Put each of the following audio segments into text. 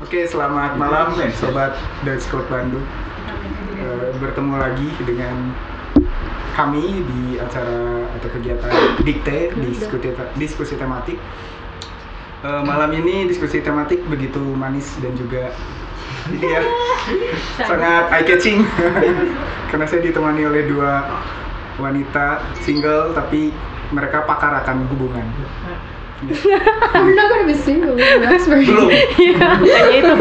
Oke, selamat malam sobat Dutch Code Bandung. Eh, bertemu lagi dengan kami di acara atau kegiatan Dikte diskusi diskusi tematik. Eh, malam ini diskusi tematik begitu manis dan juga ini ya sangat eye catching karena saya ditemani oleh dua wanita single tapi mereka pakar akan hubungan. We're not gonna be single. Belum. Iya, kayaknya itu.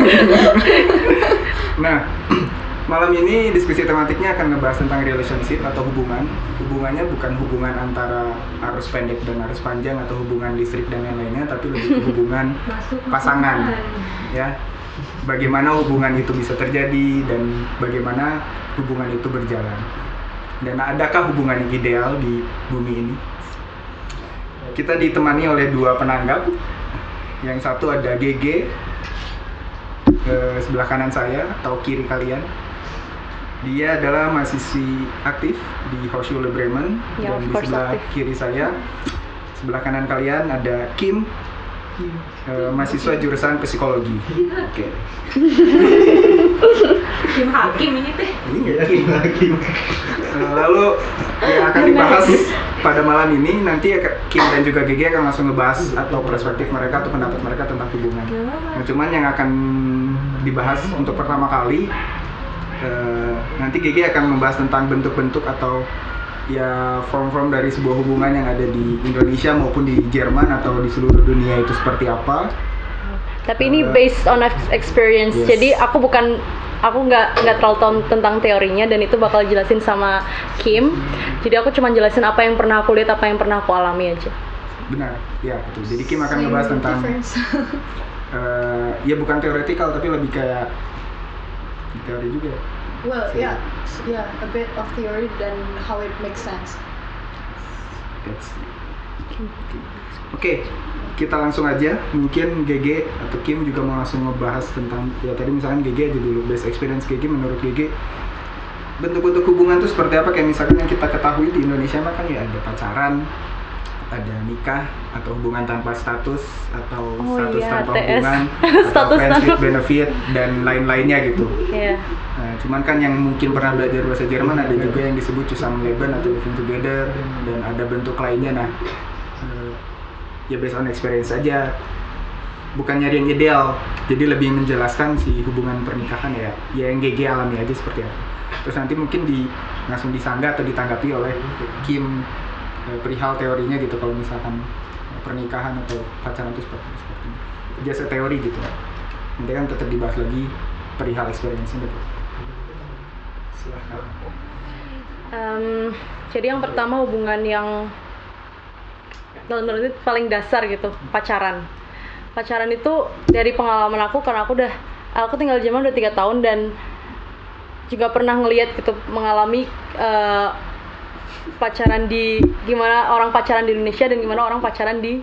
Nah, malam ini diskusi tematiknya akan ngebahas tentang relationship atau hubungan. Hubungannya bukan hubungan antara arus pendek dan arus panjang atau hubungan listrik dan lain-lainnya, tapi lebih ke hubungan pasangan. Ya, bagaimana hubungan itu bisa terjadi dan bagaimana hubungan itu berjalan. Dan adakah hubungan yang ideal di bumi ini? Kita ditemani oleh dua penanggap. Yang satu ada GG ke sebelah kanan saya atau kiri kalian. Dia adalah mahasiswi aktif di Hochschule Bremen Ya, dan di sebelah aktif. kiri saya sebelah kanan kalian ada Kim eh, mahasiswa jurusan psikologi. Oke. Kim Hakim ini teh. Ini nggak Kim. Eh, Lalu yang akan dibahas pada malam ini nanti ya, Kim dan juga GG akan langsung ngebahas atau perspektif mereka atau pendapat mereka tentang hubungan. Nah, cuman yang akan dibahas untuk pertama kali eh, nanti GG akan membahas tentang bentuk-bentuk atau ya form-form dari sebuah hubungan yang ada di Indonesia maupun di Jerman atau di seluruh dunia itu seperti apa. Tapi ini based on ex- experience. yes. Jadi aku bukan aku nggak nggak terlalu tahu tentang teorinya dan itu bakal jelasin sama Kim. Jadi aku cuma jelasin apa yang pernah aku lihat, apa yang pernah aku alami aja. Benar, ya betul. Jadi Kim akan ngebahas tentang eh, ya bukan teoretikal tapi lebih kayak teori juga. ya. well, yeah, s- yeah, a bit of theory then how it makes sense. That's- Oke, kita langsung aja. Mungkin GG atau Kim juga mau langsung ngebahas tentang ya tadi misalkan GG aja dulu best experience GG menurut GG bentuk-bentuk hubungan itu seperti apa kayak misalkan yang kita ketahui di Indonesia mah kan ya ada pacaran, ada nikah atau hubungan tanpa status atau Oh status iya, tanpa TS. hubungan Status friends with tanpa- benefit dan lain-lainnya gitu. Iya. Nah, cuman kan yang mungkin pernah belajar bahasa Jerman ada juga yang disebut Zusammenleben atau living together dan ada bentuk lainnya nah ya based on experience saja. Bukan nyari yang ideal. Jadi lebih menjelaskan si hubungan pernikahan ya. Ya yang GG alami aja seperti apa. Terus nanti mungkin di langsung disanggah atau ditanggapi oleh Kim eh, perihal teorinya gitu. Kalau misalkan pernikahan atau pacaran itu seperti seperti ini. Jasa teori gitu. Nanti kan tetap dibahas lagi perihal experience-nya gitu. Silahkan. Em, jadi yang pertama hubungan yang menurut itu paling dasar gitu pacaran. Pacaran itu dari pengalaman aku karena aku udah aku tinggal di Jerman udah tiga tahun dan juga pernah ngelihat gitu mengalami eh, pacaran di gimana orang pacaran di Indonesia dan gimana orang pacaran di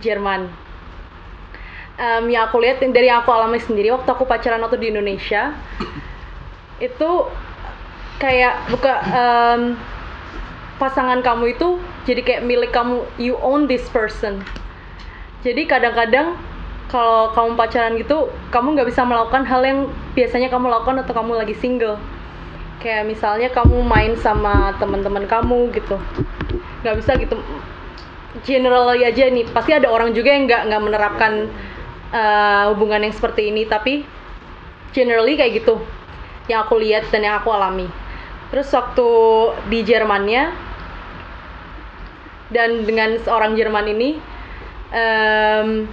Jerman. Em, yang aku lihat dari yang aku alami sendiri waktu aku pacaran waktu di Indonesia itu kayak buka em, pasangan kamu itu jadi kayak milik kamu you own this person. Jadi kadang-kadang kalau kamu pacaran gitu kamu nggak bisa melakukan hal yang biasanya kamu lakukan atau kamu lagi single. Kayak misalnya kamu main sama teman-teman kamu gitu. Nggak bisa gitu. Generally aja nih pasti ada orang juga yang nggak nggak menerapkan eh, hubungan yang seperti ini tapi generally kayak gitu. Yang aku lihat dan yang aku alami. Terus waktu di Jermannya dan dengan seorang Jerman ini em,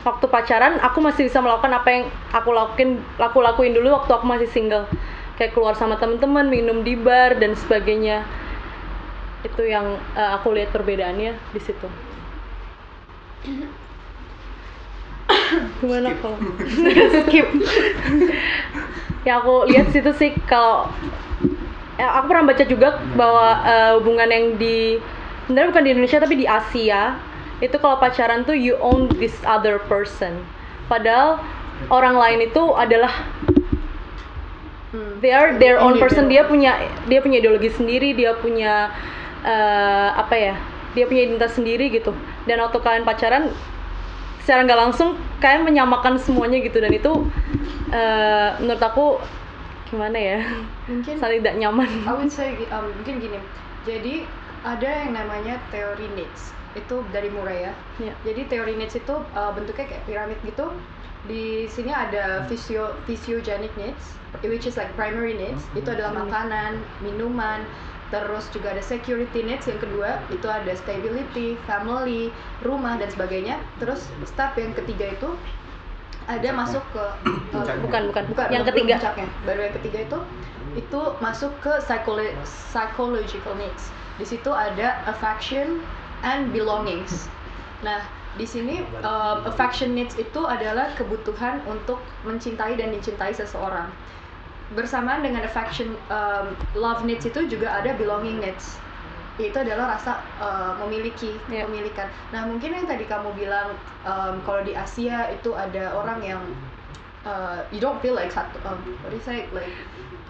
waktu pacaran aku masih bisa melakukan apa yang aku lakuin aku lakuin dulu waktu aku masih single. Kayak keluar sama teman-teman minum di bar dan sebagainya. Itu yang eh, aku lihat perbedaannya di situ. Gimana kalau skip. Yang aku lihat situ sih kalau ya, aku pernah baca juga bahwa eh, hubungan yang di sebenarnya bukan di Indonesia tapi di Asia. Itu kalau pacaran tuh you own this other person. Padahal orang lain itu adalah they are their own person. dia punya dia punya ideologi sendiri dia punya eh, apa ya dia punya identitas sendiri gitu. Dan waktu kalian pacaran secara nggak langsung kayak menyamakan semuanya gitu. Dan itu eh, menurut aku gimana ya? Mungkin saling tidak nyaman. I would say um, mungkin gini. Jadi ada yang namanya teori needs. Itu dari Murray ya. Iya. Jadi teori needs itu uh, bentuknya kayak piramid gitu. Di sini ada physio physiogenic needs, which is like primary needs. Itu adalah makanan, minuman, terus juga ada security needs yang kedua itu ada stability, family, rumah dan sebagainya. Terus step yang ketiga itu ada Puncaknya. masuk ke uh, bukan bukan bukan yang ketiga puncaknya. baru yang ketiga itu itu masuk ke psycholo- psychological needs di situ ada affection and belongings. Nah di sini um, affection needs itu adalah kebutuhan untuk mencintai dan dicintai seseorang. Bersamaan dengan affection um, love needs itu juga ada belonging needs. Itu adalah rasa uh, memiliki Iya. kepemilikan. Nah mungkin yang tadi kamu bilang um, kalau di Asia itu ada orang yang uh, you don't feel like satu um, what do you say? Like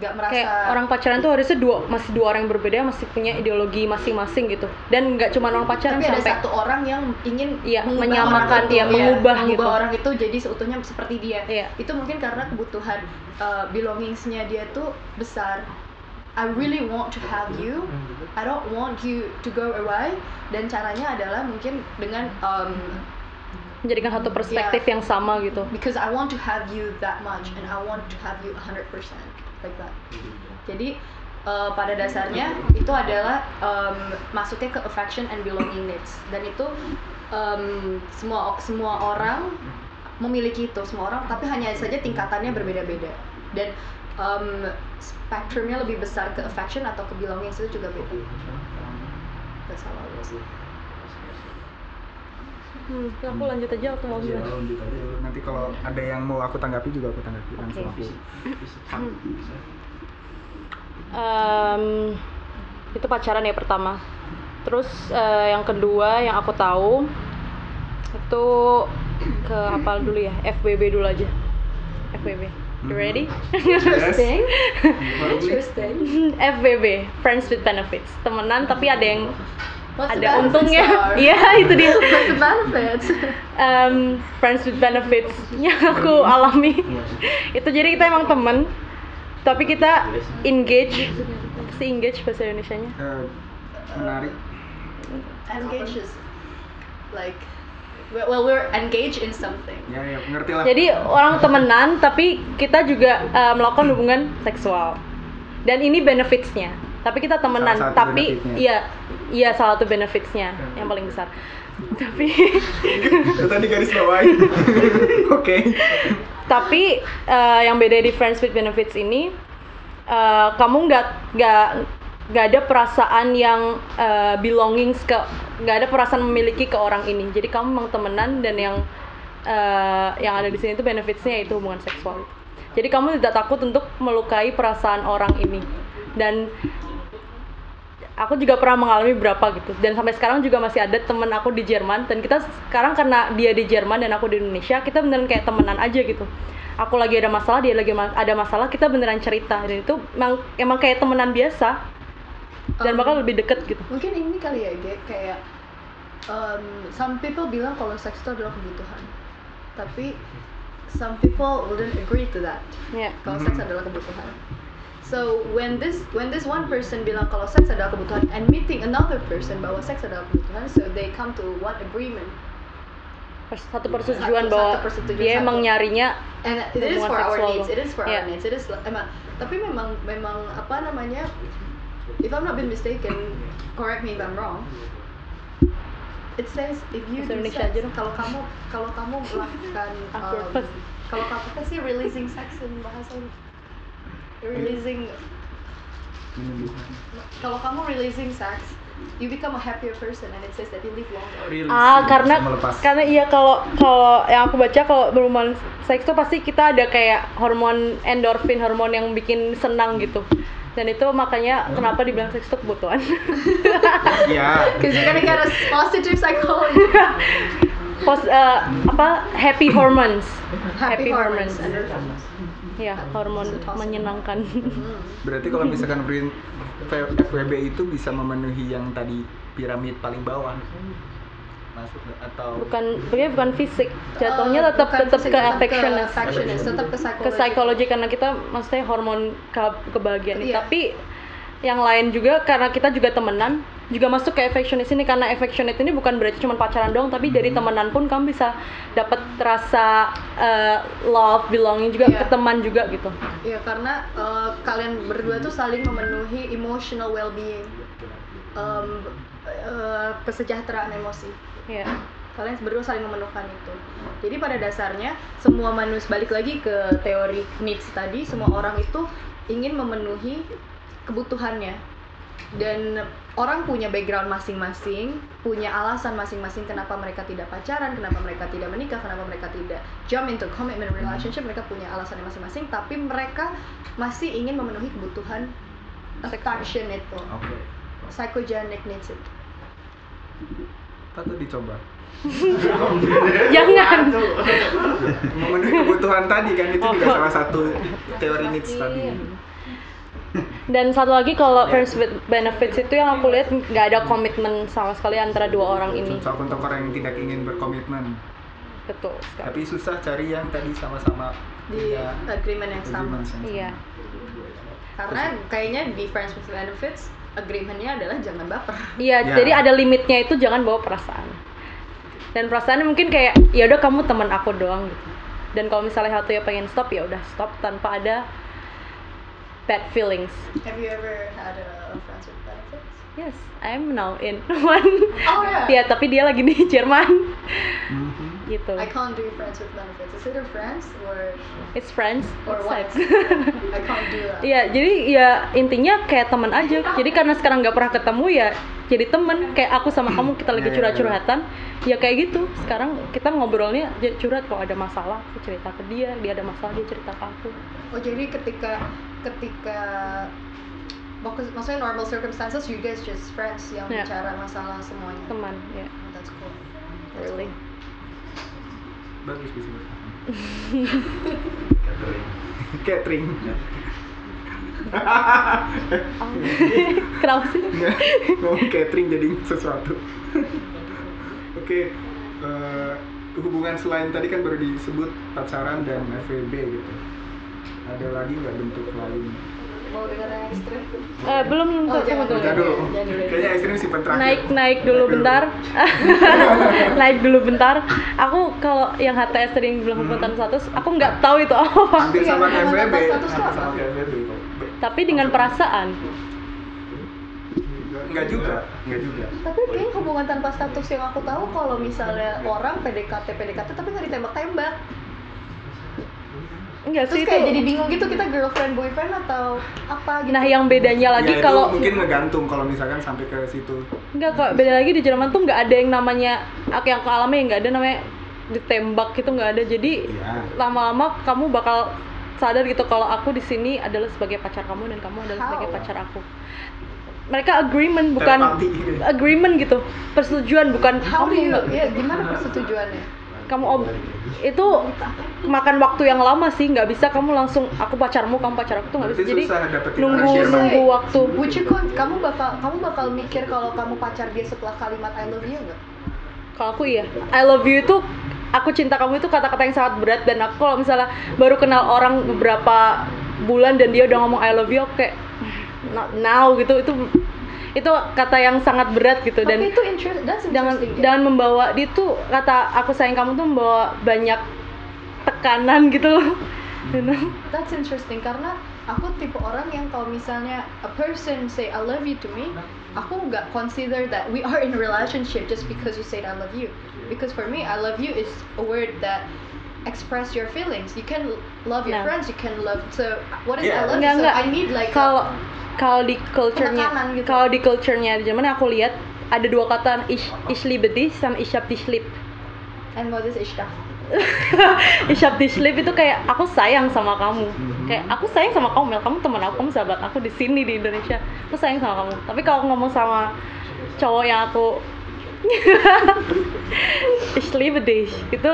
nggak merasa kayak orang pacaran tuh harusnya dua masih dua orang yang berbeda masih punya ideologi masing-masing gitu dan nggak cuma orang pacaran tapi ada sampai satu orang yang ingin mengubah menyamakan, itu, iya, mengubah gitu. orang itu jadi seutuhnya seperti dia Iya. itu mungkin karena kebutuhan uh, belongingsnya dia tuh besar I really want to have you I don't want you to go away dan caranya adalah mungkin dengan um, menjadikan satu perspektif Iya. yang sama gitu because I want to have you that much and I want to have you 100% like that. Jadi uh, pada dasarnya itu adalah um, masuknya ke affection and belonging needs dan itu um, semua semua orang memiliki itu semua orang tapi hanya saja tingkatannya berbeda-beda dan um, spektrumnya lebih besar ke affection atau ke belongings itu juga beda. That's was. Hmm, ya aku lanjut aja aku mau Ya, bilang lanjut aja dulu. Nanti kalau ada yang mau aku tanggapi juga aku tanggapi langsung Oke. aku. Em, itu pacaran ya pertama terus eh, yang kedua yang aku tahu itu ke apa dulu ya FWB dulu aja FWB you Mhm. ready Interesting. Interesting. FWB friends with benefits temenan tapi ada yang What's ada untungnya. iya itu dia. What's the benefits? Em, friends with benefits yang aku alami. Itu jadi kita emang temen tapi kita engage. Sih engage bahasa Indonesia nya Eh, menarik. engaged is like well we're engaged in something. Ya, ya, ngerti lah. jadi orang temenan tapi kita juga eh, melakukan hubungan seksual. Dan ini benefitsnya tapi kita temenan. Tapi iya iya salah satu benefitsnya yang paling besar. Tapi Itu tadi garis bawahi. Oke. tapi eh, yang beda di friends with benefits ini eh, kamu nggak nggak nggak ada perasaan yang eh, belongings ke nggak ada perasaan memiliki ke orang ini. Jadi kamu memang temenan dan yang eh, yang ada di sini itu benefitsnya itu hubungan seksual. Jadi kamu tidak takut untuk melukai perasaan orang ini. Dan aku juga pernah mengalami berapa gitu. Dan sampai sekarang juga masih ada temen aku di Jerman. Dan kita sekarang karena dia di Jerman dan aku di Indonesia kita beneran kayak temenan aja gitu. Aku lagi ada masalah dia lagi ma- ada masalah kita beneran cerita. Dan itu emang emang kayak temenan biasa. Dan Um, bakal lebih deket gitu. mungkin ini kali ya Ge, kayak um, some people bilang kalau seks itu adalah kebutuhan. Tapi some people wouldn't agree to that. Ya kalau seks adalah kebutuhan so when this when this one person bilang kalau seks adalah kebutuhan and meeting another person bahwa seks adalah kebutuhan so they come to one agreement. Satu persetujuan Satu- bahwa satu persetujuan, dia satu. emang nyarinya and it is for our needs it is for our needs it is emang tapi memang memang apa namanya if I'm not been mistaken correct me if I'm wrong it says if you do sex kalau kamu kalau kamu melakukan Aku um, kalau kamu apa sih releasing sex in bahasa releasing kalau kamu releasing sex you become a happier person and it says that you live longer. Release, ah karena karena iya kalau kalau yang aku baca kalau berhubungan seks tuh pasti kita ada kayak hormon endorfin hormon yang bikin senang gitu. Dan itu makanya kenapa dibilang seks itu kebutuhan. Iya. because you're gonna get a positive psychology. Pos, eh, apa? Happy hormones. Happy, hormones, hormones. Ya hormon menyenangkan. Berarti kalau misalkan FWB itu bisa memenuhi yang tadi piramid paling bawah. masuk atau bukan sebenarnya bukan fisik jatuhnya Eh, tetap tetap fisik, ke affectionist, tetap ke psikologi. ke psikologi karena kita maksudnya hormon ke- kebahagiaan Iya. tapi yang lain juga karena kita juga temenan juga masuk ke affectionist ini karena affectionate ini bukan berarti cuma pacaran doang tapi dari temenan pun kamu bisa dapat rasa eh, love belonging juga Iya. ke teman juga gitu Iya karena eh, kalian berdua tuh saling memenuhi emotional well-being, Em, eh, kesejahteraan emosi. ya Kalian berdua saling memenuhkan itu. Jadi pada dasarnya semua manusia balik lagi ke teori needs tadi, semua orang itu ingin memenuhi kebutuhannya. Dan orang punya background masing-masing, punya alasan masing-masing kenapa mereka tidak pacaran, kenapa mereka tidak menikah, kenapa mereka tidak jump into commitment relationship, mereka punya alasannya masing-masing, tapi mereka masih ingin memenuhi kebutuhan affection itu, Oke. psychogenic needs itu. Patut dicoba. jangan Memenuhi kebutuhan tadi kan itu juga Oh. salah satu teori needs tadi. Dan satu lagi kalau friends with benefits itu yang aku lihat nggak ada komitmen sama sekali antara dua orang ini Cocok untuk orang yang tidak ingin berkomitmen. betul sekali Tapi susah cari yang tadi sama-sama Di punya agreement yang sama. agreement yang iya Karena kayaknya di friends with benefits agreementnya adalah jangan baper. Iya, Ya. jadi ada limitnya itu jangan bawa perasaan. Dan perasaannya mungkin kayak ya udah kamu teman aku doang gitu. Dan kalau misalnya satu ya pengen stop ya udah stop tanpa ada bad feelings. Have you ever had a friends with benefits? Yes, I'm now in one. Oh yeah. Ya, tapi dia lagi di Jerman Mhm. Gitu. I can't do friends with benefits. Is it a friends or It's friends. or it's what? sex. I can't do that. Iya, jadi ya intinya kayak teman aja. Jadi karena sekarang nggak pernah ketemu ya jadi temen kayak aku sama kamu kita lagi Iya, iya, curhat-curhatan ya kayak gitu sekarang kita ngobrolnya ya curhat kalau ada masalah aku cerita ke dia dia ada masalah dia cerita ke aku Oh jadi ketika ketika maksud- maksudnya normal circumstances you guys just friends yang Yeah. bicara masalah semuanya. teman ya Oh, that's cool. really Bagus bisa. Catering. kenapa sih ngomong catering jadi sesuatu. Oke, eh, hubungan selain tadi kan baru disebut pacaran dan FWB gitu. Ada lagi nggak bentuk lain? Mau dengar yang ekstrim? eh, belum Oh, tunggu. Bentar dulu. Jangan dulu. Kayaknya ekstrim simpen terakhir. naik naik dulu bentar naik dulu bentar aku kalau yang HTS yang bilang hubungan status aku nggak tahu itu apa Hampir sama kayak kayak kok. tapi dengan perasaan Enggak juga, enggak juga. Tapi kayaknya hubungan tanpa status yang aku tahu kalau misalnya orang PDKT PDKT tapi nggak ditembak-tembak. Enggak Terus sih kayak itu jadi bingung gitu kita girlfriend boyfriend atau apa gitu. nah yang bedanya lagi Ya, kalau mungkin ngegantung kalau misalkan sampai ke situ. Enggak kok, beda lagi di Jerman tuh nggak ada yang namanya aku yang aku alami nggak ada namanya ditembak gitu nggak ada. Jadi Iya. lama-lama kamu bakal sadar gitu kalau aku di sini adalah sebagai pacar kamu dan kamu adalah sebagai How? pacar aku. Mereka agreement bukan Telepati gitu. agreement gitu, persetujuan bukan How do kamu you, ya gimana persetujuannya? Kamu ob- itu makan waktu yang lama sih nggak bisa kamu langsung aku pacarmu kamu pacar aku tuh nggak bisa. Jadi nunggu nunggu waktu. You con- kamu bakal kamu bakal mikir kalau kamu pacar dia setelah kalimat I love you nggak? Kalau aku iya, I love you itu aku cinta kamu itu kata-kata yang sangat berat dan aku kalau misalnya baru kenal orang beberapa bulan dan dia udah ngomong I love you aku kayak not now gitu. Itu itu kata yang sangat berat gitu dan Tapi itu interest, that's jangan interesting. jangan membawa dia tuh kata aku sayang kamu tuh membawa banyak tekanan gitu loh. You know? That's interesting karena aku tipe orang yang kalau misalnya a person say I love you to me, aku nggak consider that we are in a relationship just because you said I love you. Because for me, I love you is a word that express your feelings. You can love your No. friends, you can love so what is Yeah. I love Enggak, you? So enggak. I need like Kalau kalau di culture-nya gitu. kalau di culture-nya di Jerman aku lihat ada dua kata ich liebe dich sama ich hab dich lieb. and what is ishtah? ich hab dich lieb itu kayak aku sayang sama kamu. Kayak aku sayang sama kamu, Mel. Kamu teman aku, kamu sahabat aku di sini di Indonesia. Aku sayang sama kamu. Tapi kalau ngomong sama cowok yang aku ich liebe dich itu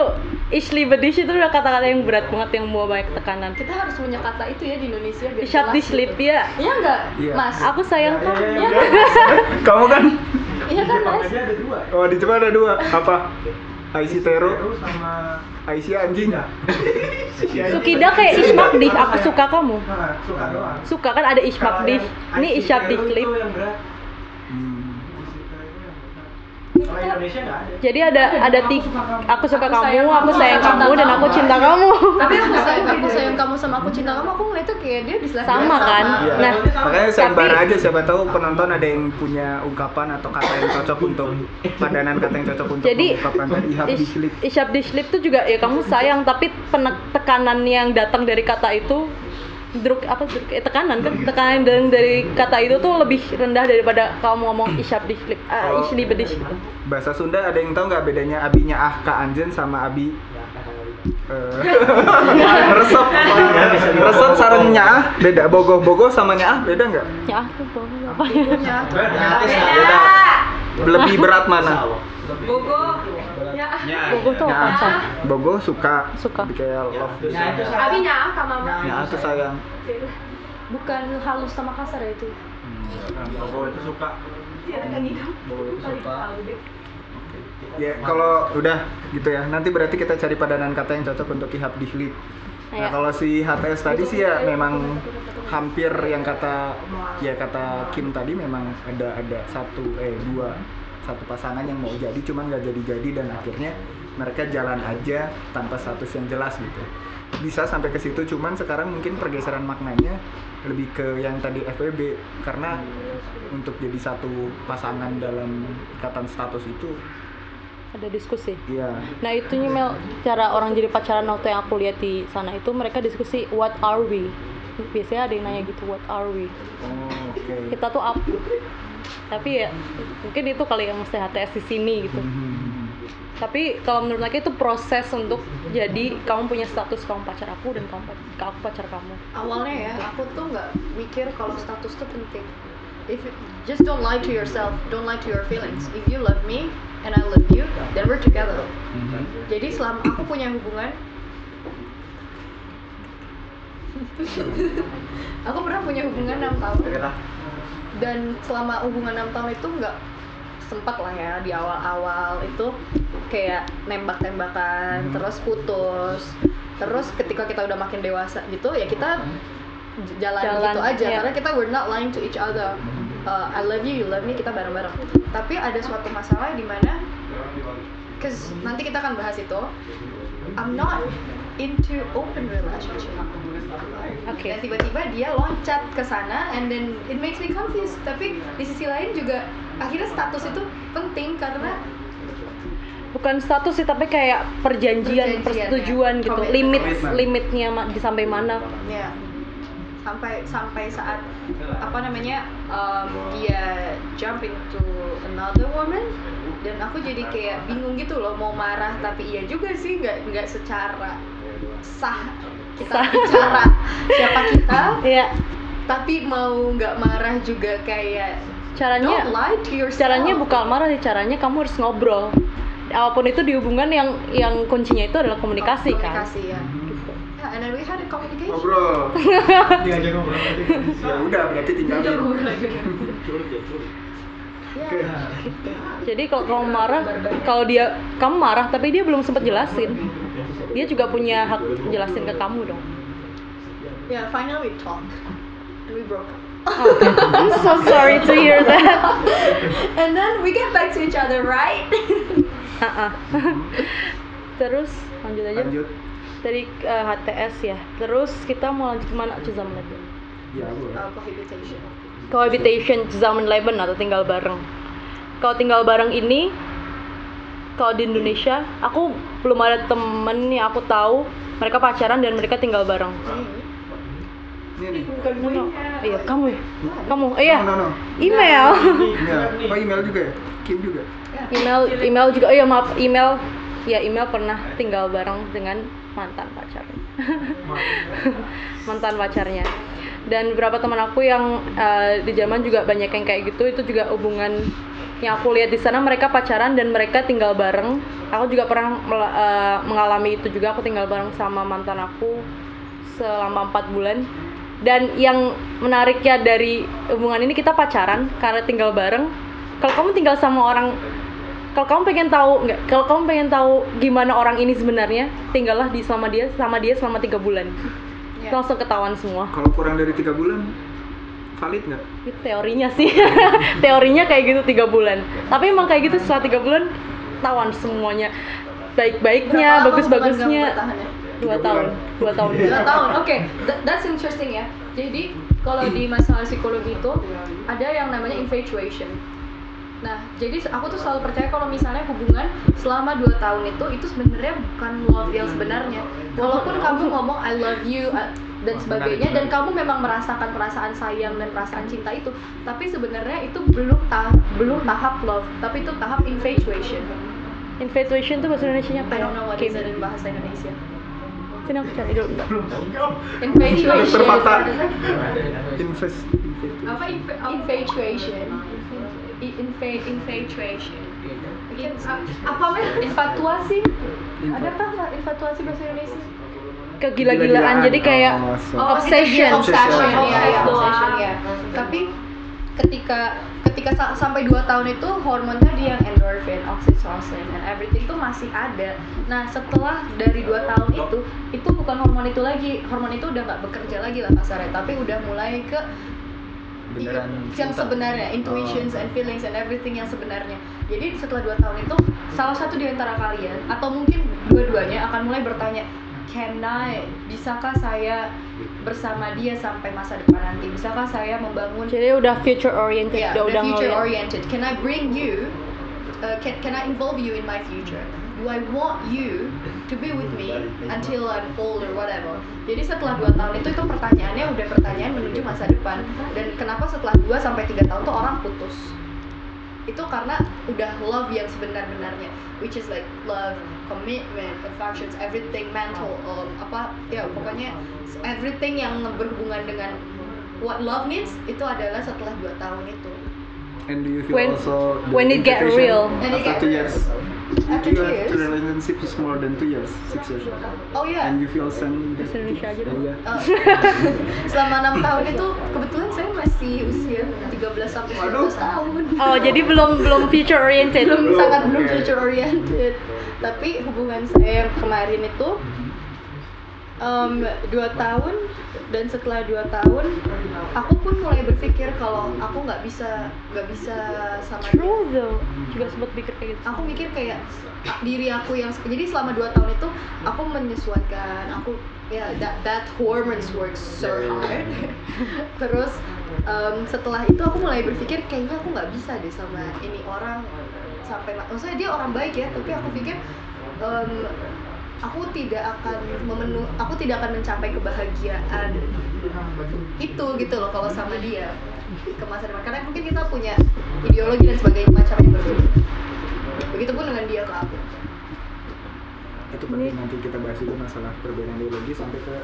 ich liebe dich itu udah kata-kata yang berat banget yang bawa banyak tekanan. Kita harus punya kata itu ya di Indonesia biar jelas dich lieb ya. Iya enggak, Iya. Mas? Aku sayang Ya, kamu. ya, ya, udah. Kamu kan Iya kan, Mas? ada dua. Oh di Jepang ada dua. Apa? Aishi Tero, sama Aishi anjing. Sukida kayak Ishmak Dish, aku suka kamu. Suka doang. Suka kan ada Dish, yang ini IC Dish itu Lip. yang berat. Jadi ada ada tiga, aku suka Aku kamu, sayang aku sayang kamu, dan aku cinta kamu. tapi aku sayang aku sayang kamu sama aku cinta kamu aku ngeliatnya kayak dia di Sama kan? Iya. Nah, Makanya sayembara aja siapa tahu penonton ada yang punya ungkapan atau kata yang cocok untuk padanan kata yang cocok untuk Jadi Ish- dislip. Ishab Dislip tuh juga ya kamu sayang tapi penek- tekanan yang datang dari kata itu druk apa druk, eh, tekanan kan? Tekanan dari, dari kata itu tuh lebih rendah daripada kamu ngomong Ishab Dislip ah Oh. Ishli Bedish Bahasa Sunda ada yang tahu nggak bedanya abinya ah ka anjen sama abi? Eh, resep. Resep sarang nyaah beda. Bogoh bogoh sama nyaah beda nggak? Ya aku bohong apa punya beda. lebih berat mana Bogo tuh apa? Nyaah Chan? bogoh suka. Suka. kayak love Nah, itu sama. Abi nyaah sama nyaah tuh sayang. Bukan halus sama kasar ya itu? Bogo itu suka. Bogo itu. Suka. ya kalau udah gitu ya. Nanti berarti kita cari padanan kata yang cocok untuk ihab dihlip Nah Ya. kalau si HTS tadi sih ya memang hampir yang kata ya kata Kim tadi memang ada ada satu eh dua satu pasangan yang mau jadi cuman nggak jadi-jadi dan akhirnya mereka jalan aja tanpa status yang jelas gitu. Bisa sampai ke situ cuman sekarang mungkin pergeseran maknanya lebih ke yang tadi FWB karena untuk jadi satu pasangan dalam ikatan status itu ada diskusi? Ya nah itu Mel cara orang jadi pacaran waktu yang aku lihat di sana itu mereka diskusi what are we biasanya ada yang nanya gitu what are we? Oh, oke. Kita tuh apa tapi ya mungkin itu kali yang mesti HTS di sini gitu. Tapi kalau menurut mereka itu proses untuk jadi kamu punya status kamu pacar aku dan kamu aku pacar kamu. Awalnya ya aku tuh nggak mikir kalau status tuh penting. If you, just don't lie to yourself don't lie to your feelings. If you love me and I love you then we're together. Mhm. jadi selama aku punya hubungan aku pernah punya hubungan 6 tahun. Dan selama hubungan 6 tahun itu nggak sempat lah ya di awal-awal itu kayak nembak-tembakan Hmm. terus putus. Terus ketika kita udah makin dewasa gitu ya kita jalan, Jalan, gitu aja iya. karena kita we're not lying to each other. Uh, I love you you love me kita bareng-bareng. Tapi ada suatu masalah di mana cause nanti kita akan bahas itu. I'm not into open relationship. Oke dan tiba-tiba dia loncat ke sana and then it makes me confused. Tapi di sisi lain juga akhirnya status itu penting karena bukan status sih tapi kayak perjanjian, Perjanjian, persetujuan ya. gitu. Komitmen. limit limitnya ma- di sampai mana. Ya. Sampai sampai saat apa namanya um, dia jump into another woman dan aku jadi kayak bingung gitu loh mau marah tapi iya juga sih nggak nggak secara sah kita Sah. bicara siapa kita ya tapi mau nggak marah juga kayak caranya don't lie to yourself. caranya bukan marah sih caranya kamu harus ngobrol. Apa pun itu di hubungan yang yang kuncinya itu adalah komunikasi, kan? Komunikasi ya. Yeah, and then we had a communication. Ngobrol. Diajak ngobrol ya udah berarti tinggal Ya, jadi kalau kamu marah kalau dia kamu marah tapi dia belum sempat jelasin. Dia juga punya hak jelasin ke kamu dong. Yeah, finally we talked. And we broke up. I'm so sorry to hear that. And then we get back to each other right? Ah, ah. terus lanjut aja. Lanjut. Dari eh, HTS ya. Terus kita mau lanjut ke mana? Cizam lagi ya boleh. Uh, cohabitation cohabitation zaman Leben atau tinggal bareng. Kalau tinggal bareng ini, kalau di Indonesia, aku belum ada temen yang aku tahu mereka pacaran dan mereka tinggal bareng. ini nih No, no. Iya, kamu ya? Kamu? Iya. no no no Email. email oh email juga ya Kim juga email, email juga. Oh iya, maaf, email. Ya, email pernah tinggal bareng dengan mantan pacarnya. mantan pacarnya. Dan beberapa teman aku yang eh, di Jerman juga banyak yang kayak gitu, itu juga hubungan yang aku lihat di sana mereka pacaran dan mereka tinggal bareng. Aku juga pernah eh, mengalami itu juga. Aku tinggal bareng sama mantan aku selama empat bulan. Dan yang menariknya dari hubungan ini kita pacaran karena tinggal bareng kalau kamu tinggal sama orang kalau kamu pengen tahu nggak kalau kamu pengen tahu gimana orang ini sebenarnya tinggallah di selama dia sama dia selama tiga bulan Ya. Langsung ketahuan semua. Kalau kurang dari tiga bulan, valid nggak? itu teorinya sih. Teorinya kayak gitu tiga bulan. Tapi emang kayak gitu setelah tiga bulan tawan semuanya. Baik-baiknya bagus-bagusnya. bertahannya? dua tahun. dua tahun. Dua tahun. Oke That- that's interesting ya. Jadi kalau di masalah psikologi itu ada yang namanya infatuation nah jadi aku tuh selalu percaya kalau misalnya hubungan selama dua tahun itu itu sebenarnya bukan love yang sebenarnya. Walaupun kamu ngomong I love you dan sebagainya dan kamu memang merasakan perasaan sayang dan perasaan cinta itu tapi sebenarnya itu belum tahap belum tahap love tapi itu tahap infatuation. Infatuation tuh bahasa Indonesia apa? I don't know what is it in bahasa Indonesia. Sini aku cari dulu. infatuation. Invest. apa? Infa- infatuation infa- infatuation In- apa men infatuasi? Adakah nggak infatuasi bahasa Indonesia? Kegila-gilaan. Gila-gilaan. jadi kayak Oh, Oh, obsession. obsession, Obsession. ya, ya, obsession ya. Tapi ketika ketika sa- sampai 2 tahun itu hormonnya dia yang endorphin, oxytocin, and everything itu masih ada. Nah setelah dari 2 tahun itu, itu bukan hormon itu lagi, hormon itu udah nggak bekerja lagi lah kasarnya, tapi udah mulai ke Beneran yang cinta. sebenarnya intuitions Oh. and feelings and everything yang sebenarnya. Jadi setelah dua tahun itu salah satu di antara kalian atau mungkin dua-duanya akan mulai bertanya can I? Bisakah saya bersama dia sampai masa depan nanti? Bisakah saya membangun Jadi udah future oriented, ya udah, udah future oriented. Can I bring you uh, can can I involve you in my future do I want you to be with me until I'm old or whatever jadi setelah dua tahun itu itu pertanyaannya udah pertanyaan menuju masa depan dan kenapa setelah 2 sampai tiga tahun tuh orang putus itu karena udah love yang sebenar-benarnya which is like love commitment affections everything mental um, apa ya pokoknya everything yang berhubungan dengan what love needs itu adalah setelah dua tahun itu And do you feel When- also the when it get real. When it after get two real. years? After you two have years? the relationship is more than two years, six years. oh ya And you feel same Bahasa Indonesia aja dong. Iya. Uh, selama enam tahun itu kebetulan saya masih usia 13 sampai 19 tahun Oh, jadi belum belum future oriented. belum sangat belum future oriented tapi hubungan saya yang kemarin itu um, dua tahun dan setelah dua tahun aku pun mulai berpikir kalau aku nggak bisa nggak bisa sama dia True though. Juga sempat pikir kayak gitu. aku mikir kayak diri aku yang jadi selama dua tahun itu aku menyesuaikan aku ya that that hormones works so hard terus em, setelah itu aku mulai berpikir kayaknya aku nggak bisa deh sama ini orang sampai maksudnya dia orang baik ya tapi aku pikir em, aku tidak akan memenu aku tidak akan mencapai kebahagiaan itu gitu loh kalau sama dia ke masa depan. Karena mungkin kita punya ideologi dan sebagainya macam yang berbeda. Begitupun dengan dia ke aku. Itu penting nanti kita bahas juga masalah perbedaan ideologi sampai ke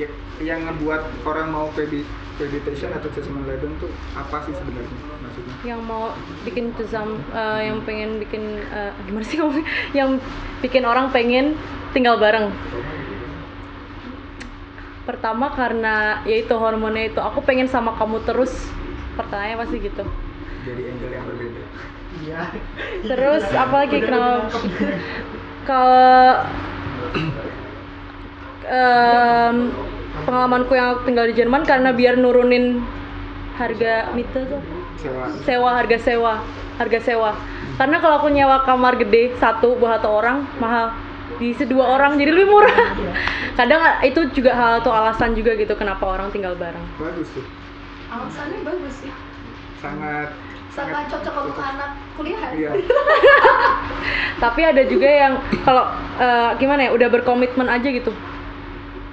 ya, yang ngebuat orang mau pedi- meditation atau assessment label tuh apa sih sebenarnya maksudnya? Yang mau bikin tuzam, eh, yang pengen bikin eh, gimana sih ngomongnya? Yang bikin orang pengen tinggal bareng. Pertama karena yaitu hormonnya itu aku pengen sama kamu terus. Pertanyaannya pasti gitu. Jadi angle yang berbeda. Terus apalagi kenapa kalau em, pengalamanku yang aku tinggal di Jerman karena biar nurunin harga mite tuh Sewa. sewa harga sewa harga sewa. Karena kalau aku nyewa kamar gede satu buat satu orang mahal. Diisi dua orang jadi lebih murah. Kadang itu juga hal atau alasan juga gitu kenapa orang tinggal bareng. Bagus tuh. alasannya bagus sih. Sangat sangat cocok untuk anak kuliah Iya. tapi ada juga yang kalau eh, gimana ya udah berkomitmen aja gitu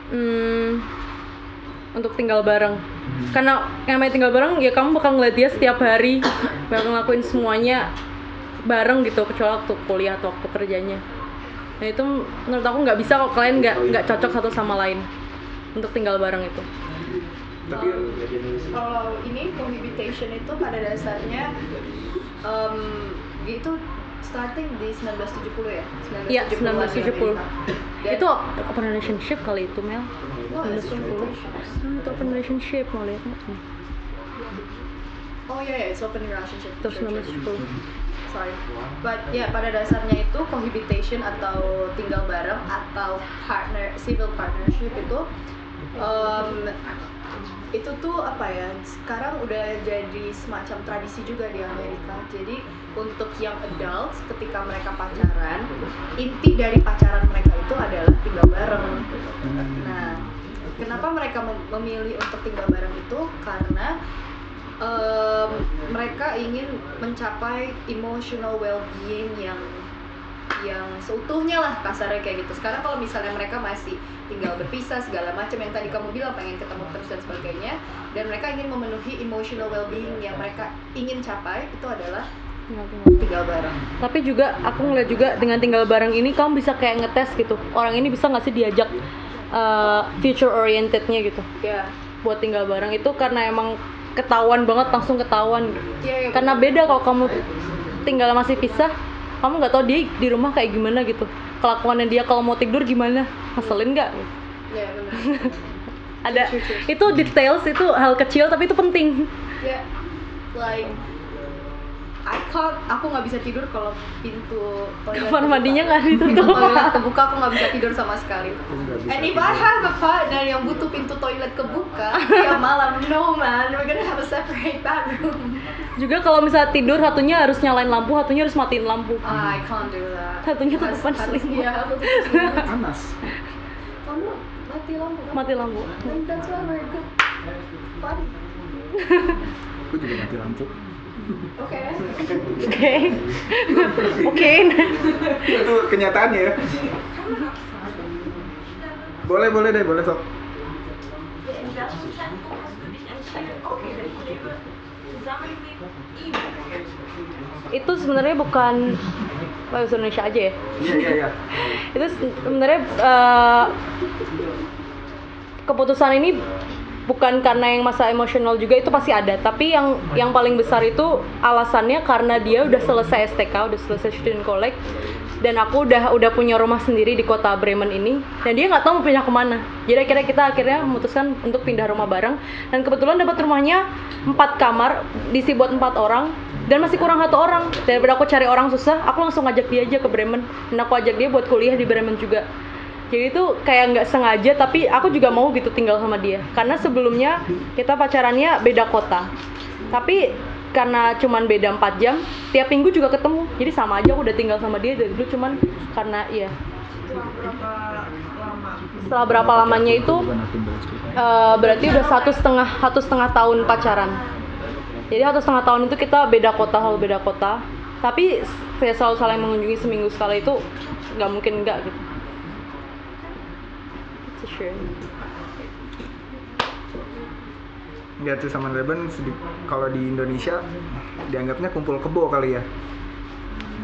Hmm, untuk tinggal bareng. Karena yang namanya tinggal bareng ya kamu bakal ngeliat dia setiap hari. Bakal ngelakuin semuanya bareng gitu kecuali waktu kuliah atau waktu kerjanya. Nah itu menurut aku nggak bisa kok kalian nggak nggak cocok satu sama lain untuk tinggal bareng itu. Tapi kalau ini cohabitation itu pada dasarnya em, itu starting di 1970 ya Iya, 1970 -an di 1970. Amerika. Dan- itu open relationship kali itu Mel Wah, 1970 hmm, itu open relationship mau lihat nggak nih? Oh iya, yeah, it's open relationship. terus Sure, nomor sure. 10 Sorry. But ya pada dasarnya itu cohabitation atau tinggal bareng atau partner civil partnership itu um, itu tuh apa ya sekarang udah jadi semacam tradisi juga di Amerika. Jadi untuk yang adults ketika mereka pacaran inti dari pacaran mereka itu adalah tinggal bareng. Nah kenapa mereka mem- memilih untuk tinggal bareng itu? Karena em, mereka ingin mencapai emotional well-being yang yang seutuhnya lah kasarnya kayak gitu. Sekarang kalau misalnya mereka masih tinggal berpisah segala macam yang tadi kamu bilang pengen ketemu terus dan sebagainya dan mereka ingin memenuhi emotional well-being yang mereka ingin capai itu adalah tinggal bareng. tapi juga aku ngeliat juga dengan tinggal bareng ini kamu bisa kayak ngetes gitu orang ini bisa nggak sih diajak uh, future orientednya gitu Ya. buat tinggal bareng itu karena emang ketahuan banget langsung ketahuan Iya, iya, karena beda kalau kamu tinggal masih pisah kamu nggak tahu dia di rumah kayak gimana gitu kelakuannya dia kalau mau tidur gimana ngeselin nggak Iya, benar. ada True, true. itu details itu hal kecil tapi itu penting Ya, like I can't, aku nggak bisa tidur kalau pintu toilet kamar mandinya nggak Pintu ditutup toilet kebuka aku nggak bisa tidur sama sekali. And if. I have a partner yang butuh pintu toilet kebuka tiap malam, no man, we're gonna have a separate bathroom. juga kalau misalnya tidur satunya harus nyalain lampu satunya harus matiin lampu I can't do that. Satunya tutupan selimut. Iya, aku panas Kamu mati lampu. kan? mati lampu And that's why we're good. Fun. aku juga mati lampu Oke. oke oke itu kenyataannya ya? Boleh boleh deh boleh sok. Itu sebenarnya bukan bahasa Indonesia aja ya? Iya iya iya. Itu sebenarnya eh, keputusan ini bukan karena yang masa emosional juga itu pasti ada. Tapi yang yang paling besar itu alasannya karena dia udah selesai STK udah selesai student collect dan aku udah udah punya rumah sendiri di kota Bremen ini dan dia nggak tahu mau pindah ke mana. Jadi akhirnya kita akhirnya memutuskan untuk pindah rumah bareng dan kebetulan dapat rumahnya empat kamar diisi buat empat orang dan masih kurang satu orang. Daripada aku cari orang susah aku langsung ngajak dia aja ke Bremen dan aku ajak dia buat kuliah di Bremen juga jadi itu kayak nggak sengaja tapi aku juga mau gitu tinggal sama dia. Karena sebelumnya kita pacarannya beda kota. Tapi karena cuman beda 4 jam tiap minggu juga ketemu. Jadi sama aja aku udah tinggal sama dia dari dulu cuman karena iya. Setelah berapa lamanya itu eh, berarti udah satu setengah satu setengah tahun pacaran. Jadi satu setengah tahun itu kita beda kota selalu beda kota. Tapi saya selalu saling mengunjungi seminggu sekali itu nggak mungkin enggak gitu It's a shame. Nggak tuh sama sedi- kalau di Indonesia dianggapnya kumpul kebo kali ya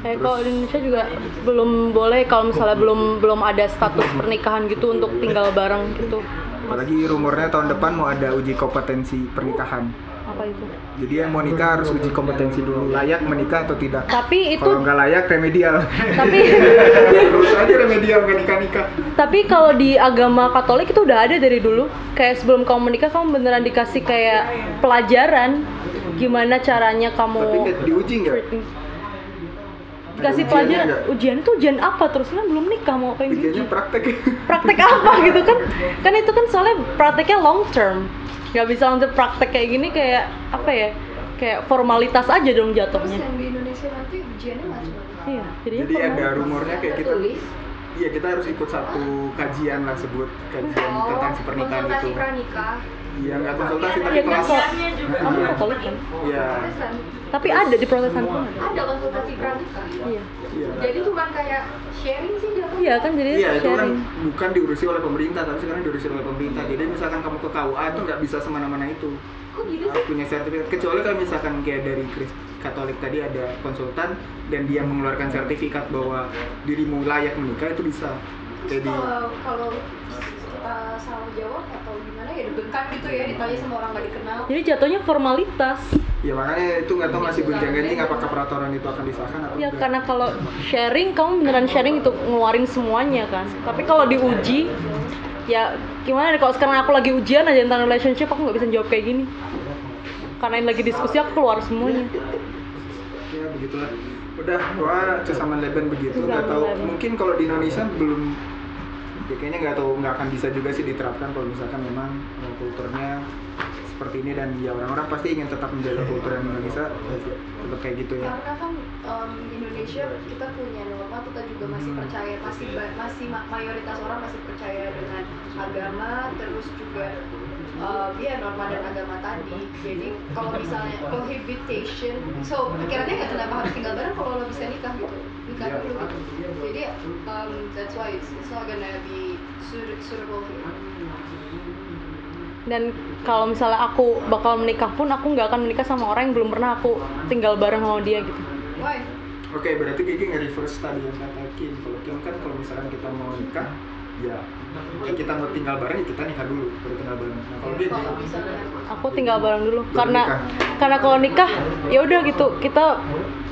Eh, kalau di Indonesia juga belum boleh kalau misalnya belum belum ada status pernikahan gitu untuk tinggal bareng gitu. apalagi rumornya tahun depan mau ada uji kompetensi pernikahan Apa itu? jadi yang mau nikah harus uji kompetensi dulu layak menikah atau tidak Tapi itu kalau nggak layak remedial tapi terus aja remedial nggak nikah nikah tapi kalau di agama Katolik itu udah ada dari dulu. Kayak sebelum kamu menikah kamu beneran dikasih kayak pelajaran gimana caranya kamu tapi diuji nggak. Dikasih ujiannya pelajaran. nggak? Ujian itu ujian apa? Terus kan belum nikah mau apa yang? Ujiannya praktek praktek apa gitu kan kan itu kan soalnya prakteknya long term nggak bisa untuk praktek kayak gini kayak apa ya kayak formalitas aja dong Terus jatuhnya yang di Indonesia nanti ujiannya nggak iya jadi, jadi ada rumornya kayak kita tulis. iya kita harus ikut satu kajian lah sebut kajian Oh, tentang si pernikahan itu pranikah. Iya nggak konsultasi tapi Iya kelas kok kamu katolik kan iya. Protesan. tapi ada di protestan pun ada. Ada konsultasi pranikah. iya. Iya. Jadi cuma kayak sharing sih jatuhnya. iya kan jadi Iya itu kan sharing. bukan diurusi oleh pemerintah tapi sekarang diurusi oleh pemerintah. Jadi misalkan kamu ke KUA itu nggak bisa semana-mana itu. Kok gitu sih? punya sertifikat. Kecuali kalau misalkan kayak dari Kris- Katolik tadi ada konsultan dan dia mengeluarkan sertifikat bahwa dirimu layak menikah itu bisa. Jadi Kalau kalau kita salah jawab atau gimana ya deg-degan gitu ya ditanya sama orang nggak dikenal. jadi jatuhnya formalitas. Ya makanya itu nggak tahu masih gonjang-ganjing apakah peraturan itu akan disahkan atau ya enggak. karena kalau sharing kamu beneran sharing itu ngeluarin semuanya kan. Tapi kalau diuji ya gimana nih kalau sekarang aku lagi ujian aja tentang relationship aku nggak bisa jawab kayak gini. Karena ini lagi diskusi aku keluar semuanya. Ya begitulah. Udah gua zaman Leben begitu nggak tahu. mungkin kalau di Indonesia belum ya kayaknya nggak tahu nggak akan bisa juga sih diterapkan kalau misalkan memang eh, kulturnya seperti ini dan ya orang-orang pasti ingin tetap menjaga kultur yang Indonesia ya, tetap kayak gitu ya. Karena kan em, Indonesia kita punya norma kita juga masih percaya masih masih ma- mayoritas orang masih percaya dengan agama terus juga em, ya norma dan agama tadi. Jadi kalau misalnya cohabitation so pikirannya nggak kenapa harus tinggal bareng kalau lo bisa nikah gitu. Nikah Iya. dulu gitu. Jadi em, that's why it's, it's not gonna be suit- suitable here dan kalau misalnya aku bakal menikah pun aku nggak akan menikah sama orang yang belum pernah aku tinggal bareng sama dia gitu. Why? Oke berarti Kiki nge-reverse tadi yang kata Kim. Kalau Kim kan kalau misalkan kita mau nikah ya ya kita mau tinggal bareng ya kita nikah dulu baru tinggal bareng. Nah kalau dia aku tinggal bareng dulu. Karena nikah. karena kalau nikah ya udah gitu. Kita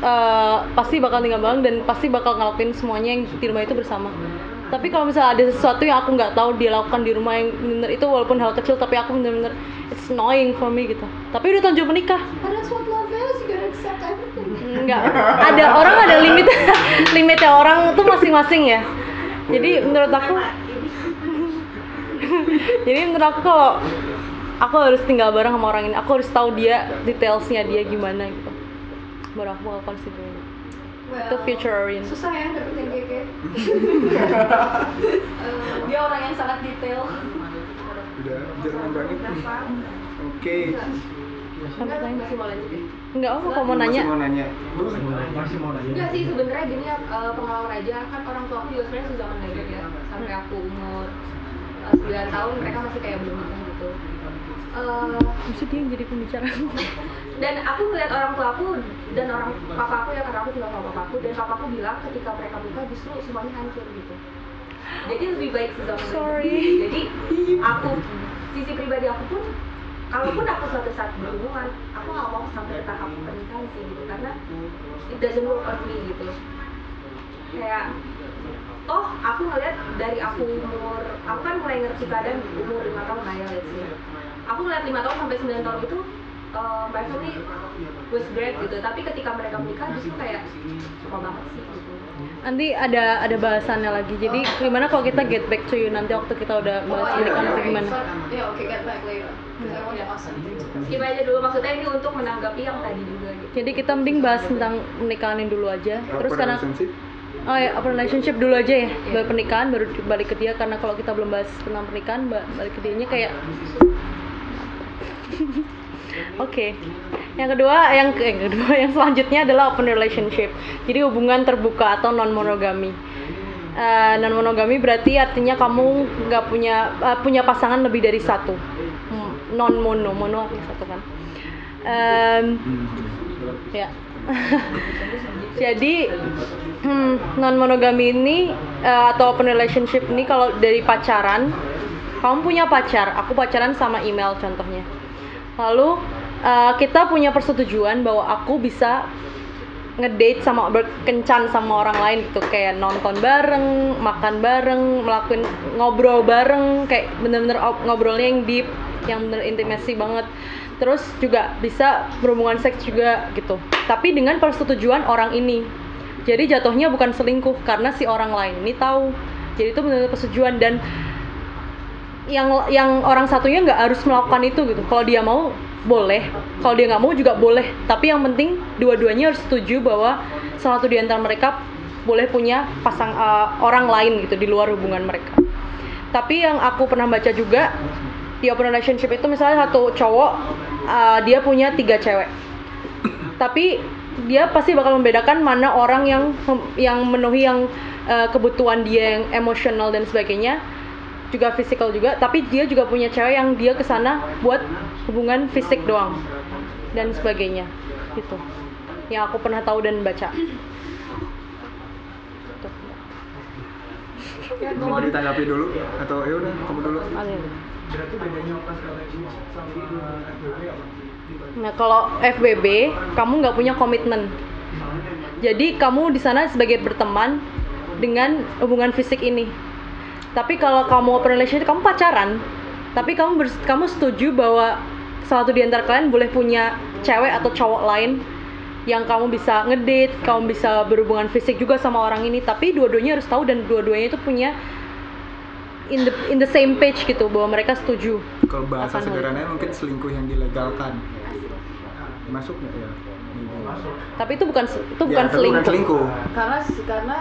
eh, pasti bakal tinggal bareng dan pasti bakal ngelakuin semuanya yang di rumah itu bersama. Tapi kalau misalnya ada sesuatu yang aku nggak tahu dia lakukan di rumah yang bener itu walaupun hal kecil tapi aku bener-bener it's annoying for me gitu. Tapi udah tahun menikah but that's what love is you gotta accept everything nggak. Ada orang ada limit limitnya orang tuh masing-masing ya jadi menurut aku jadi menurut aku kalau aku harus tinggal bareng sama orang ini aku harus tahu dia detailsnya dia gimana gitu baru aku bakal consider well, itu future oriented susah ya dapetin GG Eh, dia orang yang sangat detail udah Jerman banget oke Enggak, tanya. masih mau lanjut ya? nggak apa kalau mau Masih nanya mau nanya Masih mau nanya. Enggak sih sebenarnya gini ya eh, pengalaman aja kan orang tua aku juga sebenarnya sudah mendadak ya sampai aku umur eh, 9 tahun mereka masih kayak belum nikah gitu. Eh, Maksud dia yang jadi pembicara dan aku ngeliat orang tua aku dan orang papa aku ya karena aku tinggal sama papa aku dan papa aku bilang ketika mereka nikah justru semuanya hancur gitu. Jadi lebih baik sejauh Sorry. Jadi aku sisi pribadi aku pun kalaupun aku suatu saat berhubungan, aku nggak mau sampai ke tahap pernikahan sih gitu karena it doesn't work on me gitu. Kayak toh aku ngeliat dari aku umur aku kan mulai ngerti keadaan umur lima tahun lah ya say. Aku ngeliat lima tahun sampai 9 tahun itu uh, my family was great gitu tapi ketika mereka menikah justru kayak suka banget sih gitu nanti ada ada bahasannya lagi. Jadi gimana kalau kita get back to you nanti waktu kita udah bahas pernikahan atau gimana? Ya oke get back later. Something. Skip aja dulu. Maksudnya ini untuk menanggapi yang tadi juga gitu. jadi kita mending bahas tentang pernikahan dulu aja. Terus karena relationship? Oh ya, open relationship dulu aja ya. Baru pernikahan baru balik ke dia. Karena kalau kita belum bahas tentang pernikahan ba- balik ke dianya kayak Oke. Yang kedua, yang yang kedua yang selanjutnya adalah open relationship. Jadi hubungan terbuka atau non monogami. non monogami berarti artinya kamu nggak punya eh, punya pasangan lebih dari satu. Non mono, mono artinya satu kan. Em, ya. Jadi non monogami ini eh, atau open relationship ini kalau dari pacaran, kamu punya pacar, aku pacaran sama email contohnya. Lalu eh, kita punya persetujuan bahwa aku bisa ngedate sama berkencan sama orang lain gitu kayak nonton bareng, makan bareng, melakukan ngobrol bareng kayak bener-bener ob- ngobrolnya yang deep, yang bener intimasi banget. Terus juga bisa berhubungan seks juga gitu. Tapi dengan persetujuan orang ini. Jadi jatuhnya bukan selingkuh karena si orang lain ini tahu. Jadi itu benar-benar persetujuan dan yang yang orang satunya nggak harus melakukan itu gitu. Kalau dia mau boleh, kalau dia nggak mau juga boleh. Tapi yang penting dua-duanya harus setuju bahwa salah satu di antara mereka boleh punya pasang eh, orang lain gitu di luar hubungan mereka. Tapi yang aku pernah baca juga di open relationship itu misalnya satu cowok eh, dia punya tiga cewek. Tapi dia pasti bakal membedakan mana orang yang yang memenuhi yang eh, kebutuhan dia yang emosional dan sebagainya juga fisikal juga tapi dia juga punya cewek yang dia ke sana buat hubungan fisik doang dan sebagainya gitu yang aku pernah tahu dan baca mau ditanggapi dulu atau ya udah kamu dulu? Nah kalau FBB kamu nggak punya komitmen. Jadi kamu di sana sebagai berteman dengan hubungan fisik ini. Tapi kalau kamu open relationship kamu pacaran, tapi kamu bers- kamu setuju bahwa salah satu di antara kalian boleh punya cewek atau cowok lain yang kamu bisa ngedate, kamu bisa berhubungan fisik juga sama orang ini, tapi dua-duanya harus tahu dan dua-duanya itu punya in the in the same page gitu bahwa mereka setuju. Kalau bahasa sederhananya mungkin selingkuh yang dilegalkan. Masuk nggak ya? Tapi itu bukan itu Ya, bukan selingkuh. selingkuh. karena karena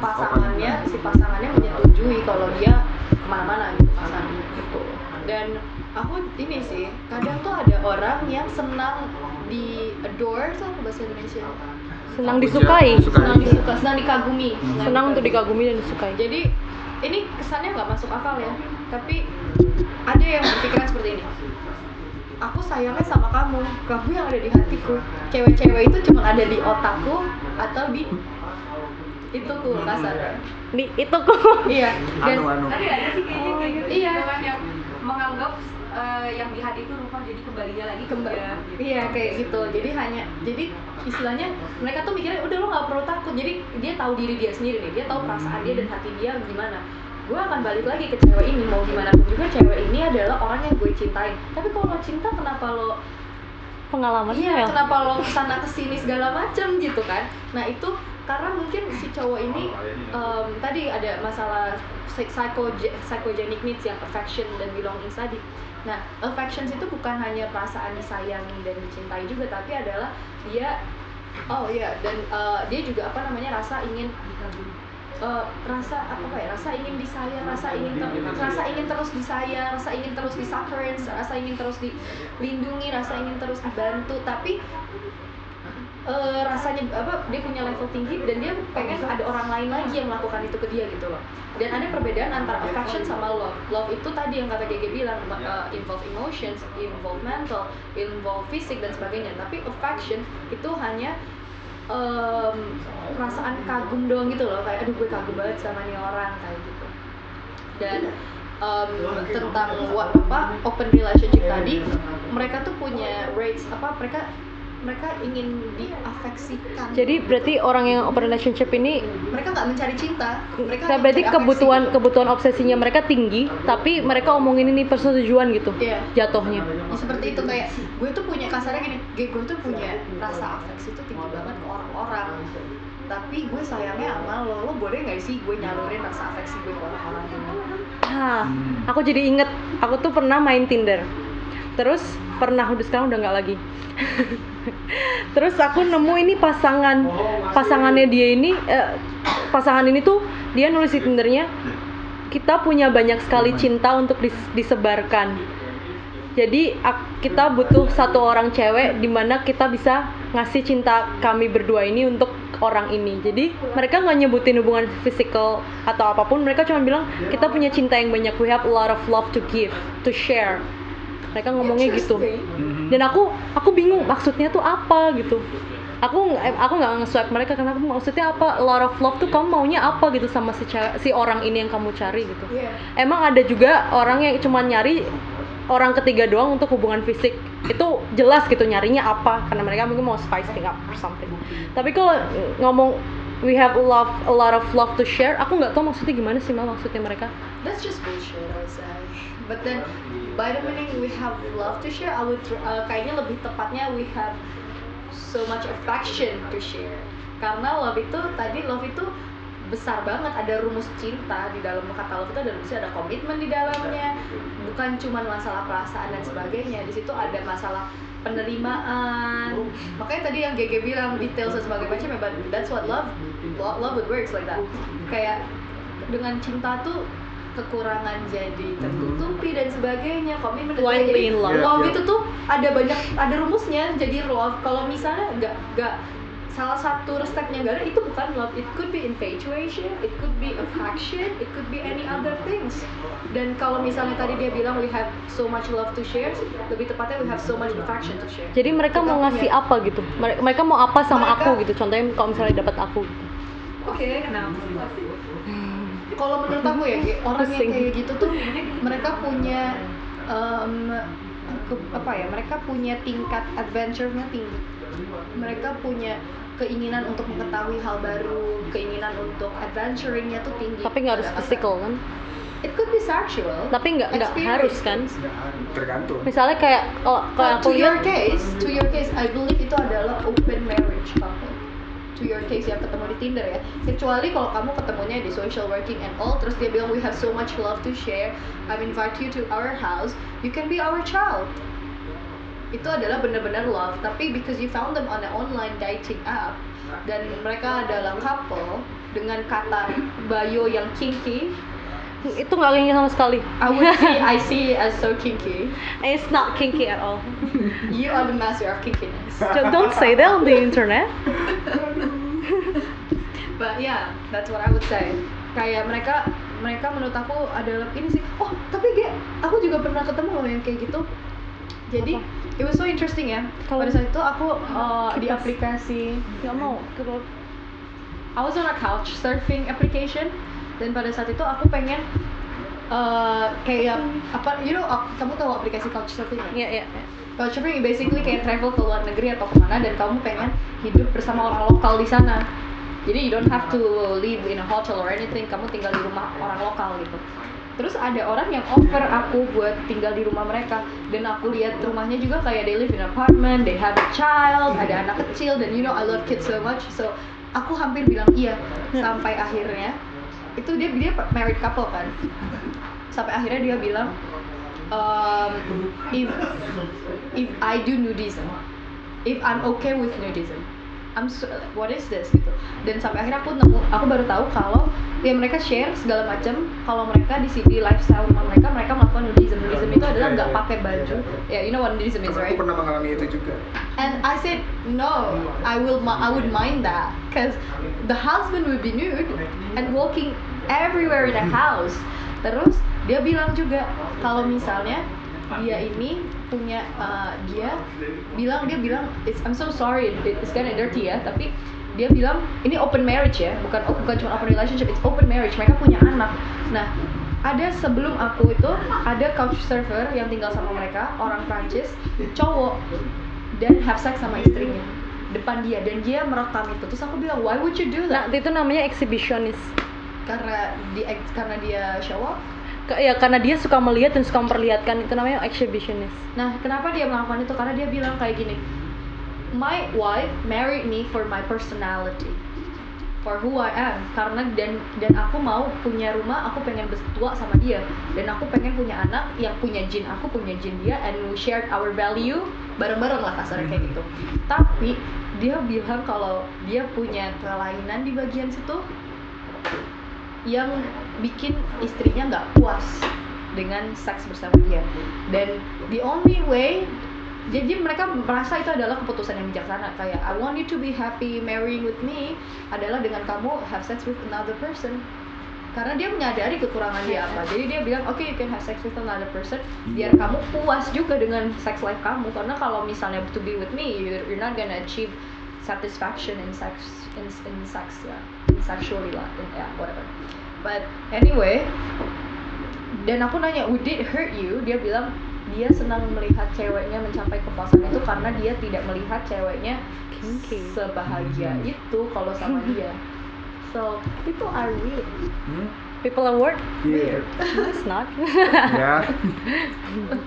pasangannya si pasangannya menyetujui kalau dia ke mana-mana gitu pasangannya gitu. Dan aku ini sih kadang tuh ada orang yang senang di adore tuh apa bahasa Indonesia. Senang disukai, disukai. senang disuka senang dikagumi. Senang untuk dikagumi dan disukai. jadi ini kesannya nggak masuk akal ya. Tapi ada yang berpikiran seperti ini aku sayangnya sama kamu kamu yang ada di hatiku cewek-cewek itu cuma ada di otakku atau di itu ku kasar Nih itu kok. iya dan Anu anu. Tapi ada sih kayaknya kayak gitu Iya. yang menganggap eh, yang di hati itu rupa jadi kembalinya lagi ke kembali dia, gitu. iya kayak gitu jadi hanya jadi istilahnya mereka tuh mikirnya udah lo nggak perlu takut jadi dia tahu diri dia sendiri nih dia tahu perasaan dia dan hati dia gimana gue akan balik lagi ke cewek ini mau gimana pun juga cewek ini adalah orang yang gue cintai tapi kalau lo cinta kenapa lo Pengalaman iya ya. kenapa lo ke sana ke sini segala macem gitu kan? Nah itu karena mungkin si cowok ini em, tadi ada masalah psy- psycho psychogenic needs yang affection dan belonging tadi. Nah affections itu bukan hanya perasaan disayangi dan dicintai juga tapi adalah dia oh iya dan eh, dia juga apa namanya rasa ingin eh, rasa apa kayak rasa ingin disayang rasa ingin ter- rasa ingin terus disayang rasa ingin terus disuckerance rasa ingin terus dilindungi rasa ingin terus dibantu. Tapi eh, rasanya apa dia punya level tinggi dan dia pengen ada orang lain lagi yang melakukan itu ke dia gitu loh. Dan ada perbedaan antara affection sama love. Love itu tadi yang kata GG bilang eh, involve emotions involve mental involve fisik dan sebagainya. Tapi affection itu hanya em, perasaan kagum doang gitu loh kayak aduh gue kagum banget sama nih orang kayak gitu dan em, tentang what apa open relationship tadi mereka tuh punya rates apa mereka mereka ingin diafeksikan Jadi berarti orang yang open relationship ini mereka nggak mencari cinta mereka Nah, berarti mencari afeksi kebutuhan gitu. kebutuhan obsesinya mereka tinggi, tapi mereka omongin ini persetujuan gitu. Iya. Jatuhnya. Ya, seperti itu kayak gue tuh punya kasarnya gini gue, gue tuh punya rasa afeksi tuh tinggi banget orang-orang tapi gue sayangnya sama lo lo boleh nggak sih gue nyalurin rasa afeksi gue ke orang-orang ini Hah, Hmm. aku jadi inget, aku tuh pernah main Tinder. Terus pernah udah sekarang udah nggak lagi. Terus aku nemu ini pasangan pasangannya dia ini eh, pasangan ini tuh dia nulis di Tindernya kita punya banyak sekali cinta untuk dis- disebarkan. Jadi kita butuh satu orang cewek di mana kita bisa ngasih cinta kami berdua ini untuk orang ini. Jadi mereka nggak nyebutin hubungan physical atau apa pun. Mereka cuma bilang kita punya cinta yang banyak. We have a lot of love to give, to share. Mereka ngomongnya gitu. Dan aku aku bingung maksudnya tuh apa gitu. Aku nggak- aku nggak nge-swipe mereka karena aku maksudnya apa? A lot of love tuh kamu maunya apa gitu sama si si orang ini yang kamu cari gitu. Iya. Emang ada juga orang yang cuma nyari orang ketiga doang untuk hubungan fisik itu jelas gitu nyarinya apa karena mereka mungkin mau spicing up or something tapi kalau ngomong we have a love a lot of love to share aku nggak tahu maksudnya gimana sih mal maksudnya mereka That's just bullshit, I say. But then, by the meaning we have love to share, I would uh, kayaknya lebih tepatnya we have so much affection to share. Karena love itu tadi love itu besar banget ada rumus cinta di dalam kata love itu ada rumusnya ada komitmen di dalamnya. Bukan cuma masalah perasaan dan sebagainya di situ ada masalah penerimaan. Makanya tadi yang GG bilang detail dan sebagainya macam ya but that's what love love, love would works like that. Kayak dengan cinta tuh kekurangan jadi tertutupi dan sebagainya komitmen dan sebagainya. love. love Yeah, itu tuh ada banyak ada rumusnya jadi love. Kalau misalnya nggak nggak salah satu nggak ada itu bukan love it could be infatuation it could be affection it could be any other things. Dan kalau misalnya tadi dia bilang we have so much love to share lebih tepatnya we have so much affection to share. Jadi mereka Kita mau punya- ngasih apa gitu? Mere- mereka mau apa sama Mereka- aku gitu? Contohnya kalau misalnya dapat aku gitu. oke Kenapa? kalau menurut aku ya orang yang kayak gitu tuh mereka punya ke- apa ya mereka punya tingkat adventure-nya tinggi. Mereka punya keinginan untuk mengetahui hal baru keinginan untuk adventuring-nya tuh tinggi tapi nggak harus physical kan it could be sexual tapi nggak nggak harus kan tergantung misalnya kayak kalau kalau aku to your case, to your case, I believe itu adalah open marriage couple. To your case yang ketemu di Tinder ya. Kecuali kalau kamu ketemunya di social working and all, terus dia bilang we have so much love to share. I invite you to our house. You can be our child. Itu adalah benar-benar love. Tapi because you found them on an online dating app dan mereka adalah couple dengan kata bio yang kinky, itu nggak kinky sama sekali I would see I see it as so kinky. it's not kinky at all You are the master of kinkiness. Don't- don't say that on the internet But yeah, that's what I would say. Kayak mereka mereka menurut aku adalah ini sih. Oh, tapi Ge, aku juga pernah ketemu loh yang kayak gitu. Jadi, it was so interesting ya. Kalau- Pada saat itu aku uh, di aplikasi nggak mau kalau I was on a couch surfing application dan pada saat itu aku pengen uh, kayak apa you know kamu tahu aplikasi couch surfing ya ya ya. Couchsurfing basically kayak travel ke luar negeri atau ke mana dan kamu pengen hidup bersama orang lokal di sana. Jadi you don't have to live in a hotel or anything, kamu tinggal di rumah orang lokal gitu. Terus ada orang yang offer aku buat tinggal di rumah mereka. Dan aku lihat rumahnya juga kayak they live in apartment, they have a child, ada anak kecil dan you know I love kids so much. So aku hampir bilang iya sampai akhirnya itu dia dia married couple kan. Sampai akhirnya dia bilang um, if if I do nudism, if I'm okay with nudism, I'm so, what is this gitu. Dan sampai akhirnya aku nemu, aku baru tahu kalau ya mereka share segala macam kalau mereka di sini lifestyle rumah mereka mereka melakukan nudism. Nudism itu adalah nggak pakai baju. Ya, you know what nudism is, right? aku pernah mengalami itu juga And I said no, I will I would mind that because the husband would be nude and walking everywhere in the house. Terus dia bilang juga kalau misalnya dia ini punya uh, dia bilang dia bilang it's, I'm so sorry it- it's kind of dirty ya tapi dia bilang ini open marriage ya bukan bukan cuma open relationship it's open marriage mereka punya anak. Nah ada sebelum aku itu ada couch surfer yang tinggal sama mereka orang Prancis cowok dan have sex sama istrinya depan dia dan dia merekam itu. Terus aku bilang why would you do nah that itu namanya exhibitionist. Karena di karena dia show Ke- ya karena dia suka melihat dan suka memperlihatkan itu namanya exhibitionist Nah, kenapa dia melakukan itu? Karena dia bilang kayak gini, my wife married me for my personality, for who I am. Karena dan dan aku mau punya rumah, aku pengen bertua sama dia, dan aku pengen punya anak yang punya jin, aku punya jin dia, and we shared our value bareng-bareng lah kasarnya kayak gitu. Tapi dia bilang kalau dia punya kelainan di bagian situ yang bikin istrinya nggak puas dengan seks bersama dia. Dan the only way jadi mereka merasa itu adalah keputusan yang bijaksana. Kayak I want you to be happy marrying with me adalah dengan kamu have sex with another person. Karena dia menyadari kekurangan dia apa. Jadi dia bilang oke you can have sex with another person. Biar kamu puas juga dengan sex life kamu. Karena kalau misalnya to be with me you're not gonna achieve satisfaction in sex in, in sex ya in sexually lah in, ya whatever. But anyway dan aku nanya would it hurt you? Dia bilang dia senang melihat ceweknya mencapai kepuasan itu karena dia tidak melihat ceweknya Kinky. sebahagia itu kalau sama dia. So people are weird. Hmm? people are weird? No it's not. Ya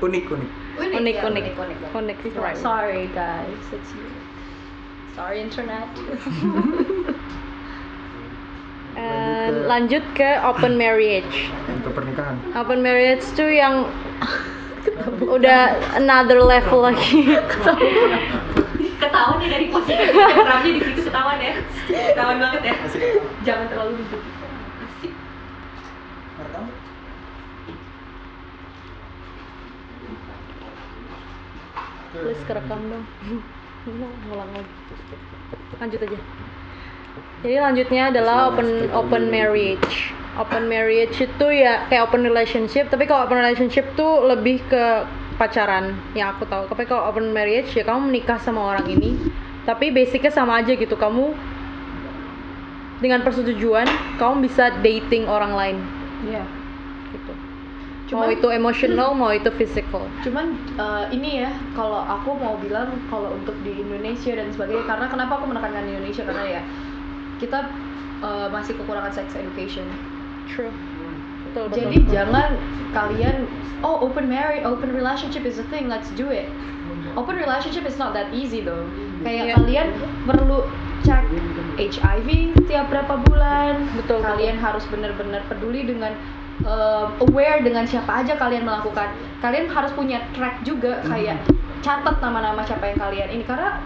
unik unik. Unik, ya, unik. unik unik Unik, right. sorry guys. It's you sorry internet Eh, lanjut ke open marriage untuk pernikahan open marriage tuh yang udah another level lagi Ketahuan ya dari posisi Instagramnya di situ ketahuan ya. Ketahuan banget ya. Jangan terlalu duduk. Asik. please kerekam dong ngulang lagi lanjut aja. Jadi lanjutnya adalah open open marriage. Open marriage itu ya kayak open relationship tapi kalau open relationship tuh lebih ke pacaran yang aku tahu. Tapi kalau open marriage ya kamu menikah sama orang ini tapi basicnya sama aja gitu. Kamu dengan persetujuan kamu bisa dating orang lain. Iya. Cuman- mau itu emotional mau itu physical Cuman eh, ini ya, kalau aku mau bilang kalau untuk di Indonesia dan sebagainya, karena kenapa aku menekankan di Indonesia karena ya kita eh, masih kekurangan sex education. true betul betul Jadi jangan kalian oh open marriage, open relationship is a thing, let's do it. Open relationship is not that easy though. Kayak Iya. kalian perlu cek HIV tiap berapa bulan. Betul, Kalian harus benar-benar peduli dengan um, aware dengan siapa aja kalian melakukan. Kalian harus punya track juga kayak catat nama-nama siapa yang kalian ini karena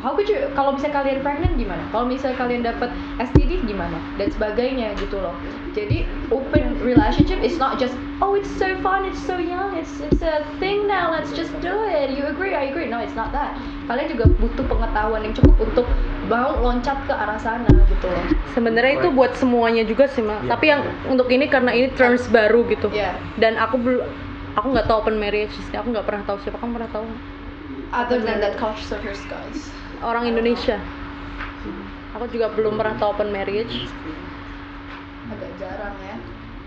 how could you kalau misalnya kalian pregnant gimana? Kalau misalnya kalian dapat STD gimana? Dan sebagainya gitu loh. Jadi open relationship is not just oh it's so fun it's so young it's it's a thing now let's just do it. You agree? I agree. No it's not that. Kalian juga butuh pengetahuan yang cukup untuk mau loncat ke arah sana gitu loh. Sebenarnya itu buat semuanya juga sih mak. Iya. tapi yang untuk ini karena ini terms baru gitu. Iya. dan aku belum aku nggak tahu open marriage sih. Aku nggak pernah tahu siapa. Kamu pernah tahu other than that cultures guys orang Indonesia. Aku juga belum pernah tahu open marriage. Agak jarang ya.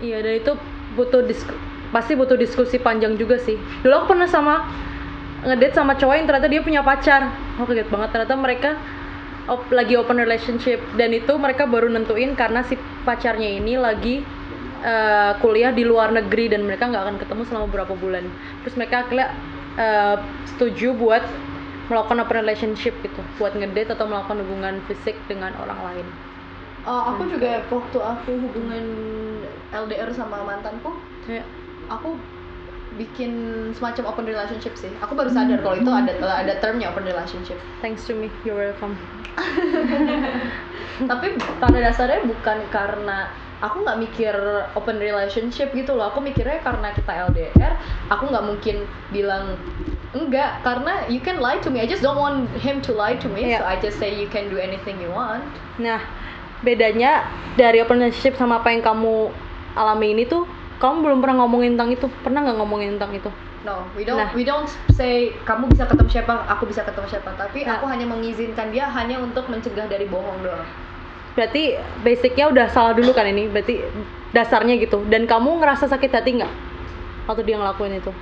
Iya dan itu butuh disku- pasti butuh diskusi panjang juga sih. Dulu aku pernah sama ngedate sama cowok yang ternyata dia punya pacar. Aku kaget banget ternyata mereka op- lagi open relationship. Dan itu mereka baru nentuin karena si pacarnya ini lagi eh, kuliah di luar negeri dan mereka nggak akan ketemu selama beberapa bulan. Terus mereka akhirnya eh, setuju buat melakukan open relationship gitu buat ngedate atau melakukan hubungan fisik dengan orang lain Uh, aku juga waktu aku hubungan LDR sama mantanku Kayak, aku bikin semacam open relationship sih. Aku baru sadar kalau itu ada ada termnya open relationship. thanks to me you're welcome Tapi pada dasarnya bukan karena aku nggak mikir open relationship gitu loh. Aku mikirnya karena kita LDR, aku nggak mungkin bilang enggak karena you can lie to me. I just don't want him to lie to me. Iya. So I just say you can do anything you want. Nah, bedanya dari open relationship sama apa yang kamu alami ini tuh, kamu belum pernah ngomongin tentang itu. Pernah nggak ngomongin tentang itu? No, we don't Nah. we don't say kamu bisa ketemu siapa, aku bisa ketemu siapa. Tapi Nah. aku hanya mengizinkan dia hanya untuk mencegah dari bohong doang. Berarti basicnya udah salah dulu kan ini? Berarti dasarnya gitu. Dan kamu ngerasa sakit hati nggak waktu dia ngelakuin itu?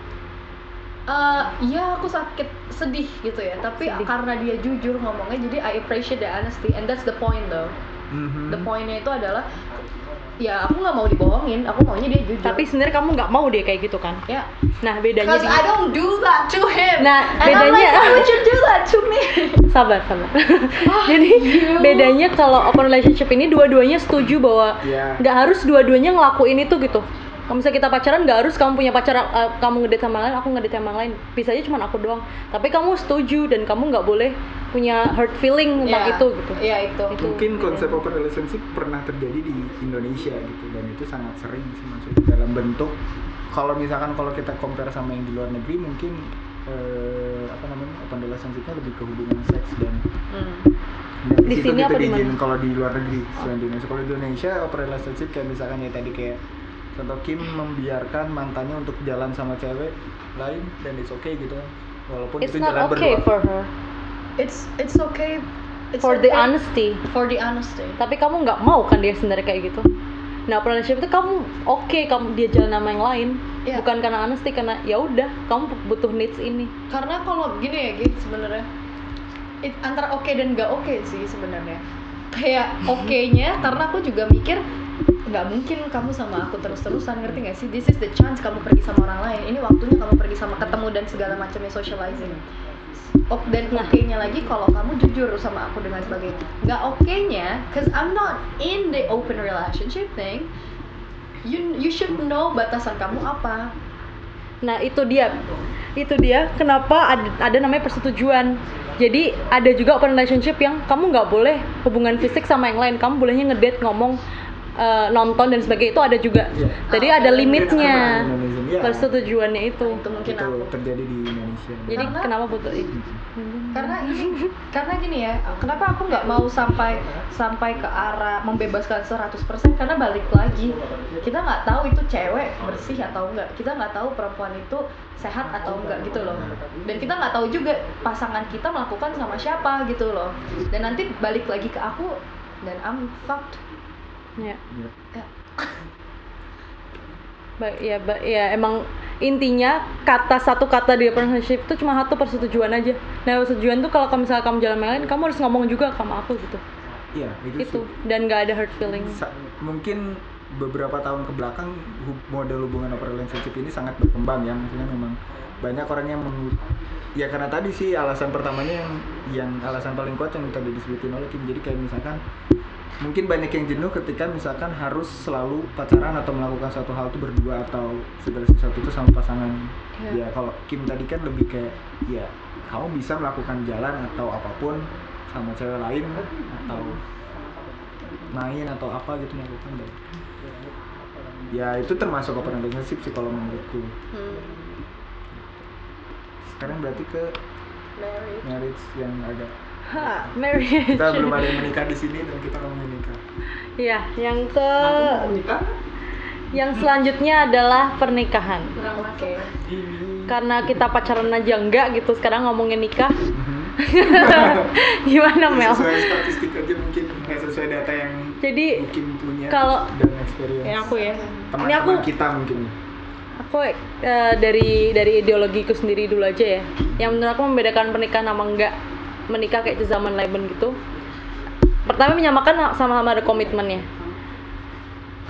Eh, iya aku sakit sedih gitu ya tapi Sedih. karena dia jujur ngomongnya jadi I appreciate the honesty and that's the point though Mhm. the pointnya itu adalah ya aku nggak mau dibohongin. Aku maunya dia jujur. Tapi sebenarnya kamu nggak mau dia kayak gitu kan? ya. Nah, bedanya because di- I don't do that to him. Nah, and I'm like bedanya- why would you do that to me? Sabar sabar. Jadi bedanya kalau open relationship ini dua-duanya setuju bahwa Iya. nggak harus dua-duanya ngelakuin itu gitu kalau misalnya kita pacaran nggak harus kamu punya pacar eh, kamu ngedate sama lain aku ngedate sama lain. Bisa aja cuma aku doang. Tapi kamu setuju dan kamu nggak boleh punya hurt feeling tentang Ya, itu gitu. ya itu. Itu. Mungkin bedanya. konsep open relationship pernah terjadi di Indonesia gitu. Dan itu sangat sering sih maksudnya dalam bentuk kalau misalkan kalau kita compare sama yang di luar negeri mungkin eh, apa namanya open relationshipnya lebih ke hubungan seks dan Hmm. dan Di sini apa di kalau di luar negeri selain di Indonesia. Kalau di Indonesia open relationship kayak misalkan ya tadi kayak contoh Kim membiarkan mantannya untuk jalan sama cewek lain dan it's okay gitu kan. Walaupun it's itu not jalan okay berdua. for her. It's it's okay it's for the okay honesty. For the honesty. Tapi kamu nggak mau kan dia sebenarnya kayak gitu? Nah relationship itu kamu oke kamu dia jalan sama yang lain. Iya. bukan karena honesty karena ya udah kamu butuh needs ini. Karena kalau gini ya gitu sebenarnya it, antara oke dan nggak oke sih sebenarnya. Kayak oke-nya karena aku juga mikir nggak mungkin kamu sama aku terus-terusan ngerti nggak sih? This is the chance kamu pergi sama orang lain. Ini waktunya kamu pergi sama ketemu dan segala macamnya socializing. Ok dan oke-nya lagi kalau kamu jujur sama aku dengan sebagainya. Nggak oke-nya cause I'm not in the open relationship thing you you should know batasan kamu apa. Nah itu dia, itu dia kenapa ada, ada namanya persetujuan. Jadi ada juga open relationship yang kamu nggak boleh hubungan fisik sama yang lain, kamu bolehnya ngedate, ngomong, eh, nonton dan sebagainya itu ada juga. Iya. Jadi Ah, ada limitnya iya. persetujuannya itu. itu mungkin itu aku terjadi di Indonesia Jadi Karena- kenapa butuh itu? karena ini karena gini ya kenapa aku nggak mau sampai sampai ke arah membebaskan 100% karena balik lagi kita nggak tahu itu cewek bersih atau enggak kita nggak tahu perempuan itu sehat atau enggak gitu loh dan kita nggak tahu juga pasangan kita melakukan sama siapa gitu loh dan nanti balik lagi ke aku dan I'm fucked Ya. Ya. Ba- ya, ba- ya emang intinya kata satu kata di relationship itu cuma satu persetujuan aja. Nah persetujuan tuh kalau kamu misalnya kamu jalan lain, kamu harus ngomong juga sama aku gitu. Iya, itu, Itu sih. dan nggak ada hurt feeling. Sa- mungkin beberapa tahun ke belakang model hubungan open relationship ini sangat berkembang ya maksudnya memang banyak orang yang meng, ya karena tadi sih alasan pertamanya yang yang alasan paling kuat yang tadi disebutin oleh Kim jadi kayak misalkan mungkin banyak yang jenuh ketika misalkan harus selalu pacaran atau melakukan suatu hal itu berdua atau segala sesuatu itu sama pasangan Iya. ya kalau Kim tadi kan lebih kayak ya kamu bisa melakukan jalan atau apa pun sama cewek lain atau main atau apa gitu melakukan dan ya itu termasuk open relationship sih kalau menurutku Hmm. sekarang berarti ke Married. marriage yang agak Ha, marriage. kita belum ada yang menikah di sini dan kita ngomongin nikah Iya, yang ke mau menikah yang selanjutnya adalah pernikahan. Oke. Karena kita pacaran aja enggak gitu, sekarang ngomongin nikah. Mhm. Gimana Mel? sesuai statistik aja mungkin nggak sesuai data yang Jadi mungkin punya kalau- dan experience ya aku ya. Ini teman-teman aku kita mungkin aku eh, dari dari ideologiku sendiri dulu aja ya. Yang menurut aku membedakan pernikahan sama enggak menikah kayak di zaman Leben gitu. Pertama menyamakan sama-sama ada komitmennya.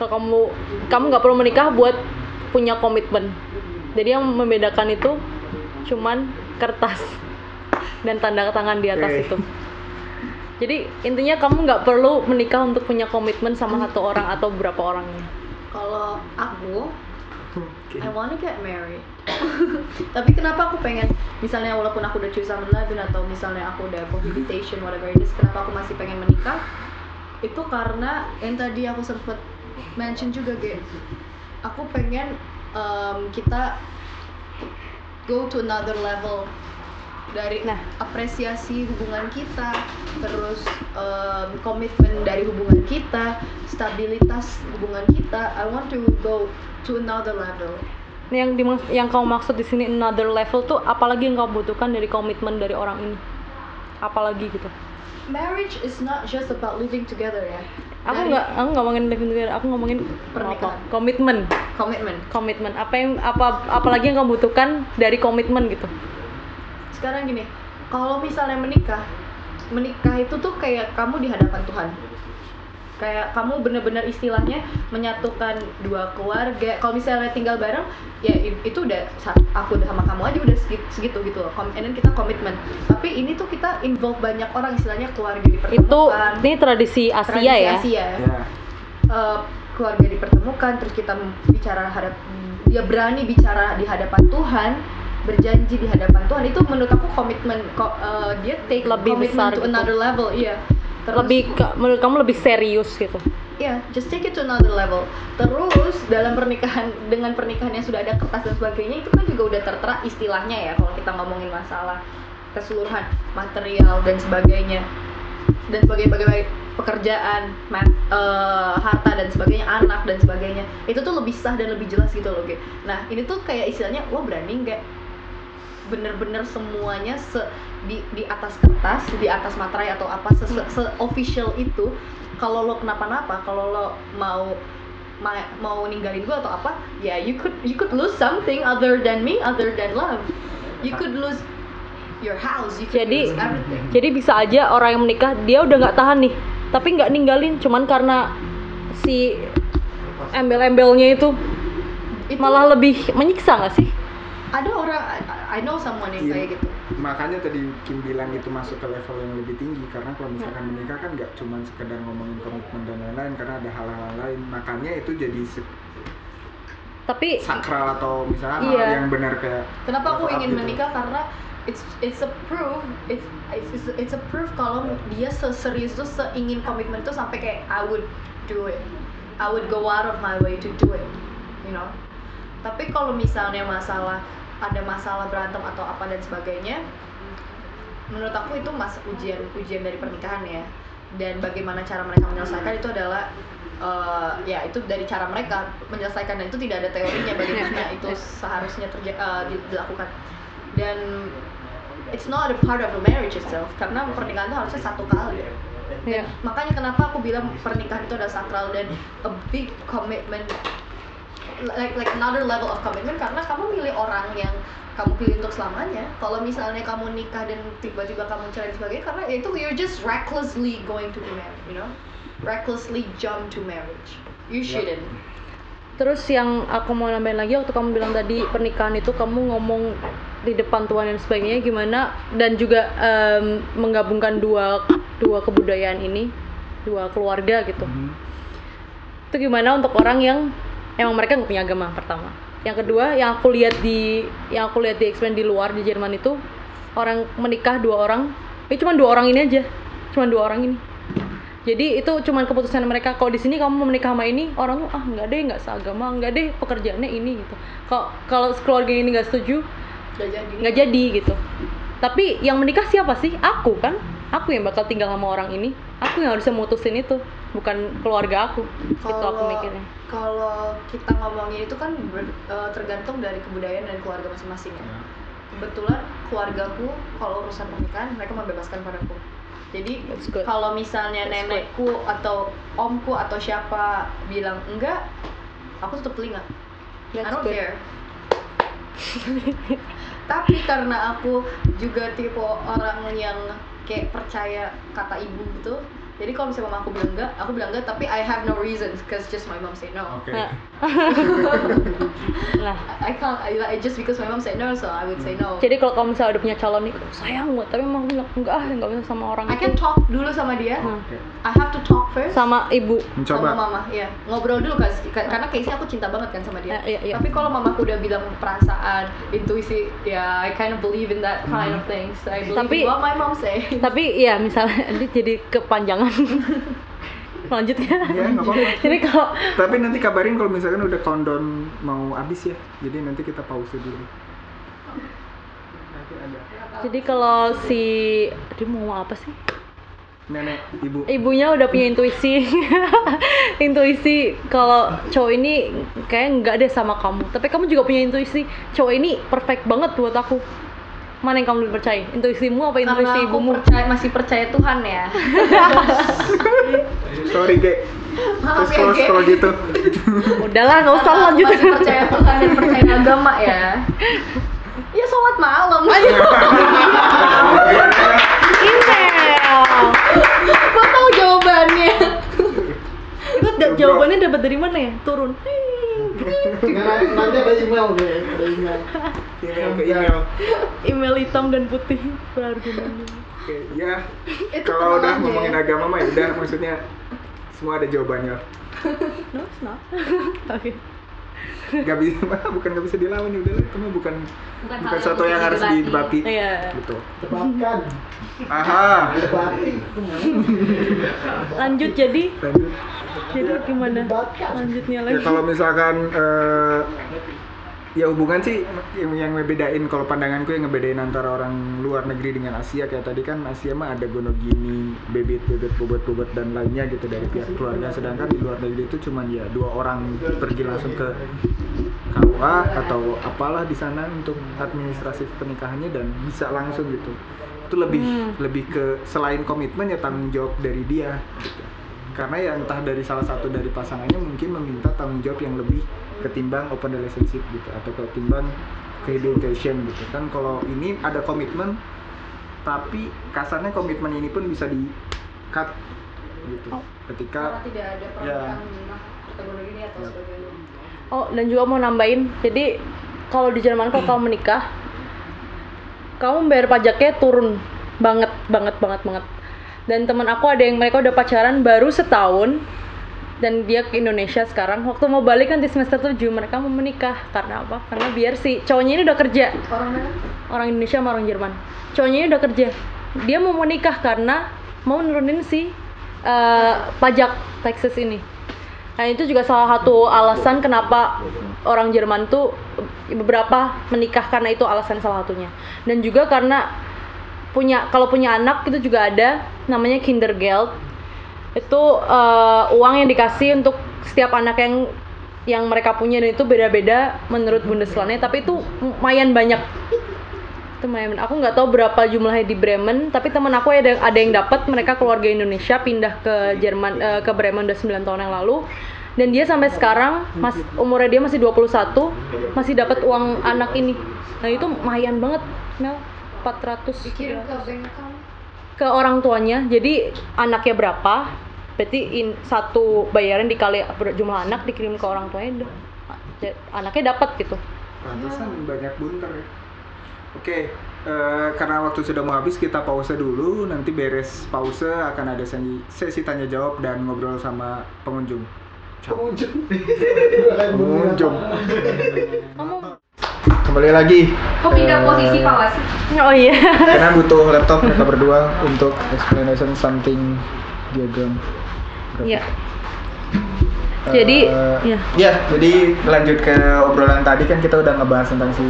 Kalau kamu kamu nggak perlu menikah buat punya komitmen. Jadi yang membedakan itu cuman kertas dan tanda tangan di atas Oke. itu. Jadi intinya kamu nggak perlu menikah untuk punya komitmen sama satu orang atau beberapa orangnya. Kalau aku, Oke. I wanna get married. Tapi kenapa aku pengen, misalnya walaupun aku udah choose Labin atau misalnya aku udah cohabitation whatever it is, kenapa aku masih pengen menikah? Itu karena yang tadi aku sempet mention juga, Ge. Aku pengen em, kita go to another level dari Nah. apresiasi hubungan kita, terus em, komitmen dari hubungan kita, stabilitas hubungan kita. I want to go to another level. yang dimas- yang kamu maksud di sini another level tuh apalagi yang kamu butuhkan dari komitmen dari orang ini apalagi gitu Marriage is not just about living together ya. aku nggak aku nggak ngomongin living together aku ngomongin Pernikahan. apa? komitmen komitmen. komitmen apa yang apa apalagi yang kamu butuhkan dari komitmen gitu Sekarang gini, kalau misalnya menikah, menikah itu tuh kayak kamu di hadapan Tuhan. Kayak kamu bener-bener istilahnya menyatukan dua keluarga. Kalau misalnya tinggal bareng, ya itu udah aku udah sama kamu aja udah segitu, segitu gitu loh. And then kita komitmen. Tapi ini tuh kita involve banyak orang istilahnya keluarga dipertemukan. itu ini tradisi Asia tradisi ya Asia. ya Eh, keluarga dipertemukan terus kita bicara hadap dia berani bicara di hadapan Tuhan berjanji di hadapan Tuhan. Itu menurut aku komitmen ko- eh, dia take Lebih commitment besar to gitu. another level iya. Terus lebih menurut kamu lebih serius gitu? Iya just take it to another level. Terus dalam pernikahan dengan pernikahan yang sudah ada kertas dan sebagainya itu kan juga udah tertera istilahnya ya kalau kita ngomongin masalah keseluruhan material dan sebagainya. Dan sebagai pekerjaan, ma- eh, harta dan sebagainya, anak dan sebagainya. Itu tuh lebih sah dan lebih jelas gitu loh, Ge. Nah ini tuh kayak istilahnya lo berani nggak bener-bener semuanya se di di atas kertas, di atas materai atau apa se, se, se- official itu kalau lo kenapa-napa, kalau lo mau ma- mau ninggalin gue atau apa, ya you could you could lose something other than me, other than love. You could lose your house, you could Jadi- lose everything. jadi bisa aja orang yang menikah dia udah nggak tahan nih tapi nggak ninggalin cuman karena si embel-embelnya itu Itu- malah lebih menyiksa nggak sih ada orang I, know someone yang Iya. kayak gitu. Makanya tadi Kim bilang itu masuk ke level yang lebih tinggi karena kalau misalkan menikah kan nggak cuma sekedar ngomongin komitmen dan lain-lain karena ada hal-hal lain. Makanya itu jadi tapi sakral atau misalnya Iya. hal yang benar kayak kenapa aku ingin gitu. menikah? Karena it's it's a proof it's it's, it's a proof kalau dia seserius itu seingin komitmen itu sampai kayak I would do it. I would go out of my way to do it you know? Tapi kalau misalnya masalah ada masalah berantem atau apa dan sebagainya menurut aku itu mas ujian ujian dari pernikahan ya. Dan bagaimana cara mereka menyelesaikan itu adalah eh, ya itu dari cara mereka menyelesaikan dan itu tidak ada teorinya bagaimana itu seharusnya terja- di- dilakukan. Dan it's not a part of the marriage itself karena pernikahan itu harusnya satu kali. Ya makanya kenapa aku bilang pernikahan itu adalah sakral dan a big commitment like like another level of commitment karena kamu milih orang yang kamu pilih untuk selamanya. Kalau misalnya kamu nikah dan tiba-tiba kamu cerai dan sebagainya karena ya itu you're just recklessly going to be married you know? Recklessly jump to marriage. You shouldn't. Terus yang aku mau nambahin lagi waktu kamu bilang tadi pernikahan itu kamu ngomong di depan Tuhan dan sebagainya gimana? Dan juga em, menggabungkan dua dua kebudayaan ini dua keluarga gitu. Mhm. Itu gimana untuk orang yang emang mereka nggak punya agama pertama. Yang kedua yang aku lihat di yang aku lihat di explain di luar di Jerman itu orang menikah dua orang, itu cuma dua orang ini aja, cuma dua orang ini. Jadi itu cuman keputusan mereka. Kalau di sini kamu mau menikah sama ini, orang tuh ah nggak deh nggak seagama, nggak deh pekerjaannya ini gitu. Kalau kalau keluarga ini nggak setuju, Gak jadi nggak jadi gitu. Tapi yang menikah siapa sih? Aku kan. Aku yang bakal tinggal sama orang ini. Aku yang harus memutusin itu, bukan keluarga aku. Itu aku mikirnya. kalau kita ngomongin itu kan ber- eh, tergantung dari kebudayaan dan keluarga masing-masing ya. Kebetulan keluargaku kalau urusan pernikahan mereka membebaskan padaku. Jadi good. kalau misalnya That's nenekku atau omku atau siapa bilang enggak, aku tutup telinga. I That's don't good. care. Tapi karena aku juga tipe orang yang kayak percaya kata ibu gitu, jadi kalau misalnya mama aku bilang enggak, aku bilang enggak, tapi I have no reasons, cause just my mom say no. Oke. Nah. Nah, I can't, I, just because my mom said no, so I would say no. jadi kalau kamu misalnya udah punya calon nih, sayang banget, tapi emang bilang enggak ah, nggak bisa sama orang I itu. can talk dulu sama dia. Hmm. I have to talk first Sama ibu. Mencoba. sama mama, ya ngobrol dulu kan, karena kayaknya aku cinta banget kan sama dia. Eh, iya, iya. Tapi kalau mamaku udah bilang perasaan, intuisi, ya I kind of believe in that kind of things. I believe Tapi- in what my mom say. Tapi ya misalnya ini jadi kepanjangan. Lanjut ya. Iya, nggak apa-apa. Jadi kalau Tapi nanti kabarin kalau misalkan udah countdown mau habis ya. Jadi nanti kita pause dulu. Nanti ada jadi kalau si dia mau apa sih? nenek, ibu. Ibunya udah punya intuisi. intuisi kalau cowok ini kayak nggak deh sama kamu. Tapi kamu juga punya intuisi. Cowok ini perfect banget buat aku. Mana yang kamu lebih percaya? Intuisimu apa intuisi Karena aku ibumu? percaya, masih percaya Tuhan ya. Sorry, Ge. Maaf Terus ya, close Ge. kalau gitu. Udahlah, nggak usah lanjut. Masih percaya Tuhan dan percaya agama ya. Ya sholat malam. Email. Kok tahu jawabannya? Itu jawabannya dapat dari mana ya? Turun. Nanti nanti ada email deh, ada email. Email ke email. Email hitam dan putih berargumen. Oke, ya. Itu Kalau udah ngomongin ya. agama mah ya udah maksudnya semua ada jawabannya. No, it's not. Oke. Gak bisa, bukan gak bisa dilawan ya udah itu mah bukan Bukan bukan hal yang sesuatu bisa yang harus didebati. Iya. Gitu. Debatkan, Aha. debati. Lanjut jadi Lanjut. jadi gimana? Lanjutnya Ya lagi. kalau misalkan eh, ya hubungan sih yang yang ngebedain kalau pandanganku yang ngebedain antara orang luar negeri dengan Asia kayak tadi kan Asia mah ada gonogini, bebet bebet bobot bobot dan lainnya gitu dari pihak keluarga. Sedangkan di luar negeri itu cuman ya dua orang pergi langsung ke KUA atau apalah di sana untuk administrasi pernikahannya dan bisa langsung gitu. Itu lebih Hmm. lebih ke selain komitmen ya tanggung jawab dari dia gitu. Karena ya entah dari salah satu dari pasangannya mungkin meminta tanggung jawab yang lebih ketimbang open relationship gitu atau ketimbang cohabitation gitu kan kalau ini ada komitmen tapi kasarnya komitmen ini pun bisa di cut gitu Oh. ketika Karena tidak ada Ya. ini atau Ya. sebagainya. Oh, dan juga mau nambahin. Jadi kalau di Jerman kalau kamu menikah, kamu bayar pajaknya turun banget, banget, banget, banget. Dan teman aku ada yang mereka udah pacaran baru setahun dan dia ke Indonesia sekarang. Waktu mau balik nanti semester 7 mereka mau menikah. Karena apa? Karena biar si cowoknya ini udah kerja. Orang mana? Orang Indonesia sama orang Jerman. Cowoknya ini udah kerja. Dia mau menikah karena mau nurunin si eh, pajak taxes ini. Nah itu juga salah satu alasan kenapa orang Jerman tuh beberapa menikah karena itu alasan salah satunya. Dan juga karena punya kalau punya anak itu juga ada namanya Kindergeld. Itu eh, uang yang dikasih untuk setiap anak yang yang mereka punya dan itu beda-beda menurut Bundeslandnya tapi itu lumayan banyak. Itu lumayan. Aku nggak tahu berapa jumlahnya di Bremen tapi teman aku ada ada yang dapat. Mereka keluarga Indonesia pindah ke Jerman eh, ke Bremen udah 9 tahun yang lalu. Dan dia sampai sekarang mas umurnya dia masih 21 masih dapat uang anak ini. Nah itu lumayan banget Mel. 400 Dikirim ke bank account. Ke orang tuanya jadi anaknya berapa berarti in, satu bayaran dikali jumlah anak dikirim ke orang tuanya udah Ya, anaknya dapat gitu Pantesan banyak bunter ya. Oke, eh, karena waktu sudah mau habis kita pause dulu. Nanti beres pause akan ada sesi, sesi tanya jawab dan ngobrol sama pengunjung. Pengunjung. Pengunjung. Kembali lagi. Kok pindah posisi Pak Was? oh iya Karena butuh laptop mereka berdua untuk explanation something diagram. iya Jadi, Eh, ya. ya, jadi lanjut ke obrolan tadi kan kita udah ngebahas tentang si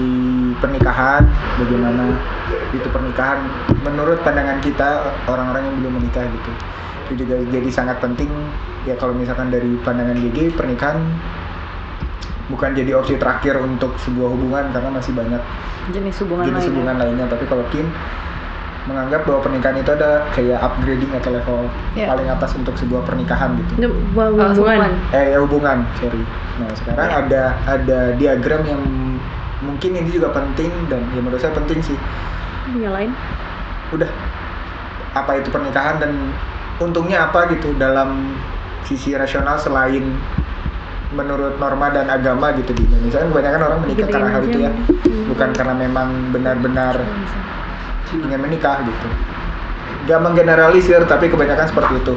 pernikahan, bagaimana itu pernikahan menurut pandangan kita orang-orang yang belum menikah gitu. Itu juga jadi sangat penting ya kalau misalkan dari pandangan GG pernikahan bukan jadi opsi terakhir untuk sebuah hubungan karena masih banyak jenis hubungan jenis lainnya. hubungan lainnya. Tapi kalau Kim menganggap bahwa pernikahan itu ada kayak upgrading atau level Ya. paling atas untuk sebuah pernikahan gitu. Itu buah- Uh, hubungan. eh ya hubungan sorry. Nah sekarang ada ada diagram yang mungkin ini juga penting dan ya menurut saya penting sih. Nyalain. Udah. Apa itu pernikahan dan untungnya apa gitu dalam sisi rasional selain menurut norma dan agama gitu di Indonesia kan kebanyakan orang menikah Gedein karena hal itu ya. bukan karena memang benar-benar ingin menikah gitu. Gak menggeneralisir tapi kebanyakan seperti itu.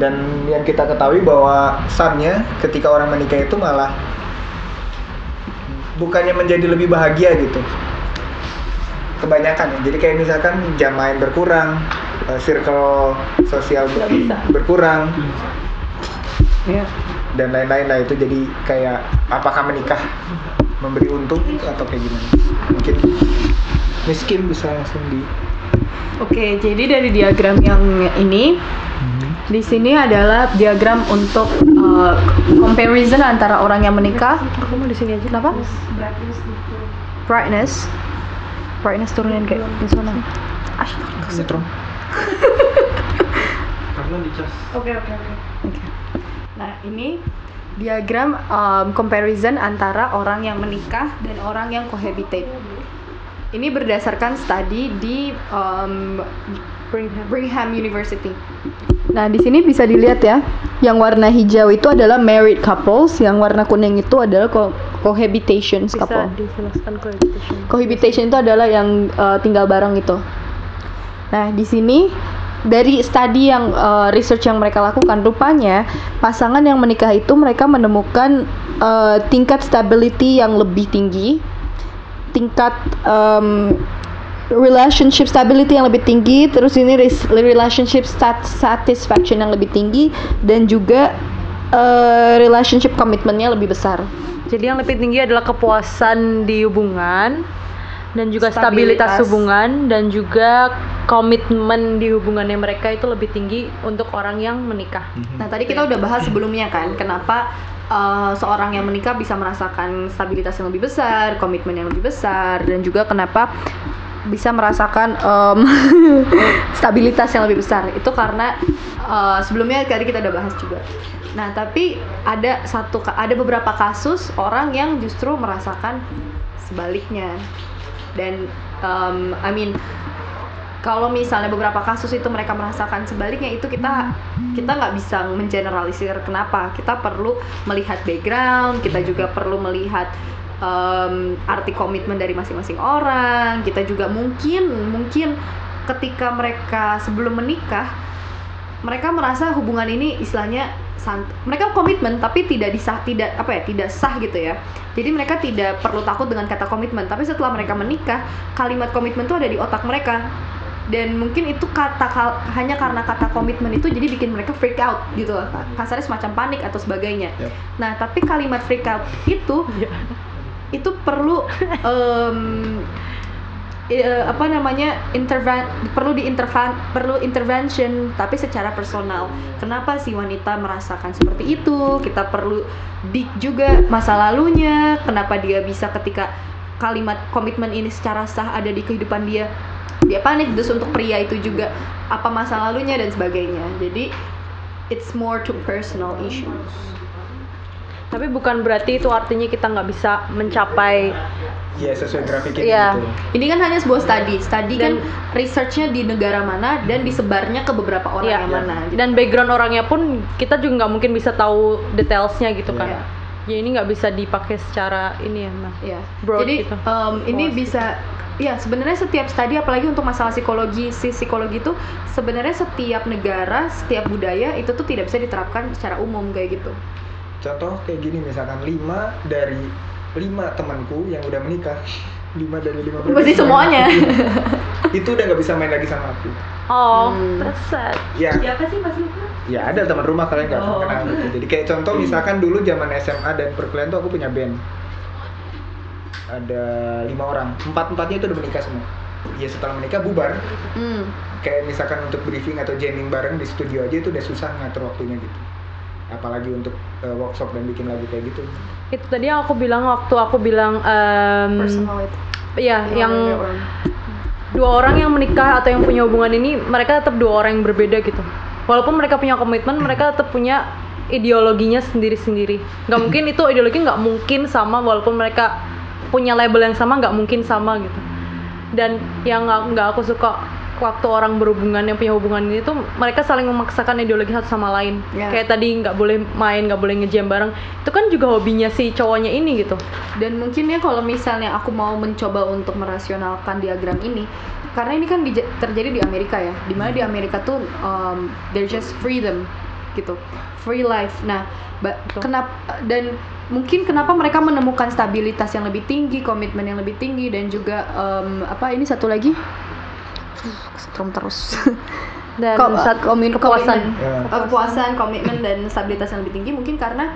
Dan yang kita ketahui bahwa sannya ketika orang menikah itu malah bukannya menjadi lebih bahagia gitu. Kebanyakan ya. Jadi kayak misalkan jam main berkurang eh, circle sosial ber- berkurang. Iya. Dan lain-lain lah itu jadi kayak apakah menikah memberi untung atau kayak gimana mungkin Miss Kim bisa langsung di Oke, jadi dari diagram yang ini di sini adalah diagram untuk uh, comparison antara orang yang menikah. Aku mau di sini aja. Kenapa? Brightness. Brightness turunin kayak di sana. Setrum. Karena dicas. Oke oke oke. Nah ini diagram um, comparison antara orang yang menikah dan orang yang cohabitate. Ini berdasarkan studi di um, Brigham. Brigham University. Nah di sini bisa dilihat ya, yang warna hijau itu adalah married couples, yang warna kuning itu adalah co- cohabitation Bisa couple. dijelaskan cohabitation. Cohabitation itu adalah yang uh, tinggal bareng itu. Nah, di sini dari studi yang uh, research yang mereka lakukan rupanya pasangan yang menikah itu mereka menemukan uh, tingkat stability yang lebih tinggi, tingkat um, relationship stability yang lebih tinggi, terus ini relationship satisfaction yang lebih tinggi dan juga uh, relationship commitmentnya lebih besar. Jadi yang lebih tinggi adalah kepuasan di hubungan dan juga stabilitas, Stabilitas. hubungan dan juga komitmen di hubungannya mereka itu lebih tinggi untuk orang yang menikah. Nah tadi kita udah bahas sebelumnya kan kenapa uh, seorang yang menikah bisa merasakan stabilitas yang lebih besar, komitmen yang lebih besar, dan juga kenapa bisa merasakan um, stabilitas yang lebih besar. Itu karena uh, sebelumnya tadi kita udah bahas juga. Nah tapi ada satu ada beberapa kasus orang yang justru merasakan sebaliknya dan um, I mean kalau misalnya beberapa kasus itu mereka merasakan sebaliknya itu kita kita nggak bisa mengeneralisir kenapa. Kita perlu melihat background kita juga perlu melihat em, arti komitmen dari masing-masing orang. Kita juga mungkin mungkin ketika mereka sebelum menikah mereka merasa hubungan ini istilahnya sant mereka komitmen tapi tidak disah tidak apa ya tidak sah gitu ya. Jadi mereka tidak perlu takut dengan kata komitmen. Tapi setelah mereka menikah kalimat komitmen itu ada di otak mereka. Dan mungkin itu kata hanya karena kata komitmen itu jadi bikin mereka freak out gitu lah kasarnya semacam panik atau sebagainya. Yep. nah tapi kalimat freak out itu itu perlu em, eh, apa namanya interven perlu diintervan perlu intervention tapi secara personal. Kenapa si wanita merasakan seperti itu? Kita perlu dig juga masa lalunya. Kenapa dia bisa ketika kalimat komitmen ini secara sah ada di kehidupan dia dia panik terus untuk pria itu juga apa masa lalunya dan sebagainya. Jadi it's more to personal issues Tapi bukan berarti itu artinya kita nggak bisa mencapai ya sesuai grafik ini Iya. gitu Ini kan hanya sebuah study. Study kan Dan- researchnya di negara mana dan disebarnya ke beberapa orang Iya. yang mana. gitu. dan background orangnya pun kita juga nggak mungkin bisa tahu detailsnya gitu kan Iya. ya ini nggak bisa dipakai secara ini ya Mas. Iya. Broad Jadi gitu. em, ini Luas bisa ya sebenarnya setiap studi apalagi untuk masalah psikologi si psikologi itu sebenarnya setiap negara, setiap budaya itu tuh tidak bisa diterapkan secara umum kayak gitu. Contoh kayak gini misalkan lima dari lima temanku yang udah menikah lima dari lima Berarti semuanya. itu udah nggak bisa main lagi sama aku oh Hmm. sad ya Siapa sih Mas Lukman? ya ada teman rumah kalian nggak Oh. kenal gitu jadi kayak contoh misalkan dulu zaman SMA dan perkuliahan tuh aku punya band ada lima orang empat empatnya itu udah menikah semua ya setelah menikah bubar Hmm. kayak misalkan untuk briefing atau jamming bareng di studio aja itu udah susah ngatur waktunya gitu apalagi untuk uh, workshop dan bikin lagu kayak gitu itu tadi yang aku bilang waktu aku bilang em, Personal itu. Iya, yang orang. dua orang yang menikah atau yang punya hubungan ini mereka tetap dua orang yang berbeda gitu. Walaupun mereka punya komitmen, mereka tetap punya ideologinya sendiri-sendiri. Nggak mungkin itu ideologi nggak mungkin sama walaupun mereka punya label yang sama nggak mungkin sama gitu. Dan yang nggak aku suka waktu orang berhubungan yang punya hubungan ini tuh mereka saling memaksakan ideologi satu sama lain. Ya. Kayak tadi nggak boleh main, nggak boleh ngejam bareng. Itu kan juga hobinya si cowoknya ini gitu. Dan mungkin ya kalau misalnya aku mau mencoba untuk merasionalkan diagram ini, karena ini kan dija- terjadi di Amerika ya, di mana di Amerika tuh um, there's just freedom gitu, free life. Nah, kenapa dan mungkin kenapa mereka menemukan stabilitas yang lebih tinggi, komitmen yang lebih tinggi dan juga um, apa ini satu lagi? Setrum terus. Dan Ko- saat komin- kepuasan. komitmen. Ya. Uh, kepuasan, komitmen dan stabilitas yang lebih tinggi mungkin karena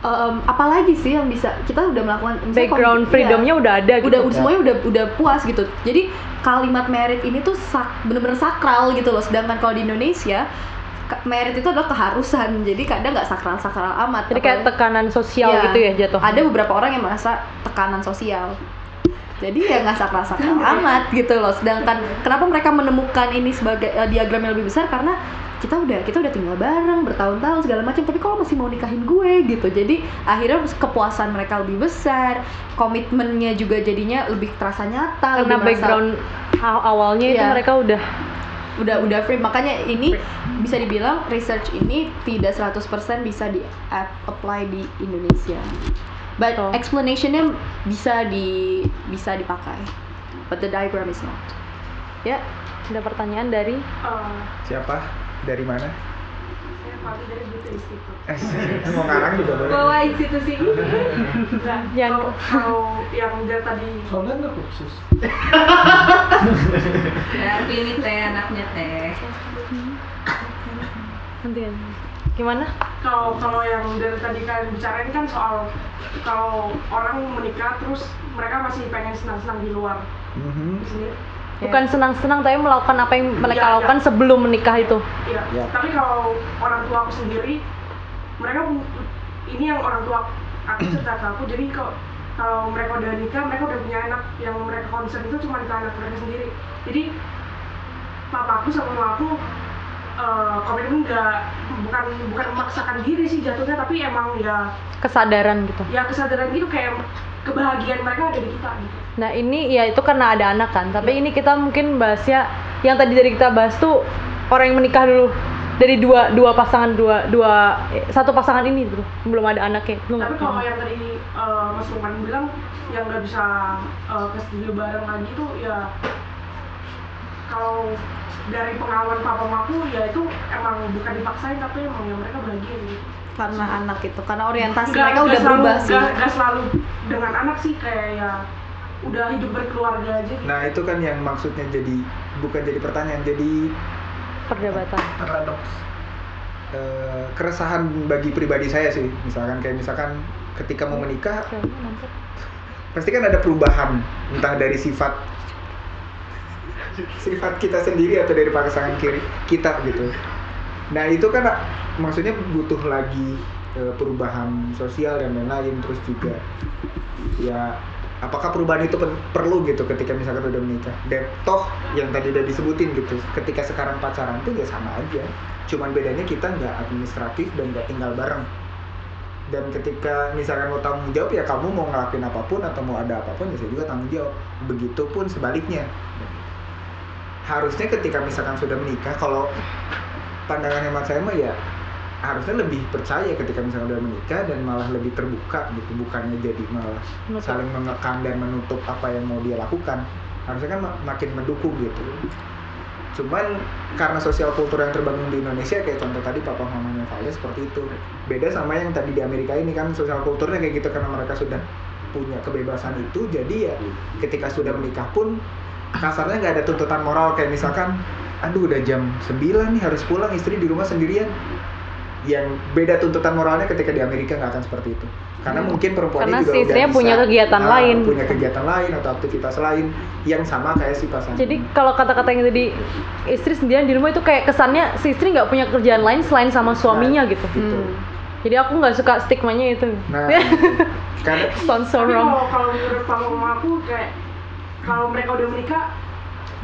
um, apalagi sih yang bisa kita udah melakukan background kom- freedomnya iya, udah ada gitu. udah udah semuanya udah udah puas gitu jadi kalimat merit ini tuh sak, bener-bener sakral gitu loh sedangkan kalau di Indonesia merit itu adalah keharusan jadi kadang nggak sakral sakral amat Jadi kayak tekanan sosial Iya. gitu ya jatuh. ada beberapa orang yang merasa tekanan sosial jadi ya nggak sakral sakral amat gitu loh. Sedangkan kenapa mereka menemukan ini sebagai eh, diagram yang lebih besar? Karena kita udah kita udah tinggal bareng bertahun-tahun segala macam tapi kalau masih mau nikahin gue gitu? Jadi akhirnya kepuasan mereka lebih besar komitmennya juga jadinya lebih terasa nyata Karena lebih merasa- background aw- awalnya itu Iya. mereka udah udah udah free. Makanya ini bisa dibilang research ini tidak 100% bisa di ap- apply di Indonesia but Betul. explanationnya bisa di bisa dipakai but the diagram is not ya ada pertanyaan dari Eh, siapa dari mana dari Beauty Institute. Eh, mau ngarang juga boleh Bawa institusi ini. Nah, Yang- kalau, kalau yang dari tadi Soalnya nggak khusus. ya, ini teh anaknya teh. nanti ya. Gimana Kalau kalau yang dari tadi kalian bicarain kan soal kalau orang menikah terus mereka masih pengen senang-senang di luar. Mhm. Di sini bukan senang-senang tapi melakukan apa yang mereka Iya, iya. lakukan sebelum menikah itu Iya. Ya. Tapi kalau orang tua aku sendiri, mereka ini yang orang tua aku cerita ke aku. Jadi kalau kalau mereka udah nikah, mereka udah punya anak yang mereka concern itu cuma ke anak mereka sendiri. Jadi papa aku sama mama aku eh, komitmen nggak bukan bukan memaksakan diri sih jatuhnya, tapi emang ya kesadaran gitu. ya kesadaran gitu kayak kebahagiaan mereka ada di kita gitu. nah ini ya itu karena ada anak kan tapi ini kita mungkin bahasnya yang tadi dari kita bahas tuh orang yang menikah dulu dari dua dua pasangan dua dua satu pasangan ini gitu belum ada anaknya belum. Tapi kalau yang tadi eh, Mas Lukman bilang yang nggak bisa eh, ke studio bareng lagi itu ya kalau dari pengalaman papa mamaku ya itu emang bukan dipaksain tapi emang ya mereka bahagia gitu. karena anak itu karena orientasi Nggak- mereka nggak udah selalu- berubah sih. nggak- nggak selalu dengan anak sih kayak ya udah hidup berkeluarga aja gitu. nah itu kan yang maksudnya jadi bukan jadi pertanyaan jadi perdebatan. Paradoks. Eh, keresahan bagi pribadi saya sih. Misalkan kayak misalkan ketika mau menikah pasti kan ada perubahan entah dari sifat sifat kita sendiri atau dari pasangan kiri kita gitu. Nah itu kan maksudnya butuh lagi eh, perubahan sosial dan lain-lain terus juga ya apakah perubahan itu perlu gitu ketika misalkan udah menikah? Dan toh yang tadi udah disebutin gitu ketika sekarang pacaran tuh ya sama aja. Cuman bedanya kita nggak administratif dan nggak tinggal bareng. Dan ketika misalkan lo tanggung jawab ya kamu mau ngelakuin apa pun atau mau ada apa pun ya saya juga tanggung jawab. Begitupun sebaliknya harusnya ketika misalkan sudah menikah kalau pandangan hemat saya mah ya harusnya lebih percaya ketika misalkan udah menikah dan malah lebih terbuka gitu. Bukannya jadi malah Menutup. saling mengekang dan menutup apa yang mau dia lakukan. Harusnya kan ma- makin mendukung gitu. Cuman karena sosial kultur yang terbangun di Indonesia kayak contoh tadi papa mamanya Vale seperti itu. Beda sama yang tadi di Amerika ini kan sosial kulturnya kayak gitu karena mereka sudah punya kebebasan itu. Jadi ya ketika sudah menikah pun kasarnya nggak ada tuntutan moral kayak misalkan aduh udah jam 9 nih harus pulang istri di rumah sendirian yang beda tuntutan moralnya ketika di Amerika nggak akan seperti itu karena mungkin perempuan Karena juga si udah istrinya bisa, punya kegiatan ah, lain. punya kegiatan lain atau aktivitas lain yang sama kayak si pasangan Jadi kalau kata-kata yang tadi istri sendirian di rumah itu kayak kesannya si istri nggak punya kerjaan lain selain sama suaminya gitu. gitu. Hmm. Jadi aku nggak suka stigmanya itu. nah karena Sounds so tapi wrong. kalau kalau menurut aku kayak kalau mereka udah menikah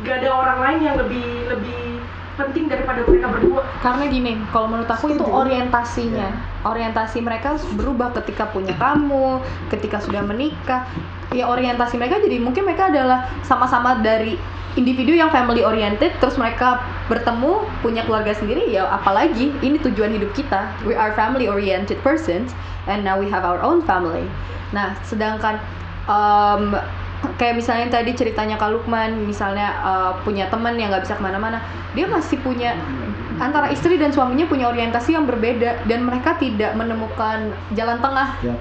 gak ada orang lain yang lebih lebih penting daripada mereka berdua Karena gini, kalau menurut aku itu Setuju. orientasinya, orientasi mereka berubah ketika punya kamu, ketika sudah menikah. Ya orientasi mereka jadi mungkin mereka adalah sama-sama dari individu yang family oriented, terus mereka bertemu punya keluarga sendiri. Ya apalagi ini tujuan hidup kita. We are family oriented persons, and now we have our own family. Nah, sedangkan em, kayak misalnya tadi ceritanya Kak Lukman misalnya eh, punya teman yang nggak bisa ke mana-mana. Dia masih punya antara istri dan suaminya punya orientasi yang berbeda dan mereka tidak menemukan jalan tengah. Ya,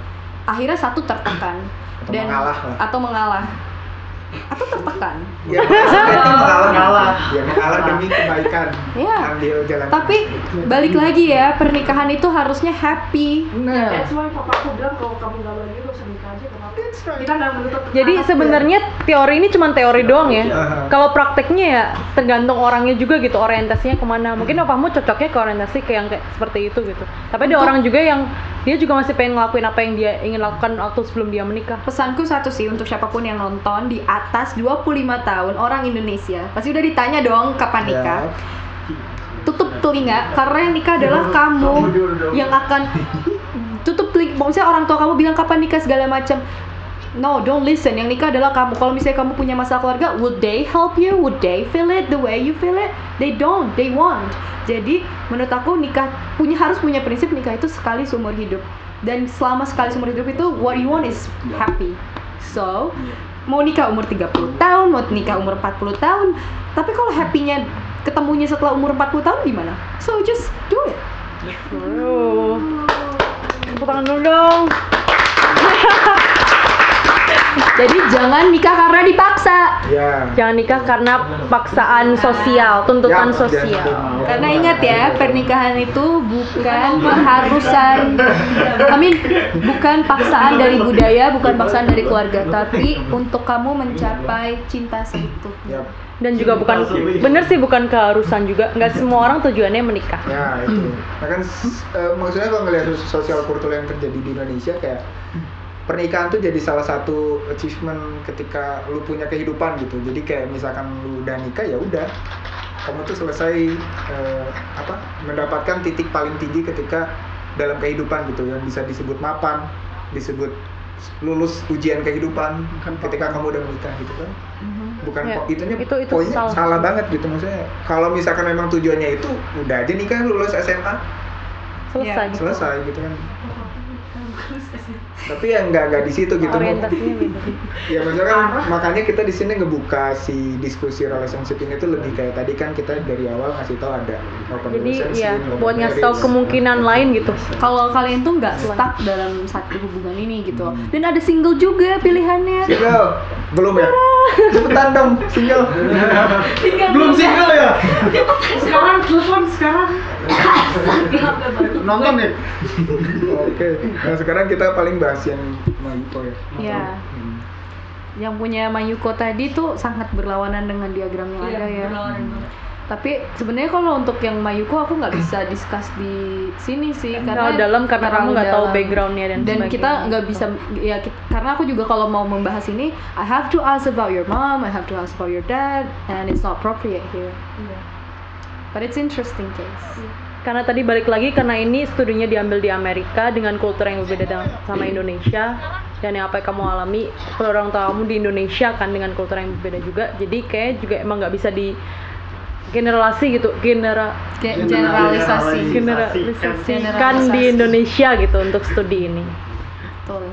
akhirnya satu tertekan. Atau mengalah lah. atau mengalah. Atau tertekan. Ya mengalah. Mengalah. ya mengalah demi kebaikan. Iya. ambil jalan tapi balik lagi ya pernikahan itu harusnya happy. Nah that's why papa aku bilang kalau kamu nggak lagi gak usah nikah aja kenapa kita nggak menutup Jadi anak. sebenarnya teori ini cuma teori doang ya. Aha. Kalau prakteknya ya tergantung orangnya juga gitu orientasinya ke mana. Mungkin opamu cocoknya ke orientasi ke yang kayak seperti itu gitu. Tapi ada orang juga yang dia juga masih pengen ngelakuin apa yang dia ingin lakukan waktu sebelum dia menikah. pesanku satu sih untuk siapa pun yang nonton di atas 25 tahun orang Indonesia pasti udah ditanya dong kapan nikah Ya. tutup telinga karena yang nikah adalah kamu yang akan tutup telinga maksudnya orang tua kamu bilang kapan nikah segala macam. No don't listen. Yang nikah adalah kamu. Kalau misalnya kamu punya masalah keluarga would they help you? Would they feel it the way you feel it? They don't. They won't. Jadi menurut aku nikah punya harus punya prinsip nikah itu sekali seumur hidup. Dan selama sekali seumur hidup itu what you want is happy. So mau nikah umur 30 tahun mau nikah umur 40 tahun tapi kalau happy-nya ketemunya setelah umur 40 tahun gimana? So just do it. Aduh. Tepuk tangan dulu dong. Jadi jangan nikah karena dipaksa ya Jangan nikah karena paksaan sosial, tuntutan Ya, sosial. jangan. karena ingat ya pernikahan itu bukan keharusan I mean bukan paksaan dari budaya bukan paksaan dari keluarga tapi untuk kamu mencapai cinta seutuhnya ya Dan juga bukan bener sih bukan keharusan juga. Nggak semua orang tujuannya menikah. ya itu nah kan eh, maksudnya kalau ngelihat sos- sosial kultur yang terjadi di Indonesia kayak pernikahan tuh jadi salah satu achievement ketika lu punya kehidupan gitu. Jadi kayak misalkan lu udah nikah ya udah. Kamu tuh selesai eh, apa mendapatkan titik paling tinggi ketika dalam kehidupan gitu yang bisa disebut mapan disebut lulus ujian kehidupan Bukan ketika kamu udah menikah gitu kan. Bukan Ya, po- itunya itu- itu poinnya salah. salah. banget gitu maksudnya. Kalau misalkan memang tujuannya itu udah aja nikah lulus SMA Selesai. Ya, selesai. Gitu kan tapi yang nggak nggak di situ gitu Orientasinya beda. ya maksudnya kan makanya kita di sini ngebuka si diskusi relationship ini tuh lebih kayak tadi kan kita dari awal ngasih tahu ada open Jadi relationship, ya buat ngasih tahu kemungkinan lain gitu. kalau kalian tuh nggak stuck dalam satu hubungan ini gitu. Dan ada single juga pilihannya. Single? Belum ya? Cepetan dong single. Belum single ya? sekarang telepon sekarang Nonton nih. oke. Nah sekarang kita paling bahas yang Mayuko ya. Ya Hmm. yang punya Mayuko tadi tuh sangat berlawanan dengan diagram yang ada ya. tapi sebenarnya kalau untuk yang Mayuko aku nggak bisa discuss di sini sih karena Terlalu dalam karena kamu nggak tahu backgroundnya dan dan kita nggak bisa ya ki- karena aku juga kalau mau membahas ini I have to ask about your mom I have to ask about your dad and it's not appropriate here but it's interesting case. Karena tadi balik lagi karena ini studinya diambil di Amerika dengan kultur yang berbeda dengan- sama Indonesia dan yang apa yang kamu alami kalau orang tua kamu di Indonesia kan dengan kultur yang berbeda juga. Jadi kayak juga emang nggak bisa di generasi gitu genera Ge- generalisasi. Generalisasi. di Indonesia gitu untuk studi ini. Betul.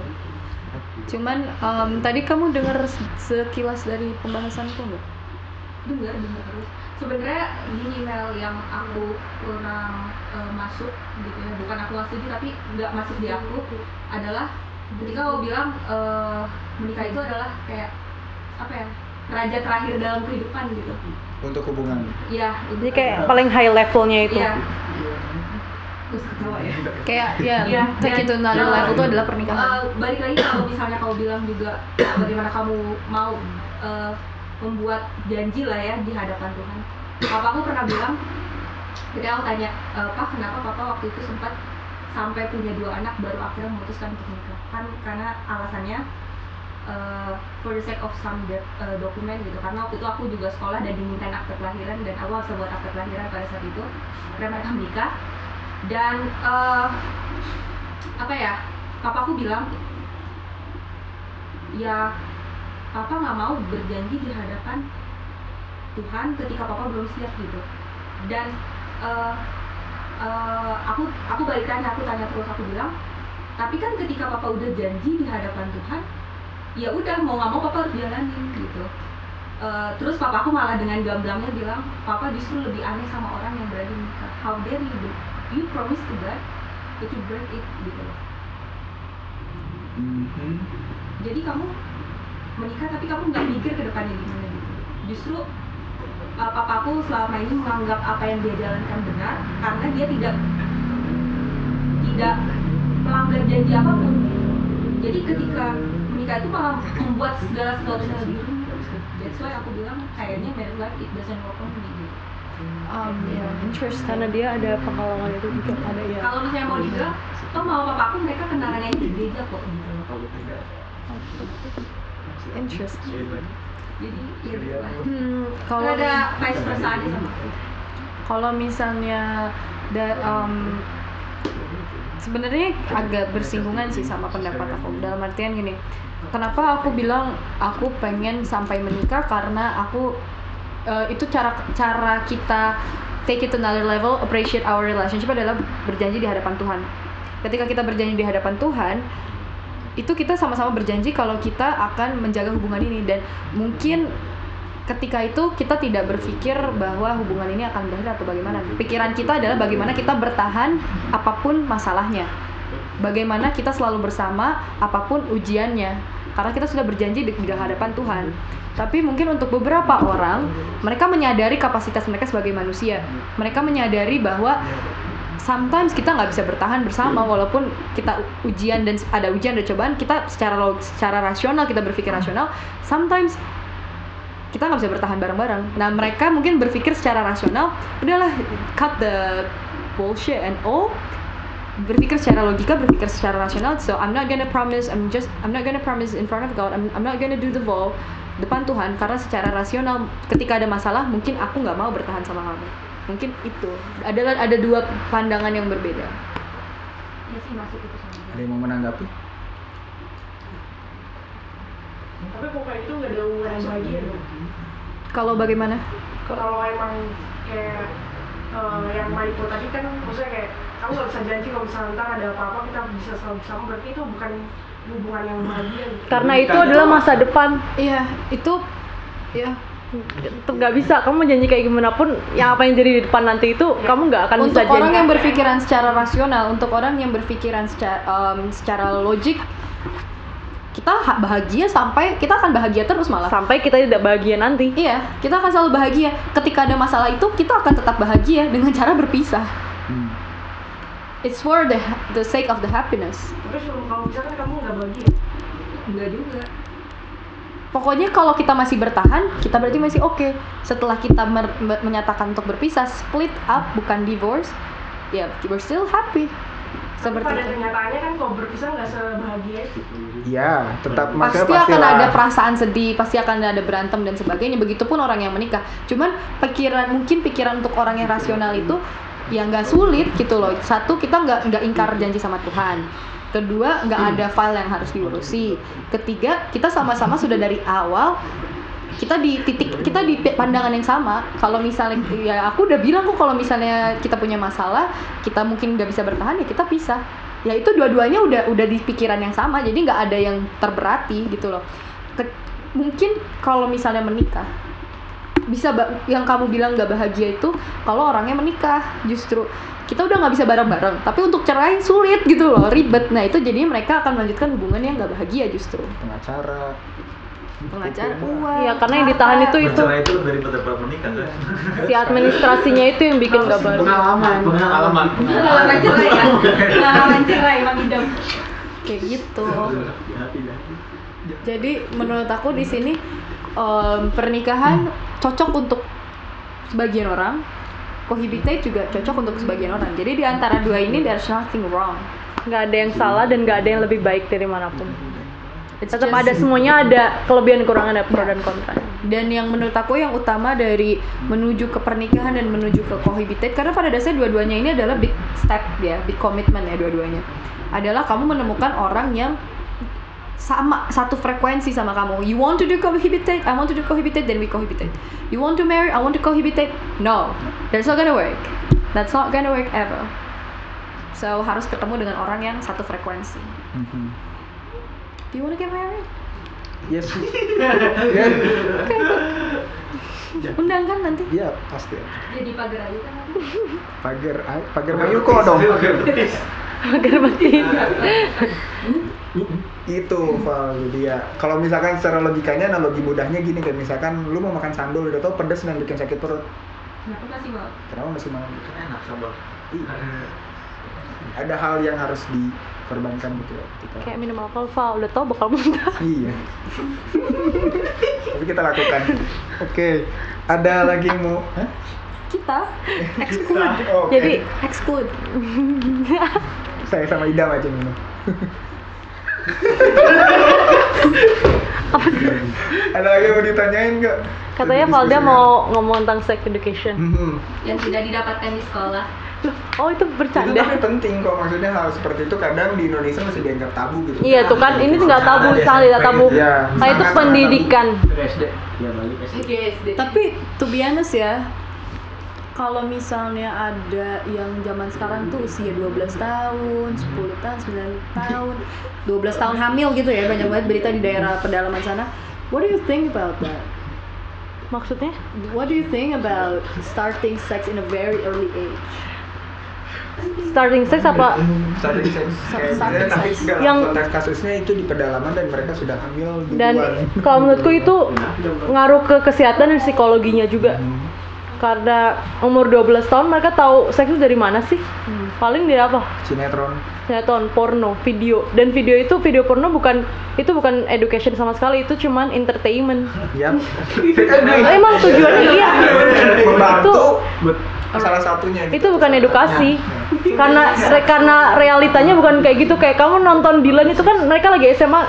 Cuman em, tadi kamu dengar se- sekilas dari pembahasanku nggak? Dengar dengar. terus sebenarnya di email yang aku kurang eh, masuk gitu ya bukan aku nggak setuju tapi nggak masuk di aku adalah ketika kau bilang eh, menikah itu adalah kayak apa ya raja terakhir dalam kehidupan gitu. Untuk hubungan. Ya jadi kayak paling high levelnya itu. Iya. Terus ketawa ya? Kayak ya Iya, take it to dan, another uh, level itu adalah pernikahan. Eh, balik lagi kalau misalnya kau bilang juga bagaimana kamu mau eh, membuat janji lah ya di hadapan Tuhan. Papa aku pernah bilang, ketika aku tanya, e, Pak kenapa Papa waktu itu sempat sampai punya dua anak baru akhirnya memutuskan untuk menikah? Kan karena alasannya eh, for the sake of some de- eh, dokumen gitu. Karena waktu itu aku juga sekolah dan dimintain akte kelahiran dan aku harus buat akte kelahiran pada saat itu. Akhirnya mereka menikah dan eh, apa ya papaku bilang ya papa nggak mau berjanji di hadapan Tuhan ketika papa belum siap gitu. Dan eh, eh, aku aku balik tanya aku tanya terus aku bilang tapi kan ketika papa udah janji di hadapan Tuhan ya udah mau nggak mau papa harus jalanin gitu. Eh, terus papaku malah dengan gamblangnya bilang papa justru lebih aneh sama orang yang berani nikah. How dare you do? You promise to God but you break it gitu loh. Mhm. jadi kamu menikah tapi kamu nggak mikir ke depannya gimana gitu justru uh, papaku selama ini menganggap apa yang dia jalankan benar karena dia tidak tidak melanggar janji apa pun. Jadi ketika menikah itu malah membuat segala sesuatunya lebih that's why aku bilang kayaknya married life it doesn't work on me. Gitu. um, yeah, interesting karena dia ada pengalaman itu juga ada ya kalau misalnya mau dibilang toh mau papaku mereka kenangannya di gereja kok. Gitu interesting. Jadi ya gitu lah hmm, kalau kalau ada vice versa aja sama? Aku kalau misalnya da, um, sebenarnya agak bersinggungan sih sama pendapat aku. Dalam artian gini kenapa aku bilang aku pengen sampai menikah? Karena aku eh, itu cara cara kita take it to another level appreciate our relationship adalah berjanji di hadapan Tuhan. Ketika kita berjanji di hadapan Tuhan itu kita sama-sama berjanji kalau kita akan menjaga hubungan ini dan mungkin ketika itu kita tidak berpikir bahwa hubungan ini akan berakhir atau bagaimana. Pikiran kita adalah bagaimana kita bertahan apa pun masalahnya. Bagaimana kita selalu bersama apa pun ujiannya. Karena kita sudah berjanji di di hadapan Tuhan. Tapi mungkin untuk beberapa orang, mereka menyadari kapasitas mereka sebagai manusia. Mereka menyadari bahwa sometimes kita nggak bisa bertahan bersama walaupun kita ujian dan ada ujian dan cobaan kita secara log- secara rasional kita berpikir rasional sometimes kita nggak bisa bertahan bareng-bareng. Nah mereka mungkin berpikir secara rasional, udahlah cut the bullshit and all. Berpikir secara logika, berpikir secara rasional. So I'm not gonna promise, I'm just, I'm not gonna promise in front of God. I'm, I'm not gonna do the vow depan Tuhan karena secara rasional ketika ada masalah mungkin aku nggak mau bertahan sama kamu. Mungkin itu adalah ada dua pandangan yang berbeda. ya sih masuk itu sama Ada yang mau menanggapi? tapi kok kayak itu nggak ada hubungan yang bahagia dong Kalau bagaimana? kalau emang kayak eh, yang Maiko tadi kan maksudnya kayak kamu nggak bisa janji kalau misalnya ntar ada apa-apa kita bisa selalu bersama berarti itu bukan hubungan yang bahagia gitu. karena itu adalah masa depan Iya itu ya tetap nggak bisa kamu janji kayak gimana pun yang apa yang jadi di depan nanti itu kamu nggak akan untuk bisa orang janji yang berpikiran secara rasional, untuk orang yang berpikiran secara, em, secara logik, kita ha- bahagia sampai kita akan bahagia terus malah. sampai kita tidak bahagia nanti Iya, kita akan selalu bahagia. Ketika ada masalah itu, kita akan tetap bahagia dengan cara berpisah. Hmm. It's for the the sake of the happiness. tapi sebelum kamu bisa kan kamu nggak bahagia enggak juga Pokoknya kalau kita masih bertahan, kita berarti masih oke. Setelah kita menyatakan untuk berpisah, split up bukan divorce, ya we're still happy. Seperti pada itu. kenyataannya kan kalau berpisah nggak sebahagia itu Iya, tetap maksudnya pasti akan ada perasaan sedih, pasti akan ada berantem dan sebagainya. Begitupun orang yang menikah. Cuman pikiran mungkin pikiran untuk orang yang rasional itu ya nggak sulit gitu loh satu kita nggak nggak ingkar janji sama Tuhan kedua nggak ada file yang harus diurusi. Ketiga kita sama-sama sudah dari awal kita di titik kita di pandangan yang sama. Kalau misalnya ya aku udah bilang kok kalau misalnya kita punya masalah kita mungkin nggak bisa bertahan ya kita pisah. Ya itu dua-duanya udah udah di pikiran yang sama jadi nggak ada yang terberati gitu loh. Ke- mungkin kalau misalnya menikah bisa yang kamu bilang nggak bahagia itu kalau orangnya menikah justru kita udah nggak bisa bareng-bareng tapi untuk cerai sulit gitu loh ribet nah itu jadi mereka akan melanjutkan hubungan yang nggak bahagia justru pengacara pengacara uang Iya, karena yang ditahan itu itu Bercerai itu lebih ribet daripada menikah kan? si administrasinya itu yang bikin nggak baru. Pengalaman. Pengalaman. Pengalaman cerai ya. Pengalaman cerai Idam. kayak gitu jadi menurut aku di sini em, pernikahan cocok untuk sebagian orang. Cohabitate juga cocok untuk sebagian orang. Jadi di antara dua ini there's nothing wrong. Nggak ada yang salah dan nggak ada yang lebih baik dari mana pun. It's Tetap just- ada semuanya ada kelebihan kekurangan ada pro dan kontra. dan yang menurut aku yang utama dari menuju ke pernikahan dan menuju ke cohabitate karena pada dasarnya dua-duanya ini adalah big step ya big commitment ya dua-duanya. Adalah kamu menemukan orang yang sama satu frekuensi sama kamu. You want to do cohabitate I want to do cohabitate then we cohabitate. You want to marry I want to cohabitate. No that's not gonna work. That's not gonna work ever. So harus ketemu dengan orang yang satu frekuensi. Mhm. do you want to get married? Yes. Ya, undang kan nanti Iya, pasti. Jadi pagar aja kan. Pagar pagar Mayuko dong. Agar mati. itu Val jadi ya kalau misalkan secara logikanya analogi mudahnya gini kayak misalkan lu mau makan sambal udah tau pedes dan bikin sakit perut Kenapa masih mau? kenapa masih mau Enak sambal. Iya. ada hal yang harus dikorbankan gitu ya ketika Kayak minum alkohol, Val. Udah tau bakal muntah. iya tapi kita lakukan oke ada lagi yang mau Hah? kita exclude Oh, oke. Jadi exclude saya sama Idam aja minum ada lagi yang mau ditanyain nggak katanya Valda mau ngomong tentang sex education. Mhm. Yang tidak didapatkan di sekolah. Loh, Oh itu itu bercanda. tapi penting kok maksudnya hal seperti itu kadang di Indonesia masih dianggap tabu gitu Iya tuh kan, ini nggak tabu, sangat tidak tabu. Iya, Nah itu pendidikan. SD. Ya balik SD. SD. tapi to be honest ya kalau misalnya ada yang zaman sekarang tuh usia 12 tahun, 10 tahun, 9 tahun, 12 tahun hamil gitu ya, banyak banget berita di daerah pedalaman sana. What do you think about that? Maksudnya? What do you think about starting sex in a very early age? Starting sex apa? starting sex kayak Starting tapi sex. dalam Yang- konteks kasusnya itu di pedalaman dan mereka sudah hamil duluan. Dan kalau menurutku itu ngaruh ke kesehatan dan psikologinya juga. Karena umur 12 tahun mereka tahu seks itu dari mana sih? Paling dari apa? sinetron. Sinetron porno video. Dan video itu video porno bukan itu bukan education sama sekali itu cuman entertainment. Ya emang tujuannya iya membantu salah satunya itu bukan edukasi. Karena re- karena realitanya bukan kayak gitu. Kayak kamu nonton Dylan itu kan mereka lagi SMA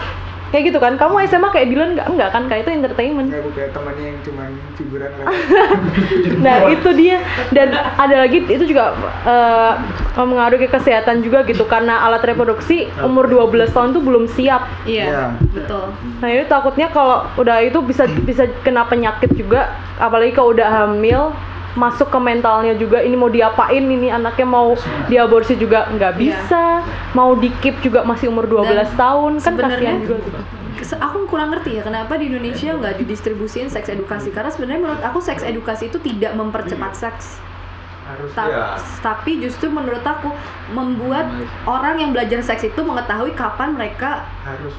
kayak gitu kan. Kamu SMA kayak Dylan nggak? Enggak kan? Kayak itu entertainment. Nggak kayak temannya yang cuma figuran nah itu dia. Dan ada lagi itu juga eh, mengaruhi ke kesehatan juga gitu. Karena alat reproduksi umur 12 tahun tuh belum siap. Iya, Iya. betul. Nah itu takutnya kalau udah itu bisa bisa kena penyakit juga, apalagi kalau udah hamil masuk ke mentalnya juga ini mau diapain ini anaknya mau diaborsi juga nggak Iya. bisa mau dikip juga masih umur 12 Dan tahun kan sebenarnya- kasihan juga gitu. Aku kurang ngerti ya kenapa di Indonesia nggak didistribusiin seks edukasi karena sebenarnya menurut aku seks edukasi itu tidak mempercepat seks harus Ta- Iya. tapi justru menurut aku membuat orang yang belajar seks itu mengetahui kapan mereka harus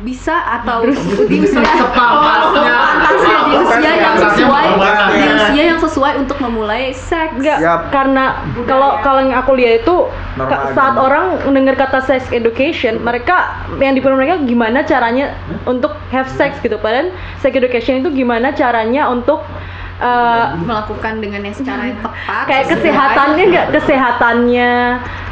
bisa atau di usia Sepantasnya. sepantasnya di usia yang sesuai di usia yang sesuai untuk memulai seks Enggak, Yap. karena kalau kalau yang aku lihat itu Norma ka- saat agama. orang mendengar kata sex education, mereka yang di mereka gimana caranya untuk have sex gitu. Padahal sex education itu gimana caranya untuk eh, melakukan dengan yang secara yang tepat kayak kesehatannya nggak kesehatannya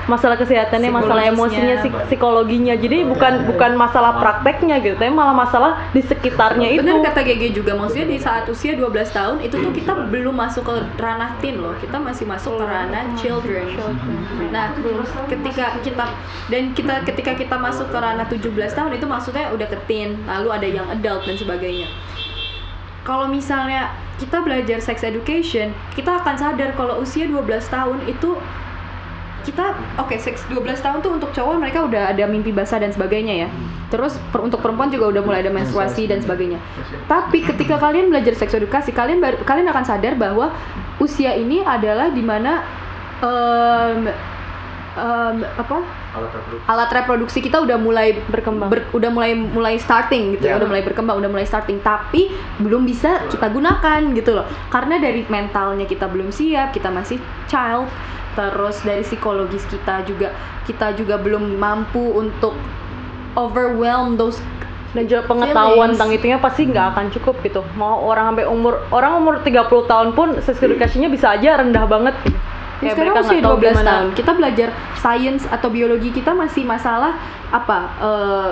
masalah kesehatannya, masalah emosinya, psikologinya. Jadi bukan bukan masalah prakteknya gitu, tapi malah masalah di sekitarnya itu. Bener kata GG juga, maksudnya di saat usia 12 tahun itu tuh kita belum masuk ke ranah teen loh, kita masih masuk ke ranah children. Nah, ketika kita dan kita ketika kita masuk ke ranah 17 tahun itu maksudnya udah ke teen, lalu ada yang adult dan sebagainya. Kalau misalnya kita belajar sex education, kita akan sadar kalau usia 12 tahun itu kita oke seks 12 tahun tuh untuk cowok mereka udah ada mimpi basah dan sebagainya ya. Terus per- untuk perempuan juga udah mulai ada menstruasi dan sebagainya. Tapi ketika kalian belajar seks edukasi, kalian kalian akan sadar bahwa usia ini adalah di mana em, em, apa Alat reproduksi. alat reproduksi kita udah mulai Berkembang. ber- udah mulai mulai starting gitu ya Ya. udah mulai berkembang udah mulai starting tapi belum bisa kita gunakan gitu loh karena dari mentalnya kita belum siap kita masih child terus dari psikologis kita juga kita juga belum mampu untuk overwhelm those dan juga pengetahuan Feelings. tentang itunya pasti nggak akan cukup gitu mau orang sampai umur orang umur 30 tahun pun sex education-nya bisa aja rendah banget gitu. Ya, sekarang mereka usia nggak tahu 12 gimana. tahun. Kita belajar science atau biologi kita masih masalah apa eh,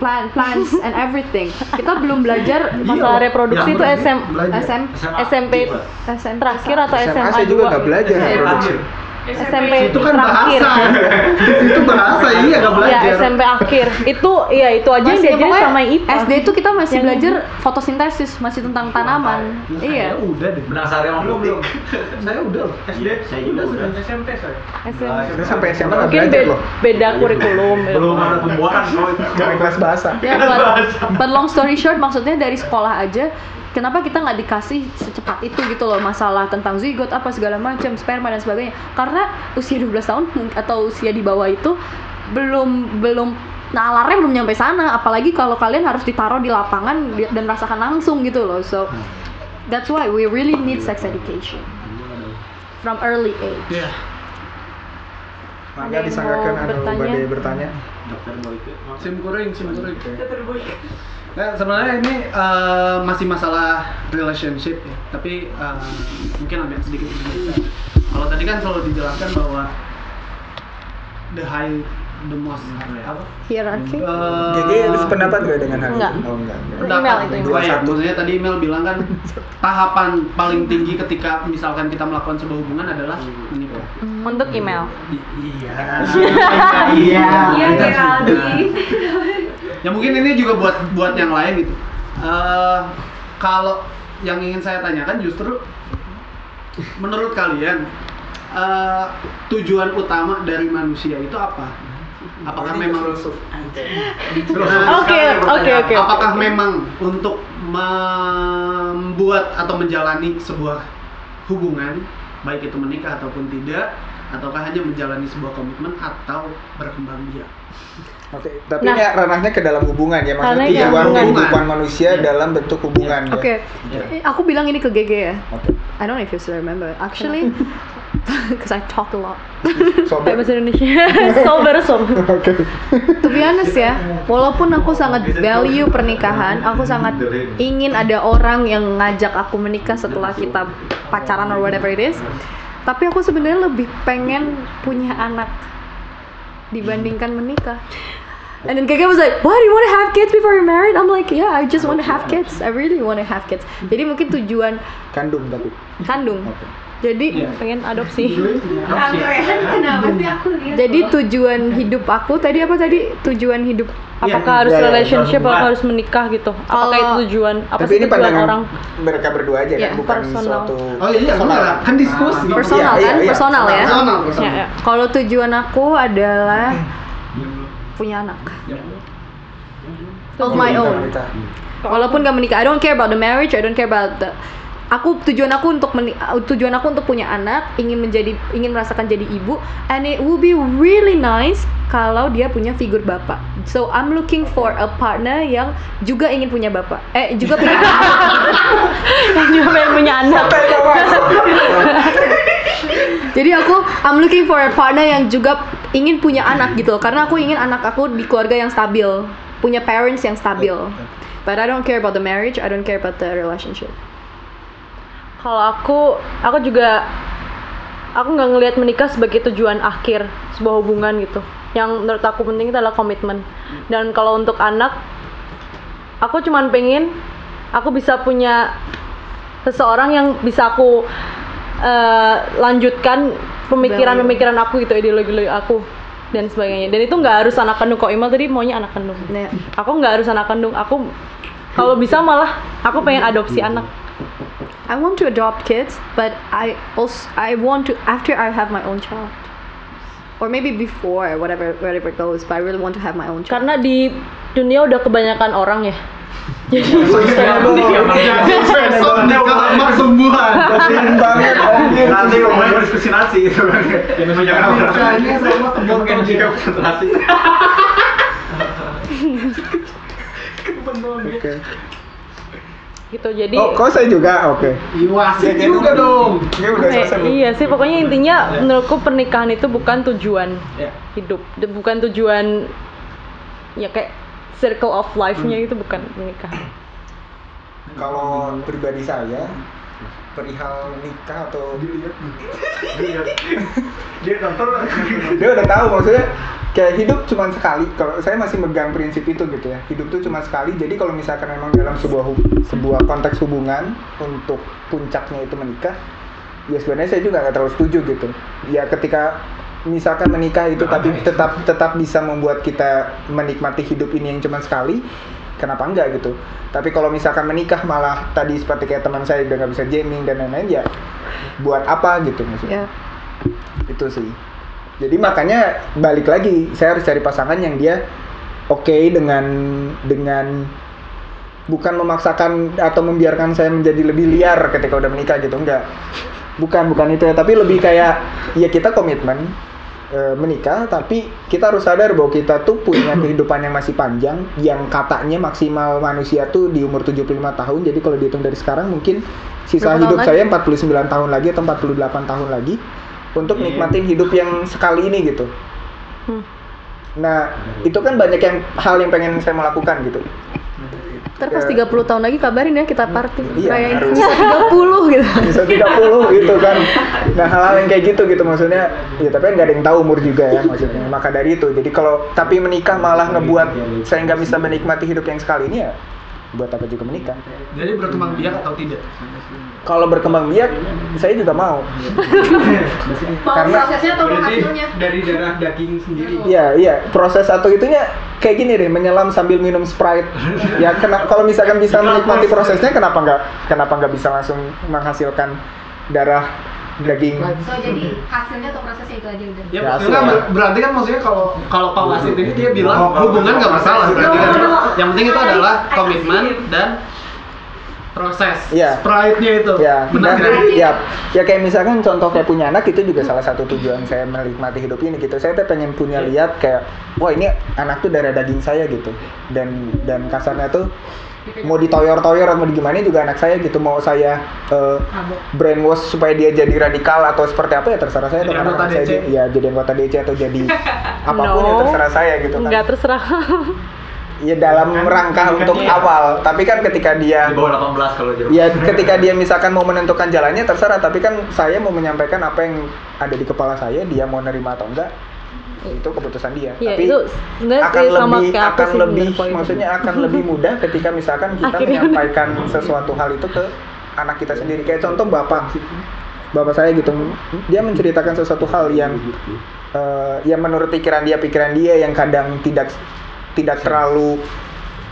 plant plants and everything. Kita belum belajar masalah reproduksi itu SM, SM SMP SMP terakhir atau SMA SMA juga 2 nggak belajar Iya, reproduksi. SMP itu kan terakhir. bahasa. Itu bahasa iya nggak ya belajar. SMP akhir. Itu ya itu aja yang diajarin sama IPA SD itu kita masih Yang- belajar fotosintesis masih tentang tanaman. Iya. Saya udah deh. Benang sari sama belum belum. saya udah loh. SD saya juga udah. SMP saya. SMP. Saya sampai SMA nggak mungkin belajar be- loh. beda kurikulum. Belum ada pembuahan kalau kelas bahasa. ya but, but long story short maksudnya dari sekolah aja kenapa kita nggak dikasih secepat itu gitu loh masalah tentang zigot apa segala macam sperma dan sebagainya karena usia 12 tahun atau usia di bawah itu belum belum nalarnya belum nyampe sana apalagi kalau kalian harus ditaruh di lapangan dan rasakan langsung gitu loh so that's why we really need sex education from early age Iya. Maka Ada yang disangkakan anu bertanya? badai bertanya. Dokter Boyke. sim kuring sim kuring Dokter Boy. Nah, sebenarnya ini eh, masih masalah relationship ya, tapi eh, mungkin agak sedikit. Kalau tadi kan selalu dijelaskan bahwa the high, the most apa? hierarchy Eh, Jadi sependapat gak dengan hal Enggak. itu? Oh enggak. enggak. Email itu, Dua ya, maksudnya tadi email bilang kan tahapan paling tinggi ketika misalkan kita melakukan sebuah hubungan adalah menikah. untuk email Iya. Iya. Iya, Geraldine. ya mungkin ini juga buat buat yang lain gitu. Eh, kalau yang ingin saya tanyakan justru menurut kalian eh, tujuan utama dari manusia itu apa? Apakah memang Oke, oke, oke. apakah memang untuk membuat atau menjalani sebuah hubungan baik itu menikah ataupun tidak ataukah hanya menjalani sebuah komitmen atau berkembang biak Oke, tapi Nah. ini ranahnya ke dalam hubungan ya, maksudnya ke tujuan hubungan. kehidupan manusia dalam bentuk hubungan ya. Oke, aku bilang ini ke GG ya. Oke. I don't know if you still remember. Actually, because I talk a lot. Sobat. bahasa Indonesia sober som Oke. To be honest ya, walaupun aku sangat value pernikahan, aku sangat ingin ada orang yang ngajak aku menikah setelah kita pacaran or whatever it is. Tapi aku sebenarnya lebih pengen punya anak dibandingkan menikah. And then Gaga was like, "Why do you want to have kids before you're married?" I'm like, "Yeah, I just want to have kids. I really want to have kids." Jadi mungkin tujuan Kandung tapi. kandung. Oke. Jadi pengen adopsi lihat? jadi tujuan hidup aku tadi apa tadi? Tujuan hidup apakah harus Iya, iya, relationship hubungan. atau harus menikah gitu apakah itu tujuan apa Tapi sih ini tujuan pandangan orang mereka berdua aja Iya, kan, bukan personal. suatu oh iya benar kan diskusi personal Iya, kan? iya, iya. Personal ya. personal ya, personal ya. Kalau tujuan aku adalah punya anak of my own. Walaupun gak menikah, I don't care about the marriage, I don't care about the aku tujuan aku untuk meni- uh, tujuan aku untuk punya anak, ingin menjadi ingin merasakan jadi ibu and it will be really nice kalau dia punya figur bapak. So I'm looking for a partner yang juga ingin punya bapak. Eh juga punya anak. yang juga pengen punya anak Jadi aku I'm looking for a partner yang juga ingin punya anak gitu loh. Karena aku ingin anak aku di keluarga yang stabil, punya parents yang stabil. But I don't care about the marriage, I don't care about the relationship. Kalau aku aku juga aku nggak ngelihat menikah sebagai tujuan akhir sebuah hubungan gitu. Yang menurut aku penting itu adalah komitmen. Dan kalau untuk anak aku cuman pengen aku bisa punya seseorang yang bisa aku eh, lanjutkan pemikiran-pemikiran aku gitu ideologi aku dan sebagainya. Dan itu nggak harus anak kandung. Kok Imal tadi maunya anak kandung? Nah, aku nggak harus anak kandung. Aku kalau bisa malah aku pengen adopsi anak I want to adopt kids, but I also I want to after I have my own child, or maybe before whatever whatever goes. But I really want to have my own child. karena di dunia udah kebanyakan orang ya. Jadi sembuhan. Nanti gitu kan. Kebun konsentrasi. Oke. Gitu jadi Oh, kok saya juga? Oke. Iwasin Ya, juga dong. Ini udah selesai. iya sih pokoknya intinya menurutku pernikahan itu bukan tujuan Ya. hidup Dan bukan tujuan ya kayak circle of life-nya itu bukan pernikahan Kalau pribadi saya perihal nikah atau Dia nonton. dia udah tahu maksudnya kayak hidup cuma sekali. Kalau saya masih megang prinsip itu gitu ya. Hidup tuh cuma sekali. Jadi kalau misalkan memang dalam sebuah sebuah konteks hubungan untuk puncaknya itu menikah ya sebenarnya saya juga nggak terlalu setuju gitu. Ya ketika misalkan menikah itu tapi tetap tetap bisa membuat kita menikmati hidup ini yang cuma sekali kenapa enggak gitu? Tapi kalau misalkan menikah malah tadi seperti kayak teman saya udah nggak bisa jamming dan lain-lain ya buat apa gitu maksudnya? Yeah. itu sih jadi makanya balik lagi saya harus cari pasangan yang dia oke dengan dengan bukan memaksakan atau membiarkan saya menjadi lebih liar ketika udah menikah gitu enggak. Bukan bukan itu ya. Tapi lebih kayak ya kita komitmen e, menikah tapi kita harus sadar bahwa kita tuh punya kehidupan yang masih panjang yang katanya maksimal manusia tuh di umur 75 tahun. Jadi kalau dihitung dari sekarang mungkin sisa Berapa hidup lagi? saya 49 tahun lagi atau 48 tahun lagi untuk nikmatin hidup yang sekali ini gitu Hmm. nah itu kan banyak yang hal yang pengen saya mau lakukan gitu Ntar pas Ya. 30 tahun lagi kabarin ya kita party. Iya, Kayak harus. bisa 30 gitu. bisa 30 gitu kan nah hal-hal yang kayak gitu gitu maksudnya ya tapi kan nggak ada yang tahu umur juga ya maksudnya maka dari itu jadi kalau tapi menikah malah ngebuat saya nggak bisa menikmati hidup yang sekali ini ya buat apa juga menikah Jadi berkembang biak atau tidak? kalau berkembang biak saya juga mau Karena- prosesnya atau hasilnya? dari darah daging sendiri. Iya, iya. Proses atau itunya kayak gini deh, menyelam sambil minum Sprite. ya, kena, kalau misalkan bisa menikmati prosesnya, kenapa nggak, kenapa nggak bisa langsung menghasilkan darah daging? So jadi hasilnya atau prosesnya itu aja udah. Ya, Ya, asli. ber- berarti kan maksudnya kalau kalau Pak Wasit ini dia bilang hubungan nggak masalah berarti kan. Yang penting itu adalah komitmen dan proses. Iya. Sprite-nya itu. Ya, Benar dan- kan? ya, ya kayak misalkan contoh kayak punya anak itu juga salah satu tujuan saya menikmati hidup ini gitu. Saya tuh pengen punya lihat kayak, wah ini anak tuh darah daging saya gitu. Dan dan kasarnya tuh mau ditoyor-toyor atau gimana juga anak saya gitu mau saya eh, brainwash supaya dia jadi radikal atau seperti apa ya terserah saya Jadi anggota saya DC. ya jadi anggota DC atau jadi apa pun ya No. terserah saya gitu kan nggak terserah ya dalam rangka untuk awal tapi kan ketika dia Di bawah 18 kalau jeruk. ya ketika dia misalkan mau menentukan jalannya terserah tapi kan saya mau menyampaikan apa yang ada di kepala saya dia mau nerima atau enggak itu keputusan dia. Ya tapi itu akan lebih akan lebih maksudnya akan lebih mudah ketika misalkan kita Akhirnya. menyampaikan sesuatu hal itu ke anak kita sendiri. Kayak contoh bapak. Bapak saya gitu. Dia menceritakan sesuatu hal yang eh, yang menurut pikiran dia pikiran dia yang kadang tidak tidak terlalu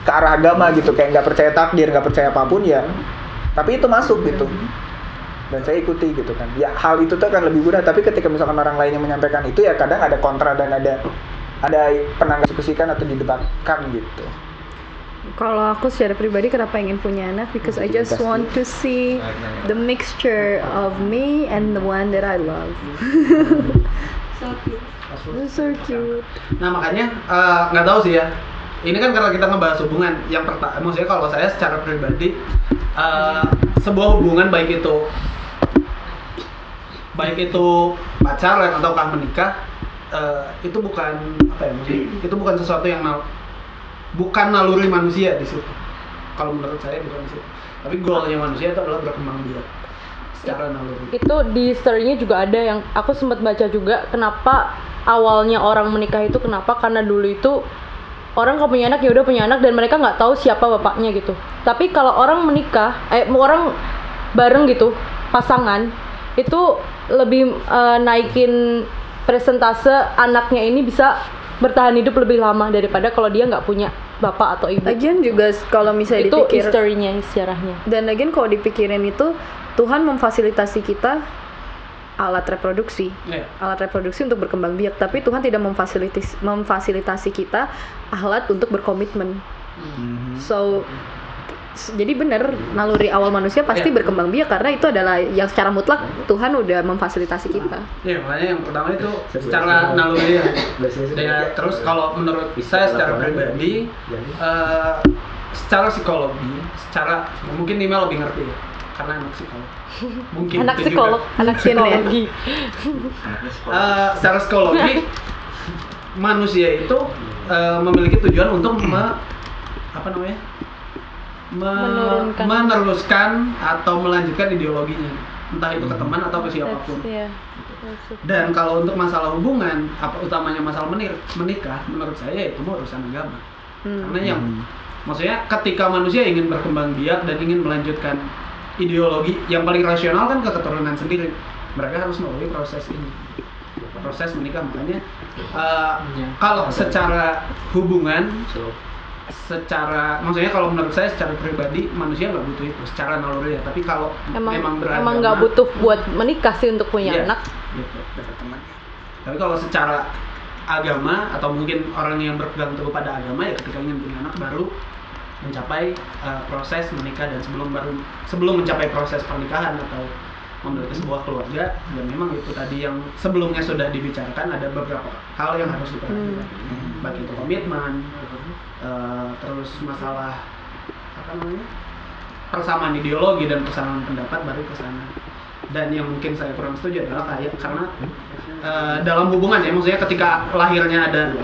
ke arah agama gitu. Kayak nggak percaya takdir nggak percaya apa pun ya. Tapi itu masuk gitu dan saya ikuti gitu kan ya hal itu tuh akan lebih mudah tapi ketika misalkan orang lain yang menyampaikan itu ya kadang ada kontra dan ada ada penanggapan diskusikan atau didebatkan gitu Kalau aku secara pribadi kenapa ingin punya anak? Because I just want to see the mixture of me and the one that I love. So cute. So cute. Nah makanya eh, nggak tahu sih ya. Ini kan karena kita ngebahas hubungan. Yang pertama, maksudnya kalau saya secara pribadi eh, sebuah hubungan baik itu baik itu pacaran ataukah menikah eh, itu bukan apa ya maksudnya itu bukan sesuatu yang nal- bukan naluri manusia di situ. Kalau menurut saya bukan di situ. Tapi goalnya manusia itu adalah berkembang biak. secara naluri itu di story-nya juga ada yang aku sempat baca juga kenapa awalnya orang menikah itu kenapa karena dulu itu orang kalau punya anak ya udah punya anak dan mereka nggak tahu siapa bapaknya gitu tapi kalau orang menikah eh orang bareng gitu pasangan itu lebih eh, naikin presentase anaknya ini bisa bertahan hidup lebih lama daripada kalau dia nggak punya bapak atau ibu Lagian juga kalau misalnya itu dipikir historinya sejarahnya dan lagian kalau dipikirin itu Tuhan memfasilitasi kita alat reproduksi Iya. alat reproduksi untuk berkembang biak tapi Tuhan tidak memfasilitasi memfasilitasi kita alat untuk berkomitmen Mhm. so s- jadi benar naluri awal manusia pasti Iya. berkembang biak karena itu adalah yang secara mutlak Tuhan udah memfasilitasi kita Iya, makanya yang pertama itu secara naluri ya. Dan terus kalau menurut saya secara pribadi, eh, secara psikologi, secara mungkin Nima lebih ngerti ya, karena anak psikolog. Mungkin anak itu juga. psikolog anak ya. psikologi. Eh, secara psikologi manusia itu eh, memiliki tujuan untuk me- apa namanya Me- Menurunkan. meneruskan atau melanjutkan ideologinya. Entah itu ke teman atau ke siapa pun. Iya. dan kalau untuk masalah hubungan apa utamanya masalah menir, menikah menurut saya itu mau urusan agama. Hmm. karena yang maksudnya ketika manusia ingin berkembang biak dan ingin melanjutkan ideologi yang paling rasional kan ke keturunan sendiri. Mereka harus melalui proses ini. Proses menikah. Makanya eh, kalau secara hubungan secara maksudnya kalau menurut saya secara pribadi manusia nggak butuh itu secara naluri ya tapi kalau emang memang beragama emang nggak butuh buat menikah sih untuk punya Iya, anak. Gitu, teman. tapi kalau secara agama atau mungkin orang yang berpegang teguh pada agama ya ketika ingin punya anak baru mencapai uh, proses menikah dan sebelum baru sebelum mencapai proses pernikahan atau memiliki sebuah keluarga dan memang itu tadi yang sebelumnya sudah dibicarakan ada beberapa hal yang harus diperhatikan. Baik itu komitmen uh, terus masalah apa namanya persamaan ideologi dan persamaan pendapat baru ke sana. Dan yang mungkin saya kurang setuju adalah kayak karena eh, dalam hubungan ya maksudnya ketika lahirnya ada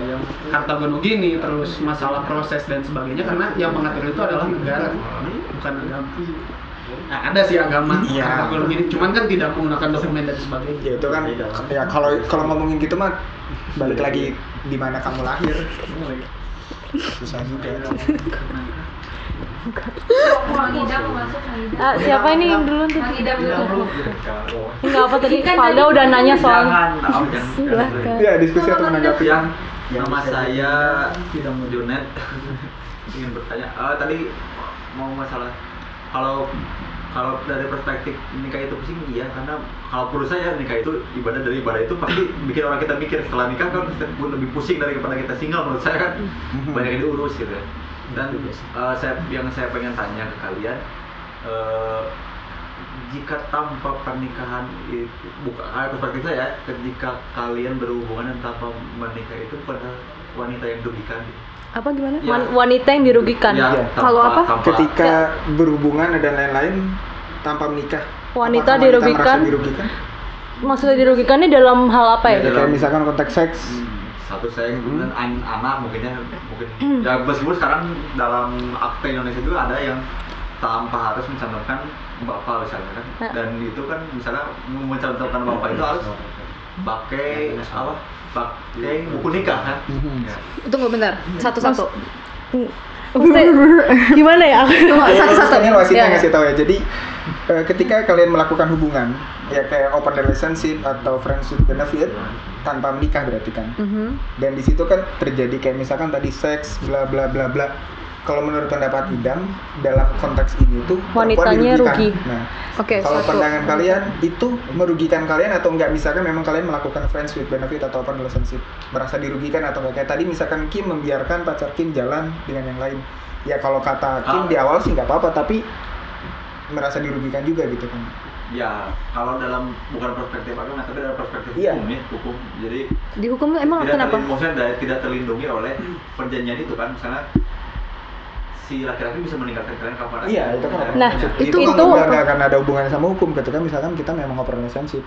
harta gono gini terus masalah proses dan sebagainya karena yang mengatur itu adalah negara bukan agama nah, ada sih agama. Iya. harta gono gini cuman kan tidak menggunakan dokumen dan sebagainya ya itu kan ya kalau kalau ngomongin gitu mah balik lagi di mana kamu lahir. Susah juga. Ah, siapa ini yang duluan tuh? Dulu. Enggak apa tadi Kan Valda tadi- udah nanya soal Jangan, oh, jangan. Silahkan. ya diskusi atau menanggapi yang nama saya Junet. Ingin bertanya. Ah, tadi mau masalah. Kalau kalau dari perspektif nikah itu pusing iya karena kalau menurut saya nikah itu ibadah dari ibadah itu pasti bikin orang kita mikir setelah nikah kan pun lebih pusing daripada kita single menurut saya kan. Banyak yang diurus gitu ya. dan eh, saya yang saya pengen tanya ke kalian eh, jika tanpa pernikahan itu bukan perspektif saya ketika kalian berhubungan dan tanpa menikah itu pada wanita yang dirugikan apa gimana Ya. Wan- wanita yang dirugikan. Ya, Iya. Kalau apa? tanpa- ketika berhubungan dan lain-lain tanpa menikah Wanita apakah dirugikan? dirugikan Maksudnya dirugikannya dalam hal apa ya? ya, kayak misalkan konteks seks Hmm, satu saya Hmm. kemudian anak mungkinnya mungkin ya meskipun sekarang dalam akte Indonesia itu ada yang tanpa harus mencantumkan bapak misalnya kan Ya. dan itu kan misalnya mencantumkan bapak itu harus pakai apa pakai buku nikah kan Mhm. Ya. tunggu bentar satu-satu Maksudnya, gimana ya? Satu-satu Ini wasitnya Ya. ngasih tahu ya. Jadi eh, ketika kalian melakukan hubungan ya kayak open relationship atau friendship benefit tanpa menikah berarti kan. Mhm. Dan di situ kan terjadi kayak misalkan tadi seks bla bla bla bla. Kalau menurut pendapat Idam dalam konteks ini tuh Wanitanya rugi. Nah, oke kalau satu. pandangan kalian itu merugikan kalian atau enggak misalkan memang kalian melakukan friends with benefit atau open relationship merasa dirugikan atau enggak kayak tadi misalkan Kim membiarkan pacar Kim jalan dengan yang lain. Ya kalau kata Kim Ah. di awal sih nggak apa-apa tapi merasa dirugikan juga gitu kan. Ya kalau dalam bukan perspektif agama tapi dalam perspektif Iya. hukum ya hukum. Jadi dihukum emang tidak kenapa? terlindungi, maksudnya da- tidak terlindungi oleh perjanjian itu kan. Misalnya si laki-laki bisa meninggalkan kalian kapan aja. iya itu kan Nah, relationship. itu- itu, kan itu- nggak nggak akan ada hubungannya sama hukum ketika misalkan kita memang open relationship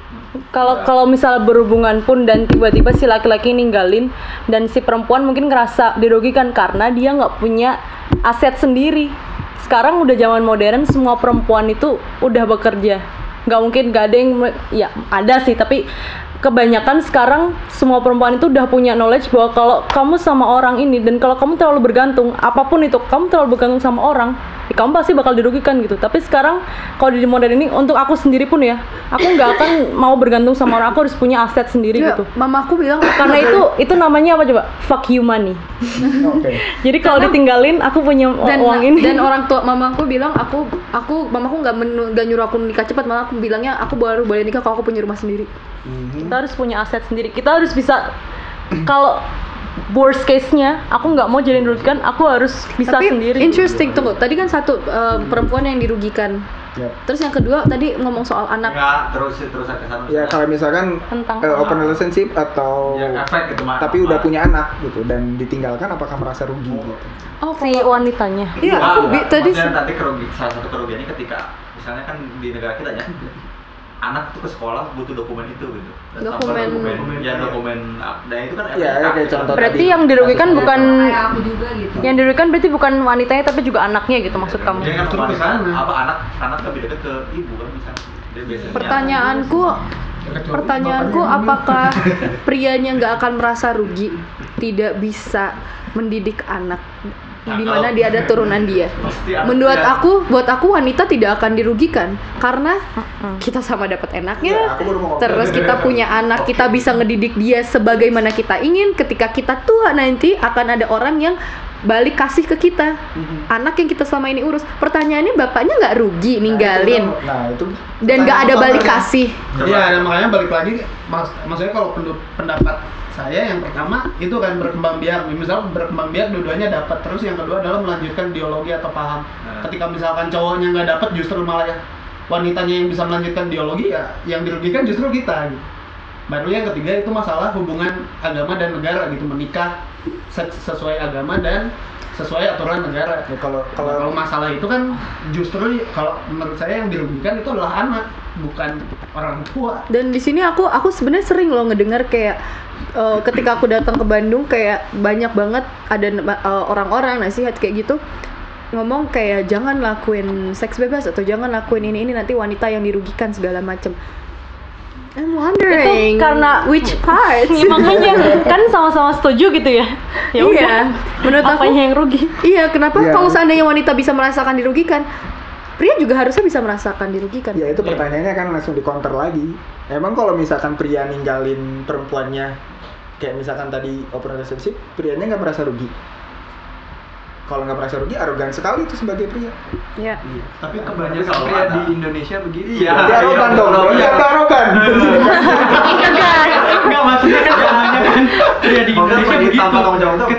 Kalau kalau misalnya berhubungan pun dan tiba-tiba si laki-laki ninggalin dan si perempuan mungkin ngerasa dirugikan karena dia nggak punya aset sendiri. Sekarang udah zaman modern semua perempuan itu udah bekerja. Nggak mungkin nggak ada yang ya ada sih tapi kebanyakan sekarang semua perempuan itu udah punya knowledge bahwa kalau kamu sama orang ini dan kalau kamu terlalu bergantung apa pun itu kamu terlalu bergantung sama orang kamu pasti bakal dirugikan gitu. Tapi sekarang kalau di modern ini untuk aku sendiri pun ya aku nggak akan mau bergantung sama orang. Aku harus punya aset sendiri Ya, gitu. mama aku bilang karena itu itu namanya apa coba? Fuck you money. Oke. jadi kalau ditinggalin aku punya dan uang ini. dan orang tua mamaku bilang aku aku mamaku nggak menu- nggak nyuruh aku nikah cepat. Malah aku bilangnya aku baru boleh nikah kalau aku punya rumah sendiri. Mhm. kita harus punya aset sendiri. Kita harus bisa kalau worst case nya aku nggak mau jadi dirugikan aku harus bisa tapi sendiri. interesting tunggu. Tadi kan satu eh, perempuan yang dirugikan. Ya. terus yang kedua tadi ngomong soal anak. Enggak, terus terus ke sana. Ya kalau misalkan Tentang eh, open relationship atau Ya, efek gitu, tapi udah Mak. punya anak gitu dan ditinggalkan apakah merasa rugi gitu? oh si wanitanya. Iya Enggak, aku bi- tadi Maksudnya nanti kerugi, salah satu kerugiannya ketika misalnya kan di negara kita ya anak tuh ke sekolah butuh dokumen itu gitu. Dan Dokumen- dokumen? Ya dokumen dan itu kan efek kayak contoh berarti tadi, yang dirugikan kasus bukan aku juga gitu. Yang dirugikan berarti bukan wanitanya tapi juga anaknya gitu maksud kamu. Jadi kan sana. apa anak anak lebih dekat ke ibu kan misalnya pertanyaanku pertanyaanku apakah prianya nggak akan merasa rugi tidak bisa mendidik anak? Nah, di mana dia ada turunan dia. Menurut aku buat aku wanita tidak akan dirugikan. Karena kita sama dapat enaknya Iya, terus kita punya anak kita bisa ngedidik dia sebagaimana kita ingin. Ketika kita tua nanti akan ada orang yang balik kasih ke kita. Anak yang kita selama ini urus. Pertanyaannya bapaknya nggak rugi ninggalin? Nah itu dan nggak ada balik kasih. Iya, dan makanya balik lagi, mas, maksudnya kalau pendapat saya yang pertama itu kan berkembang biak. Misal berkembang biak dua-duanya dapat, terus yang kedua adalah melanjutkan ideologi atau paham. Nah. Ketika misalkan cowoknya nggak dapat, justru malah ya wanitanya yang bisa melanjutkan ideologi ya, yang dirugikan justru kita. Gitu. Baru yang ketiga itu masalah hubungan agama dan negara gitu, menikah se- sesuai agama dan sesuai aturan negara. Ya, kalau Kalau kalau masalah itu kan justru kalau menurut saya yang dirugikan itu adalah anak, bukan orang tua. dan di sini aku aku sebenarnya sering loh ngedengar kayak eh, ketika aku datang ke Bandung kayak banyak banget ada eh, orang-orang nasihat kayak gitu ngomong kayak jangan lakuin seks bebas atau jangan lakuin ini ini nanti wanita yang dirugikan segala macem. I'm wondering. Itu karena- which part? Ya, makanya kan sama-sama setuju gitu ya. Ya udah. iya menurut aku yang rugi? iya kenapa? Iya. kalau seandainya wanita bisa merasakan dirugikan pria juga harusnya bisa merasakan dirugikan. Ya itu pertanyaannya kan langsung di counter lagi. Emang kalau misalkan pria ninggalin perempuannya kayak misalkan tadi open relationship, prianya nggak merasa rugi. Kalau nggak merasa rugi, arogan sekali itu sebagai pria. ya Tapi Tapi kebanyakan pria di Indonesia begitu. Iya. Berarti arogan dong, iya. Anda arogan. Enggak maksudnya kan kebanyakan pria di Indonesia begitu. Ketika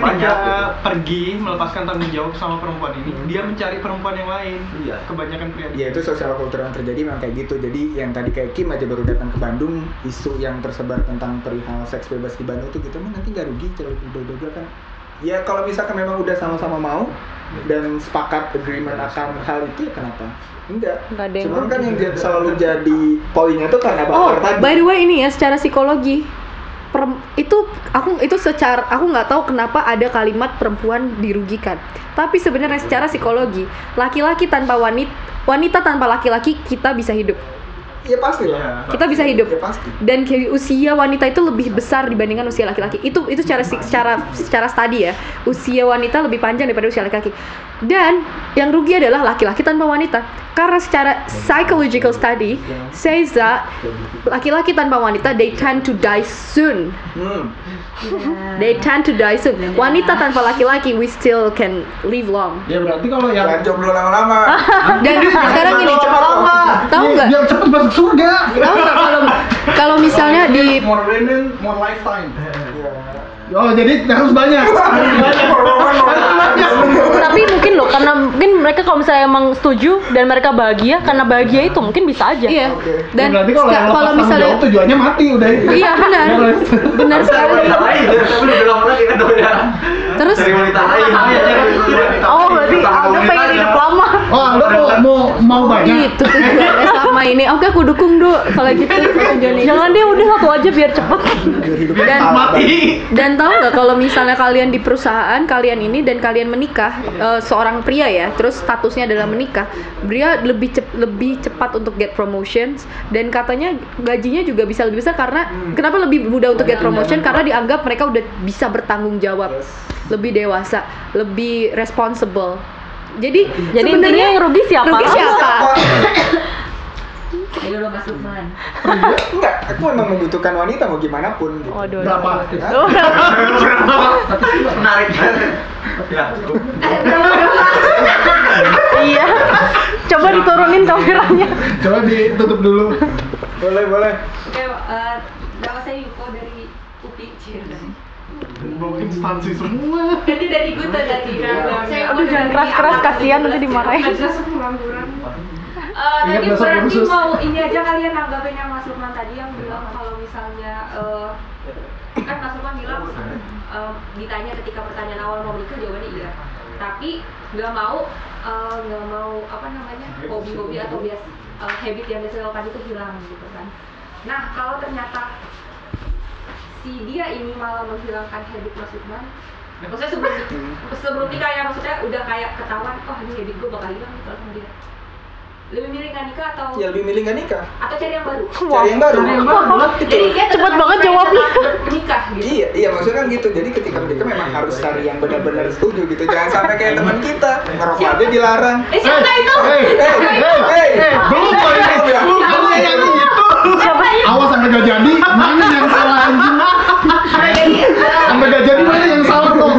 banyak, gitu. pergi melepaskan tanggung jawab sama perempuan ini, dia mencari perempuan yang lain. Iya. Kebanyakan pria. di Ya itu sosial kultur yang terjadi memang kayak gitu. Jadi yang tadi kayak Kim aja baru datang ke Bandung, isu yang tersebar tentang perihal seks bebas di Bandung itu gitu, emang nanti nggak rugi kalau dua-dua kan? Ya kalau misalkan memang udah sama-sama mau dan sepakat agreement akan hal itu ya kenapa? Enggak. Nggak ada Cuman kan yang selalu jadi poinnya tuh karena Oh, baper tadi. by the way ini ya secara psikologi perem- itu aku itu secara aku nggak tahu kenapa ada kalimat perempuan dirugikan. Tapi sebenarnya secara psikologi laki-laki tanpa wanita wanita tanpa laki-laki kita bisa hidup. Ya pasti Iya. lah. Kita bisa hidup. Ya pasti. Dan ke- usia wanita itu lebih besar dibandingkan usia laki-laki. Itu itu secara secara secara studi ya. Usia wanita lebih panjang daripada usia laki-laki. Dan yang rugi adalah laki-laki tanpa wanita. Karena secara psychological study says that laki-laki tanpa wanita they tend to die soon. Hmm. They tend to die soon. Wanita tanpa laki-laki we still can live long. Ya berarti kalau yang Jangan jomblo lama-lama. Dan sekarang gini, tahu Iya, nggak? biar cepet masuk surga. Tahu nggak kalau kalau misalnya di more women, more lifetime. Iya. Oh, jadi harus banyak. tapi mungkin loh karena mungkin mereka kalau misalnya emang setuju dan mereka bahagia karena bahagia itu mungkin bisa aja iya. Dan berarti kalau yang misalnya tujuannya mati udah. Iya benar. benar sekali. kan ya Terus cari wanita lain Iya, wanita oh berarti aku pengen hidup lama Oh, lo mau mau, mau banyak. itu tujuannya sama sama ini. Oke, aku dukung do kalau gitu. Jangan dia udah satu aja biar cepet. dan mati. dan tahu nggak kalau misalnya kalian di perusahaan kalian ini dan kalian menikah eh, seorang pria ya terus statusnya adalah menikah pria lebih cep- lebih cepat untuk get promotions dan katanya gajinya juga bisa lebih besar karena kenapa lebih mudah untuk get promotion? karena dianggap mereka udah bisa bertanggung jawab lebih dewasa lebih responsible jadi Jadi intinya sebenarnya yang rugi siapa? rugi siapa Ayo lo Mas Lukman. Enggak, aku memang membutuhkan wanita mau gimana pun gitu. Waduh. berapa Menarik. ya, cukup. iya. Coba diturunin kameranya. coba ditutup dulu Boleh, boleh. Oke, eh, nama saya Yuko dari UPI Cirebon. Bawa instansi semua. Jadi dari gue tuh dari saya Aduh, jangan keras-keras, kasihan nanti dimarahin. Eh, Ingat tadi berarti kursus. mau ini aja kalian nanggapin yang Mas Lukman tadi yang bilang kalau misalnya eh, kan Mas Lukman bilang eh, ditanya ketika pertanyaan awal mau menikah jawabannya iya. Tapi nggak mau eh, nggak mau apa namanya hobi-hobi atau bias eh, habit yang biasa dilakukan itu hilang gitu kan. Nah kalau ternyata si dia ini malah menghilangkan habit Mas Lukman maksudnya sebelum sebelum nikah ya maksudnya udah kayak ketahuan oh ini habit gue bakal hilang nih kalau sama dia lebih milih nggak nikah atau Ya lebih milih nggak nikah. atau cari yang baru Cari yang baru. jadi dia Cepet banget jawabnya. menikah gitu Iya, iya maksudnya kan gitu. Jadi ketika menikah memang harus cari yang benar-benar setuju gitu. Jangan sampai kayak teman kita ngerokok aja dilarang. eh siapa itu Hei, Eh, eh, eh, belum ini Ya. belum gitu awas sampai gak jadi mana yang salah anjing? Sampai gak jadi mana yang salah dong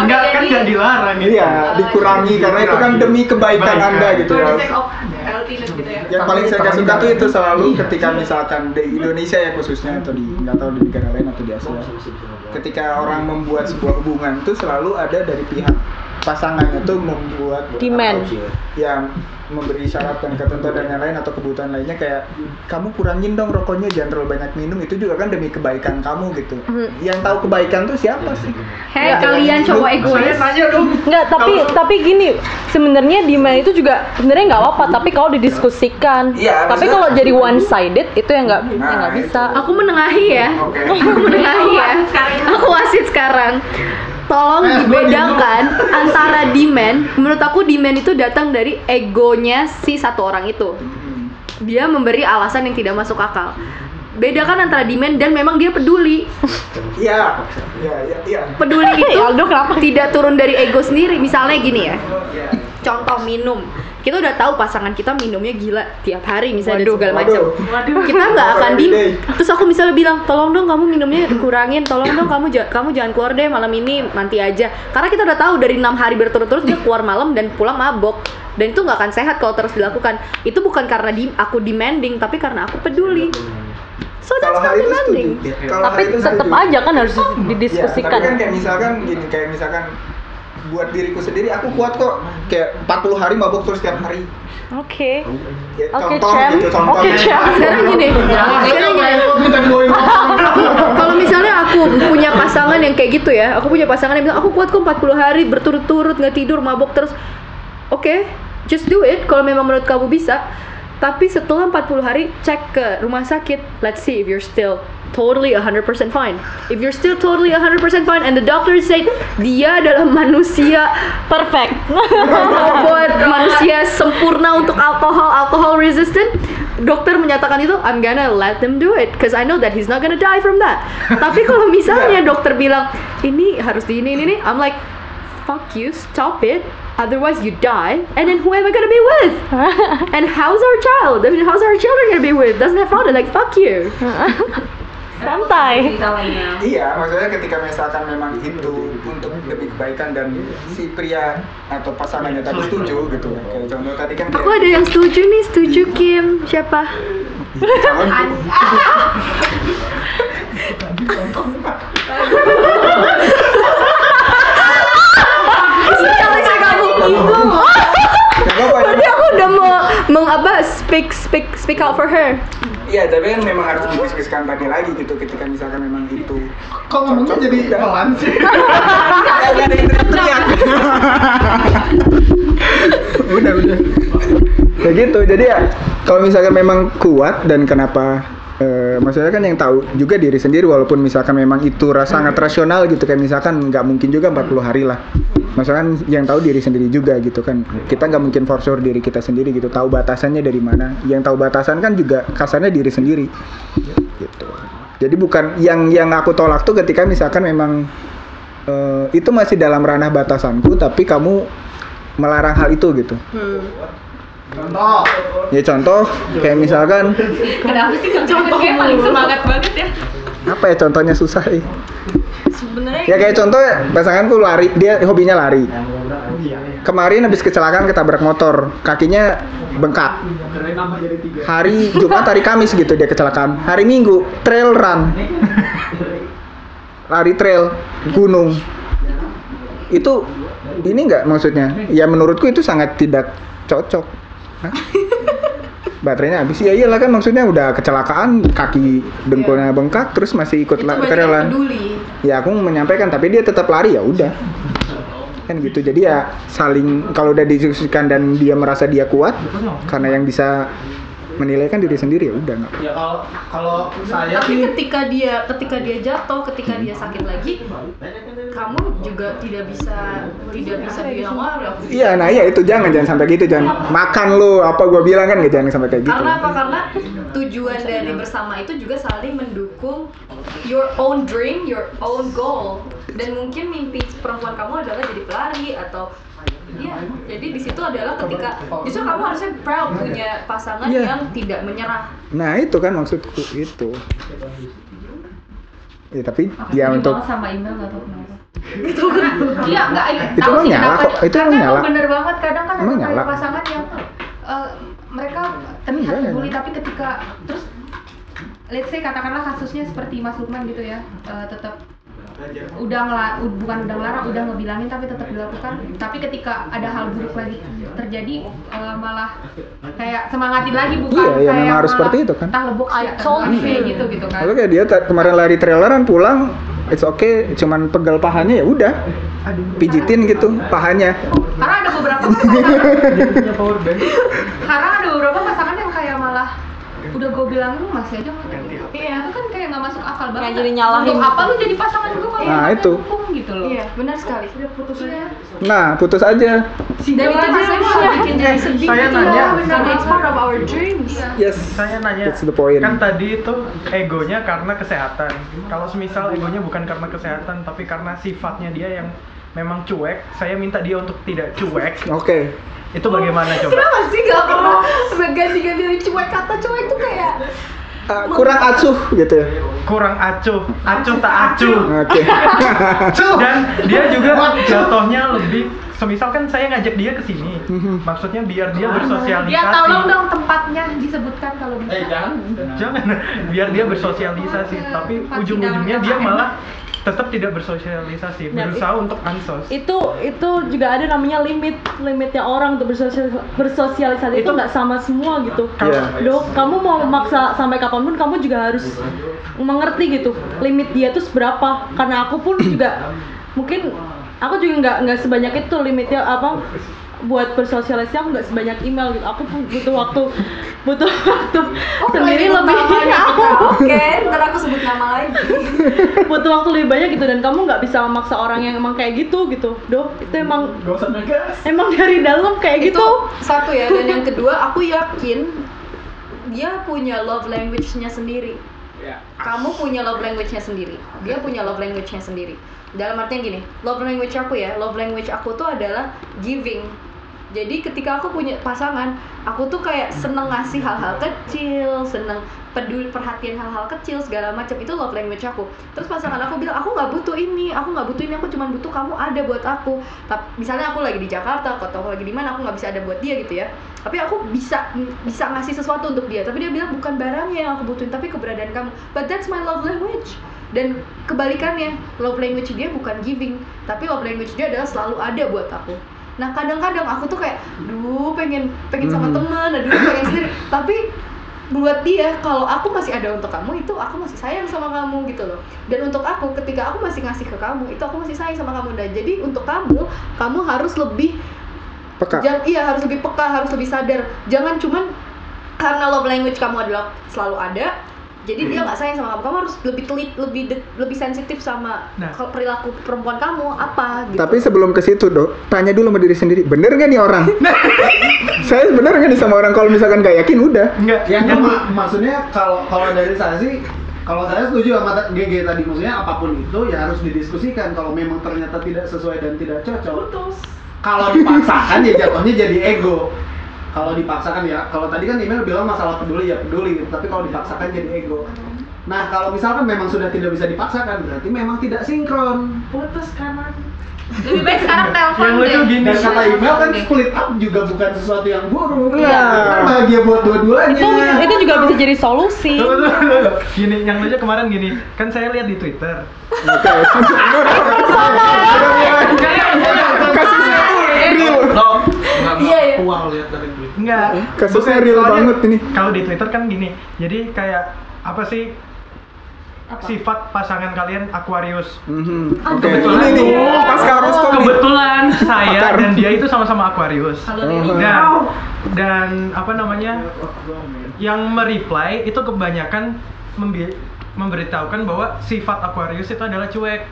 Enggak kan enggak dilarang gitu. Iya, dikurangi karena itu kan demi kebaikan. Anda gitu ya. gitu ya. Yang paling saya gak suka tuh itu selalu ketika misalkan di Indonesia ya khususnya atau di nggak tahu di negara lain atau di Asia. Ketika orang membuat sebuah hubungan tuh selalu ada dari pihak pasangannya tuh membuat Demand. yang memberi syarat dan ketentuan dan yang lain atau kebutuhan lainnya kayak kamu kurangin dong rokoknya jangan terlalu banyak minum. Itu juga kan demi kebaikan kamu gitu. Hmm. yang tahu kebaikan tuh siapa sih? Hei kalian cowok egois. Enggak, tapi tapi gini, sebenarnya demand itu juga sebenarnya nggak apa-apa, tapi kalau didiskusikan. Iya, tapi kalau jadi one sided itu yang nggak yang Nah, nggak bisa. aku menengahi ya. Oke. aku menengahi ya. Aku wasit sekarang tolong Eh, dibedakan antara demand. Menurut aku demand itu datang dari egonya si satu orang itu. Hmm. dia memberi alasan yang tidak masuk akal. Bedakan antara demand dan memang dia peduli. Iya, iya, iya, iya. peduli itu Aldo kenapa? tidak turun dari ego sendiri. Misalnya gini ya. Contoh minum kita udah tahu pasangan kita minumnya gila tiap hari misalnya dan segala macam. Waduh. kita nggak akan di terus aku misalnya bilang tolong dong kamu minumnya dikurangin tolong dong kamu kamu jangan keluar deh malam ini nanti aja. Karena kita udah tahu dari enam hari berturut-turut dia keluar malam dan pulang mabok. Dan itu nggak akan sehat kalau terus dilakukan. Itu bukan karena di, aku demanding tapi karena aku peduli. So that's Kalau not demanding. setuju. Kalau Tapi tetap aja kan harus Ya, tapi didiskusikan. kan kayak misalkan gini, kayak misalkan buat diriku sendiri aku kuat kok kayak 40 hari mabuk terus tiap hari. Oke. Ya, Oke, Cem. gitu. Oke, Cem. sekarang gini sekarang gini dibawain kalau misalnya aku punya pasangan yang kayak gitu ya aku punya pasangan yang bilang aku kuat kok 40 hari berturut-turut nggak tidur mabok terus oke just do it kalau memang menurut kamu bisa tapi setelah 40 hari cek ke rumah sakit. Let's see if you're still totally 100% fine. If you're still totally 100% fine and the doctor say dia adalah manusia Perfect. robot manusia sempurna untuk alkohol alcohol resistant dokter menyatakan itu I'm gonna let them do it cause I know that he's not gonna die from that. Tapi kalau misalnya dokter bilang ini harus di ini ini ini I'm like fuck you stop it otherwise you die. And then who am I gonna be with? And how's our child? I mean how's our children gonna be with? Doesn't have father like fuck you. Santai. Iya, maksudnya ketika misalkan memang itu untuk demi kebaikan dan si pria atau pasangannya tadi setuju gitu. Kayak contoh tadi kan aku ada yang setuju nih setuju Kim. Siapa? Siapa Tadi aku udah mau meng apa speak speak speak out for her. Iya, tapi kan memang harus didiskusikan tadi lagi gitu ketika misalkan memang itu kok ngomongnya jadi pelan sih teriak-teriak. udah, udah. Kayak gitu, jadi ya kalau misalkan memang kuat dan kenapa eh, maksudnya kan yang tahu juga diri sendiri walaupun misalkan memang itu rasa sangat rasional gitu kayak misalkan nggak mungkin juga 40 hari lah misalkan yang tahu diri sendiri juga gitu kan. Kita nggak mungkin for sure diri kita sendiri gitu. Tahu batasannya dari mana. Yang tahu batasan kan juga kasarnya diri sendiri. Gitu. Jadi bukan yang yang aku tolak tuh ketika misalkan memang eh, itu masih dalam ranah batasanku tapi kamu melarang hal itu gitu. Hmm. Contoh. ya contoh. Kayak misalkan Kenapa sih contohnya kayak paling semangat banget ya? apa ya contohnya susah eh. Sebenarnya ya kayak contoh pasanganku lari dia hobinya lari. Kemarin habis kecelakaan ketabrak motor kakinya bengkak. Hari Jumat hari Kamis gitu dia kecelakaan. Hari Minggu trail run. Lari trail gunung. Itu ini nggak maksudnya? Ya menurutku itu sangat tidak cocok Hah? baterainya habis. Ya iyalah kan maksudnya udah kecelakaan kaki dengkulnya bengkak terus masih ikut peduli. ya aku menyampaikan tapi dia tetap lari ya udah. Kan gitu. Jadi ya saling kalau udah didiskusikan dan dia merasa dia kuat karena yang bisa menilai kan diri sendiri ya udah nggak Ya kalau kalau saya Tapi sih ketika dia ketika dia jatuh, ketika dia sakit lagi, kamu juga tidak bisa tidak bisa bilang wah iya nah iya itu jangan jangan sampai gitu jangan makan lu apa gua bilang kan nggak jangan sampai kayak gitu Karena apa? Karena tujuan dari bersama itu juga saling mendukung your own dream, your own goal. Dan mungkin mimpi perempuan kamu adalah jadi pelari atau Iya, jadi di situ adalah ketika justru kamu harusnya proud punya pasangan Iya. yang tidak menyerah. nah itu kan maksudku itu ya tapi ya untuk sama email gak tau kenapa Iya, enggak Itu tahu sih nyala kenapa. kok, itu Karena nyala. bener banget kadang kan Emang ada nyala. pasangan yang eh, mereka terlihat peduli tapi ketika terus let's say katakanlah kasusnya seperti Mas Lukman gitu ya eh, tetap udah ngela- u- bukan udah ngelarang udah ngebilangin tapi tetap dilakukan tapi ketika ada hal buruk lagi terjadi eh, malah kayak semangatin lagi bukan Iya, iya, kayak memang harus seperti itu kan. entah lebok I told you. gitu gitu kan Lalu kayak dia kemarin lari traileran pulang, it's okay, cuman pegal pahanya ya udah, pijitin gitu pahanya. karena ada beberapa pasangan karena ada beberapa pasangan yang kayak malah udah gue bilangin lu masih aja. Iya itu kan kayak nggak masuk akal banget Kayak jadi nyalahin untuk apa lu jadi pasangan gue kalau Nah, lu itu. dukung gitu loh Iya, benar sekali. udah putus aja Nah, putus aja. Dan itu rasanya malah bikin jadi sedih Saya gitu nanya. it's part of our dreams. Yes. Saya nanya, That's the point. kan tadi itu egonya karena kesehatan. Kalau semisal egonya bukan karena kesehatan, tapi karena sifatnya dia yang memang cuek, saya minta dia untuk tidak cuek. Oke. Itu bagaimana coba? Kenapa sih gak pernah ganti-ganti dari cuek kata cuek itu kayak Kurang acuh gitu. Kurang acuh, acuh tak acuh. Oke. Dan dia juga jatuhnya lebih semisal kan saya ngajak dia ke sini. Maksudnya biar dia bersosialisasi. ya tolong dong tempatnya disebutkan kalau bisa. Jangan, biar dia bersosialisasi, tapi ujung-ujungnya dia malah tetap tidak bersosialisasi, Nah, berusaha untuk ansos. itu itu juga ada namanya limit limitnya orang untuk bersosial, bersosialisasi. Itu nggak sama semua gitu. Dok kamu mau maksa sampai kapan pun kamu juga harus mengerti gitu limit dia tuh seberapa. Karena aku pun juga mungkin aku juga nggak nggak sebanyak itu limitnya apa buat bersosialisasi aku nggak sebanyak email gitu. Aku butuh waktu butuh waktu sendiri lebih. Oke, ntar aku sebut nama lagi. butuh waktu lebih banyak gitu dan kamu nggak bisa memaksa orang yang emang kayak gitu gitu. Dok itu emang emang dari dalam kayak itu gitu. satu ya dan yang kedua aku yakin dia punya love language-nya sendiri. Kamu punya love language-nya sendiri. Dia punya love language-nya sendiri. Dalam artian gini love language aku ya love language aku tuh adalah giving jadi ketika aku punya pasangan aku tuh kayak seneng ngasih hal-hal kecil seneng peduli perhatian hal-hal kecil segala macam. Itu love language aku. Terus pasangan aku bilang aku nggak butuh ini aku nggak butuh ini aku cuma butuh kamu ada buat aku. Tapi misalnya aku lagi di Jakarta atau aku lagi di mana aku nggak bisa ada buat dia gitu ya. Tapi aku bisa bisa ngasih sesuatu untuk dia. Tapi dia bilang bukan barangnya yang aku butuhin tapi keberadaan kamu. But that's my love language. Dan kebalikannya love language dia bukan giving. Tapi love language dia adalah selalu ada buat aku nah kadang-kadang aku tuh kayak duh pengen pengen sama Hmm. teman aduh pengen sendiri tapi buat dia kalau aku masih ada untuk kamu itu aku masih sayang sama kamu gitu loh dan untuk aku ketika aku masih ngasih ke kamu itu aku masih sayang sama kamu dan jadi untuk kamu kamu harus lebih Peka. Jang- iya harus lebih peka, harus lebih sadar. Jangan cuman karena love language kamu adalah selalu ada jadi dia nggak sayang sama kamu. Kamu harus lebih telit lebih de- lebih sensitif sama Nah. perilaku perempuan kamu apa gitu. Tapi sebelum ke situ, Dok, tanya dulu sama diri sendiri, bener gak nih orang? saya bener gak nih sama orang kalau misalkan gak yakin udah. Enggak, yang yang ma- maksudnya kalau kalau dari saya sih kalau saya setuju sama GG tadi. Maksudnya apa pun itu ya harus didiskusikan. Kalau memang ternyata tidak sesuai dan tidak cocok. Putus. Kalau dipaksakan ya jatuhnya jadi ego kalau dipaksakan ya kalau tadi kan email bilang masalah peduli ya peduli gitu tapi kalau dipaksakan jadi ego nah kalau misalkan memang sudah tidak bisa dipaksakan berarti memang tidak sinkron putus kanan Lebih baik sekarang telepon Yang lucu gini. dan kata email kan split up juga bukan sesuatu yang buruk Iya. Kan bahagia buat dua-duanya itu itu juga bisa jadi solusi. Gini, yang lucu kemarin gini, kan saya lihat di Twitter. Oke. Kasusnya tuh real. Uang lihat dari duit Enggak. Kasusnya Bukan, real soalnya banget ini. Kalau di Twitter kan gini, jadi kayak apa sih sifat pasangan kalian Aquarius. Mhm. Oke, Kebetulan ini nih. Kebetulan saya dan dia itu sama-sama Aquarius. Kalau Oh. Dan dan apa namanya? Yang mereply itu kebanyakan membi- memberitahukan bahwa sifat Aquarius itu adalah cuek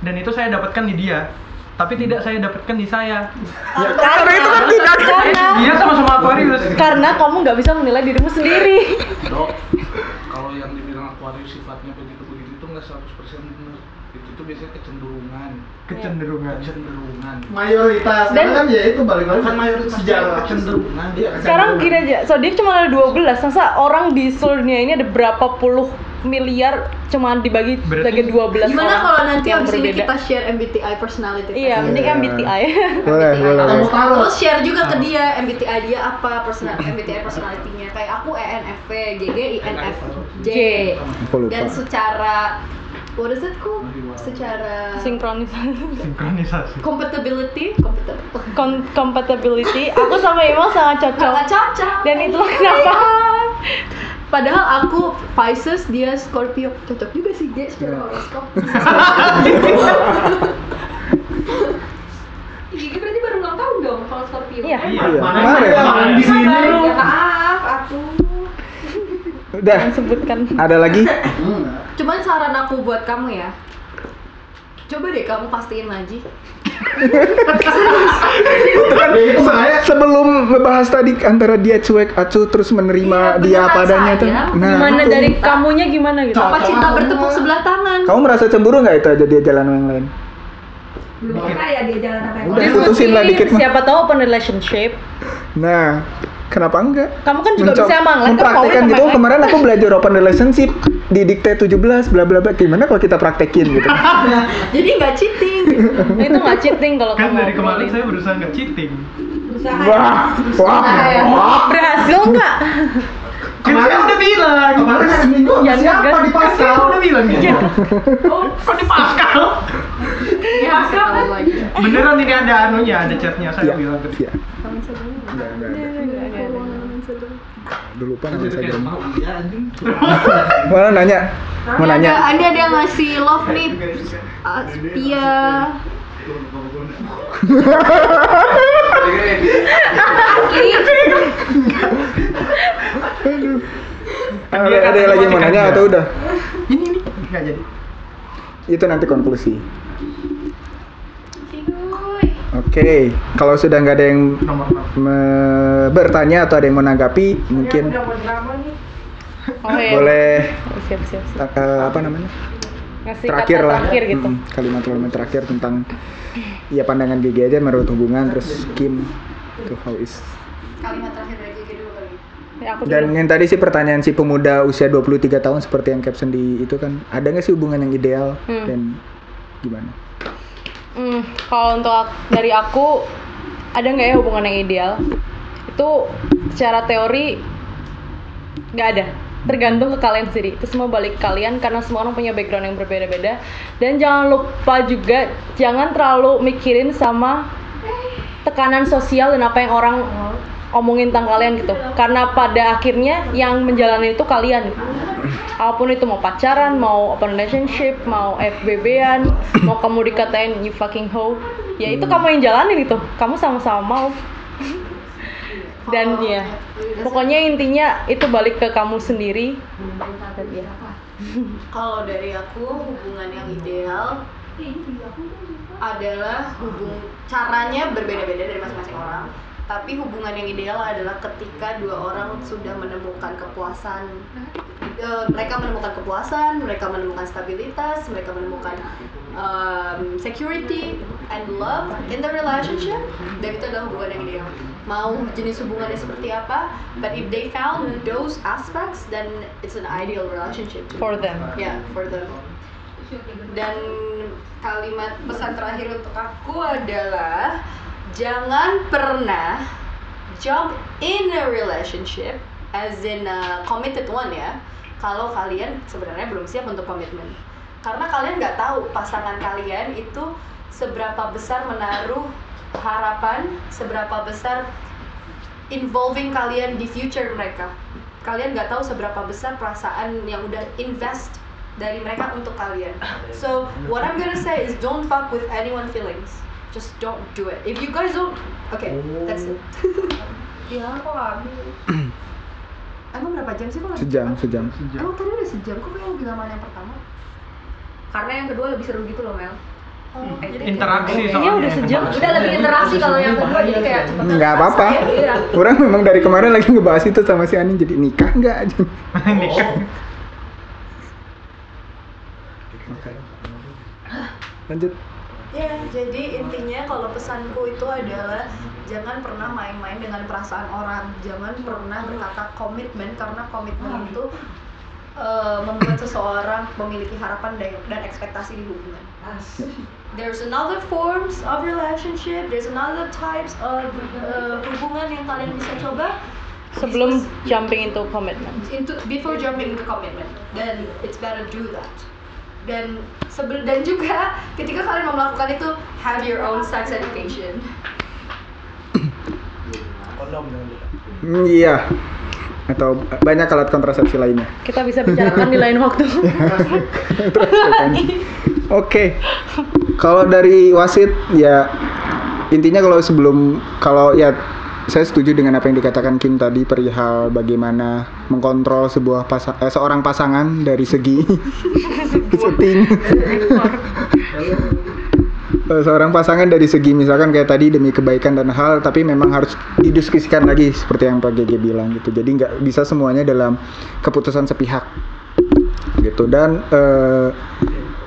dan itu saya dapatkan di dia tapi tidak saya dapatkan di saya. Ya, karena itu kan tidak karena dia sama-sama Aquarius. karena kamu nggak bisa menilai dirimu sendiri. Dok, kalau yang dibilang Aquarius sifatnya begitu-begitu itu nggak 100% benar. Itu biasanya kecenderungan. kecenderungan Kecenderungan. mayoritas Dan- karena kan ya itu balik lagi Kan mayoritas sejarah kecenderungan dia. sekarang gini aja zodiak cuma ada 12 masa orang di seluruh dunia ini ada berapa puluh miliar cuma dibagi sebagai 12 gimana orang kalau nanti yang abis ini berbeda kita share MBTI personality iya test? mending MBTI Boleh, boleh. Terus share juga ke dia MBTI dia apa personal MBTI personality-nya. Kayak aku ENFP, GG INFJ. Dan secara what is it called? Secara sinkronisasi sinkronisasi compatibility, compatibility. Aku sama Imo sangat cocok Nggak cocok. dan itulah kenapa Padahal aku Pisces, dia Scorpio. Cocok juga sih dia secara horoskop. Gigi berarti baru ulang tahun dong kalau Scorpio. Iya. iya mana Kemarin. jangan di sini Ya maaf, atuh. Udah, sebutkan ada lagi? Cuman saran aku buat kamu ya. Coba deh kamu pastiin itu makanya Sebelum ngebahas tadi antara dia cuek, acuh terus menerima Iya, dia padanya tuh. sayang. gimana itu. dari kamunya gimana gitu Apa cinta bertepuk sebelah tangan? Kamu merasa cemburu nggak itu aja dia jalan sama yang lain? Belum pernah ya dia jalan sampai Udah, kota. putusin lah dikit siapa tahu open relationship Nah, kenapa enggak? kamu kan juga Mencoba- bisa emang kan mempraktekkan gitu kemarin aku belajar open relationship di dikte 17 bla bla bla gimana kalau kita praktekin gitu Jadi nggak cheating. itu nggak cheating kalau kan kamu dari kemarin saya berusaha nggak cheating Berusaha. wah wah ya. wah berhasil nggak kan saya udah bilang kemarin seminggu Ya, siapa di kan pascal udah bilang gitu Oh, kok di Pascal Ya, sekali lagi. beneran ini ada anunya ada chatnya saya Iya, bilang ke dia iya. Enggak, lupa nama Instagram. Iya anjing. Mana nanya? Mau nanya? ada, ini ada yang ngasih love nih. Ah, Ada, ada yang lagi mau nanya atau udah? ini ini nggak jadi Itu nanti konklusi. Oke, kalau sudah nggak ada yang nomor me- bertanya atau ada yang mau nanggapi, mungkin nih oh, iya. boleh siap siap siap eh, apa namanya? Ngasih terakhir kata lah terakhir gitu Mm, kalimat-kalimat terakhir tentang ya pandangan GG aja menurut hubungan terus Kim itu how is Kalimat terakhir dari Gigi dulu kali. ya, aku dan dulu. yang tadi sih pertanyaan si pemuda usia 23 tahun seperti yang caption di itu kan ada nggak sih hubungan yang ideal Hmm. dan gimana Hmm, kalau untuk dari aku ada nggak ya hubungan yang ideal? Itu secara teori nggak ada. Tergantung ke kalian sendiri. Itu semua balik ke kalian karena semua orang punya background yang berbeda-beda. Dan jangan lupa juga jangan terlalu mikirin sama tekanan sosial dan apa yang orang omongin tentang kalian gitu. Karena pada akhirnya yang menjalani itu kalian. Apa pun itu mau pacaran, mau open relationship, mau FBB-an, mau kamu dikatain you fucking hoe, ya itu kamu yang jalanin itu. Kamu sama-sama mau. Dan ya pokoknya intinya itu balik ke kamu sendiri Kalau dari aku hubungan yang ideal adalah hubung caranya berbeda-beda dari masing-masing orang. Tapi hubungan yang ideal adalah ketika dua orang sudah menemukan kepuasan, eh, mereka menemukan kepuasan, mereka menemukan stabilitas, mereka menemukan um, security and love in the relationship, dan itu adalah hubungan yang ideal. Mau jenis hubungannya seperti apa, but if they found those aspects, then it's an ideal relationship. for them Yeah, for them. Dan kalimat pesan terakhir untuk aku adalah jangan pernah jump in a relationship as in a committed one ya. Kalau kalian sebenarnya belum siap untuk komitmen. Karena kalian nggak tahu pasangan kalian itu seberapa besar menaruh harapan, seberapa besar involving kalian di future mereka. Kalian nggak tahu seberapa besar perasaan yang udah invest dari mereka untuk kalian. So what I'm gonna say is don't fuck with anyone feelings. Just don't do it. If you guys don't, okay, that's it. Ya kok habis. Emang berapa jam sih kok? lagi? Sejam, sejam. Emang tadi udah sejam kok kayak lebih lama yang pertama? Karena yang kedua lebih seru gitu loh Mel. Oh, jadi Interaksi kayak- soalnya. Iya, udah sejam. Udah lebih interaksi kalau yang kedua jadi kayak cepet Nggak apa-apa. Iya. Orang memang dari kemarin lagi ngebahas itu sama si Ani jadi nikah nggak aja. Nikah. Lanjut. Ya, jadi intinya kalau pesanku itu adalah jangan pernah main-main dengan perasaan orang. Jangan pernah berkata komitmen karena komitmen itu eh, membuat seseorang memiliki harapan dan, dan ekspektasi di hubungan. There's another forms of relationship, there's another types of eh, hubungan yang kalian bisa coba. Sebelum jumping into commitment. Into before jumping into commitment. Dan it's better do that. Dan sebel dan juga ketika kalian mau melakukan itu have your own sex education. Hmm, iya. Atau banyak alat kontrasepsi lainnya. kita bisa bicarakan di lain waktu Oke. Kalau dari wasit ya intinya kalau sebelum kalau ya saya setuju dengan apa yang dikatakan Kim tadi perihal bagaimana mengkontrol sebuah pasa eh, seorang pasangan dari segi setting. Eh, seorang pasangan dari segi misalkan kayak tadi demi kebaikan dan hal tapi memang harus didiskusikan lagi seperti yang Pak GG bilang gitu. Jadi nggak bisa semuanya dalam keputusan sepihak gitu. Dan eh,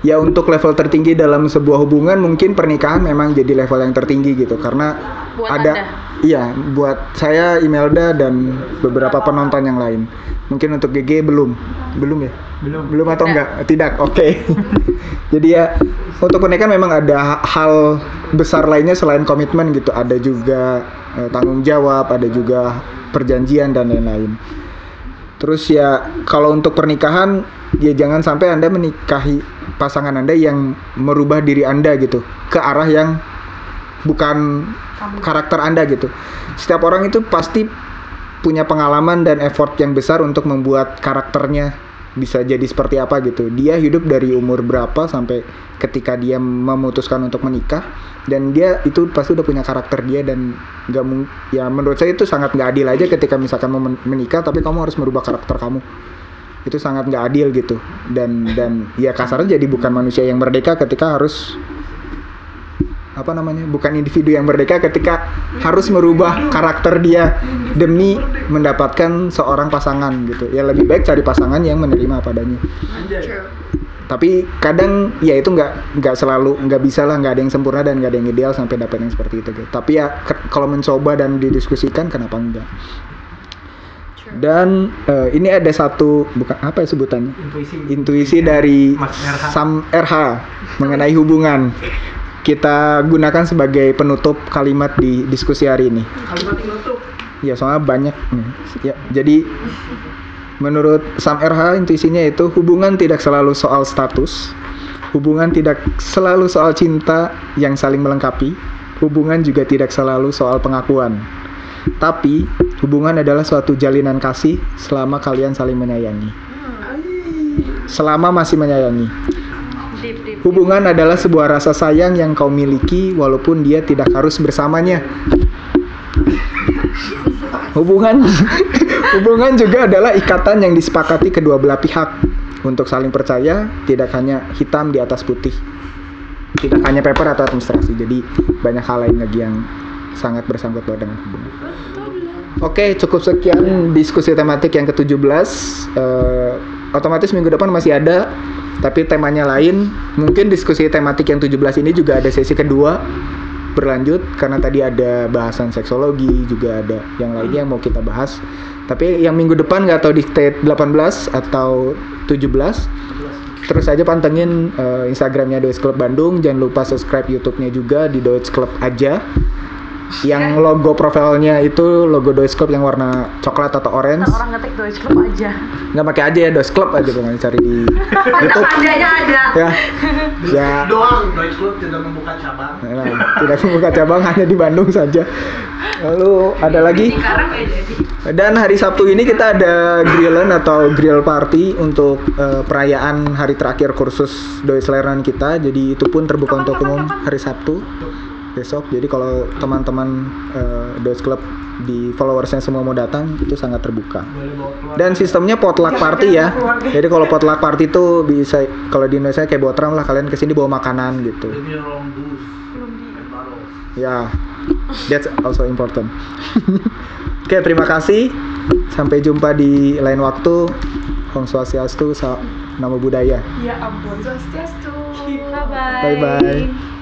ya untuk level tertinggi dalam sebuah hubungan mungkin pernikahan memang jadi level yang tertinggi gitu. Karena Buat ada Anda. iya buat saya Imelda dan beberapa penonton yang lain. Mungkin untuk GG belum? Belum ya? Belum. belum atau Tidak. enggak tidak oke. Jadi ya untuk pernikahan memang ada ha- hal besar lainnya selain komitmen gitu. Ada juga eh, tanggung jawab ada juga perjanjian dan lain-lain. Terus ya kalau untuk pernikahan ya jangan sampai anda menikahi pasangan anda yang merubah diri anda gitu. Ke arah yang bukan karakter anda gitu. Setiap orang itu pasti punya pengalaman dan effort yang besar untuk membuat karakternya bisa jadi seperti apa gitu. Dia hidup dari umur berapa sampai ketika dia memutuskan untuk menikah. Dan dia itu pasti udah punya karakter dia dan nggak mung ya menurut saya itu sangat nggak adil aja ketika misalkan mau men- menikah tapi kamu harus merubah karakter kamu. Itu sangat nggak adil gitu. Dan dan ya kasarnya jadi bukan manusia yang merdeka ketika harus apa namanya bukan individu yang merdeka ketika harus merubah karakter dia demi mendapatkan seorang pasangan gitu ya lebih baik cari pasangan yang menerima apa adanya True. tapi kadang ya itu nggak nggak selalu nggak bisa lah nggak ada yang sempurna dan nggak ada yang ideal sampai dapat yang seperti itu gitu tapi ya ke- kalau mencoba dan didiskusikan kenapa enggak dan eh, ini ada satu bukan apa ya sebutannya Intuisi. intuisi dari Mas RH. Sam RH mengenai hubungan kita gunakan sebagai penutup kalimat di diskusi hari ini. kalimat penutup Ya soalnya banyak. nih. Ya jadi menurut Sam RH intuisinya itu hubungan tidak selalu soal status, hubungan tidak selalu soal cinta yang saling melengkapi, hubungan juga tidak selalu soal pengakuan. Tapi hubungan adalah suatu jalinan kasih selama kalian saling menyayangi. Selama masih menyayangi. Hubungan adalah sebuah rasa sayang yang kau miliki walaupun dia tidak harus bersamanya. hubungan hubungan juga adalah ikatan yang disepakati kedua belah pihak untuk saling percaya tidak hanya hitam di atas putih tidak hanya paper atau administrasi jadi banyak hal lain lagi yang sangat bersangkut paut dengan hubungan Oke, cukup sekian diskusi tematik yang ke-17. Eh, otomatis minggu depan masih ada, tapi temanya lain. Mungkin diskusi tematik yang 17 ini juga ada sesi kedua berlanjut karena tadi ada bahasan seksologi, juga ada yang lainnya yang mau kita bahas. Tapi yang minggu depan nggak tahu di T18 atau 17. Terus aja pantengin eh, Instagramnya Dois Club Bandung. Jangan lupa subscribe YouTube-nya juga di Dois Club aja. Yang logo profilnya itu logo Dois Club yang warna coklat atau orange. Ntar orang ngetik Deutsche Club aja Nggak pakai aja ya Dois Club aja pokoknya cari di YouTube. Adanya ada. Ya. Ya. doang Deutsche Club tidak membuka cabang Nah, tidak membuka cabang hanya di Bandung saja. Lalu ada lagi? Ya. Dan hari Sabtu ini kita ada grillan atau grill party untuk eh, perayaan hari terakhir kursus doi seleran kita. Jadi itu pun terbuka untuk umum hari Sabtu besok. Jadi kalau teman-teman eh, doi club di followersnya semua mau datang itu sangat terbuka. Dan sistemnya potluck party ya. Jadi kalau potluck party itu bisa kalau di Indonesia kayak botram lah kalian ke sini bawa makanan gitu. Ya, that's also important. Oke, terima kasih. Sampai jumpa di lain waktu. Om Swastiastu, Namo Buddhaya. Ya ampun, Swastiastu. bye bye Bye bye.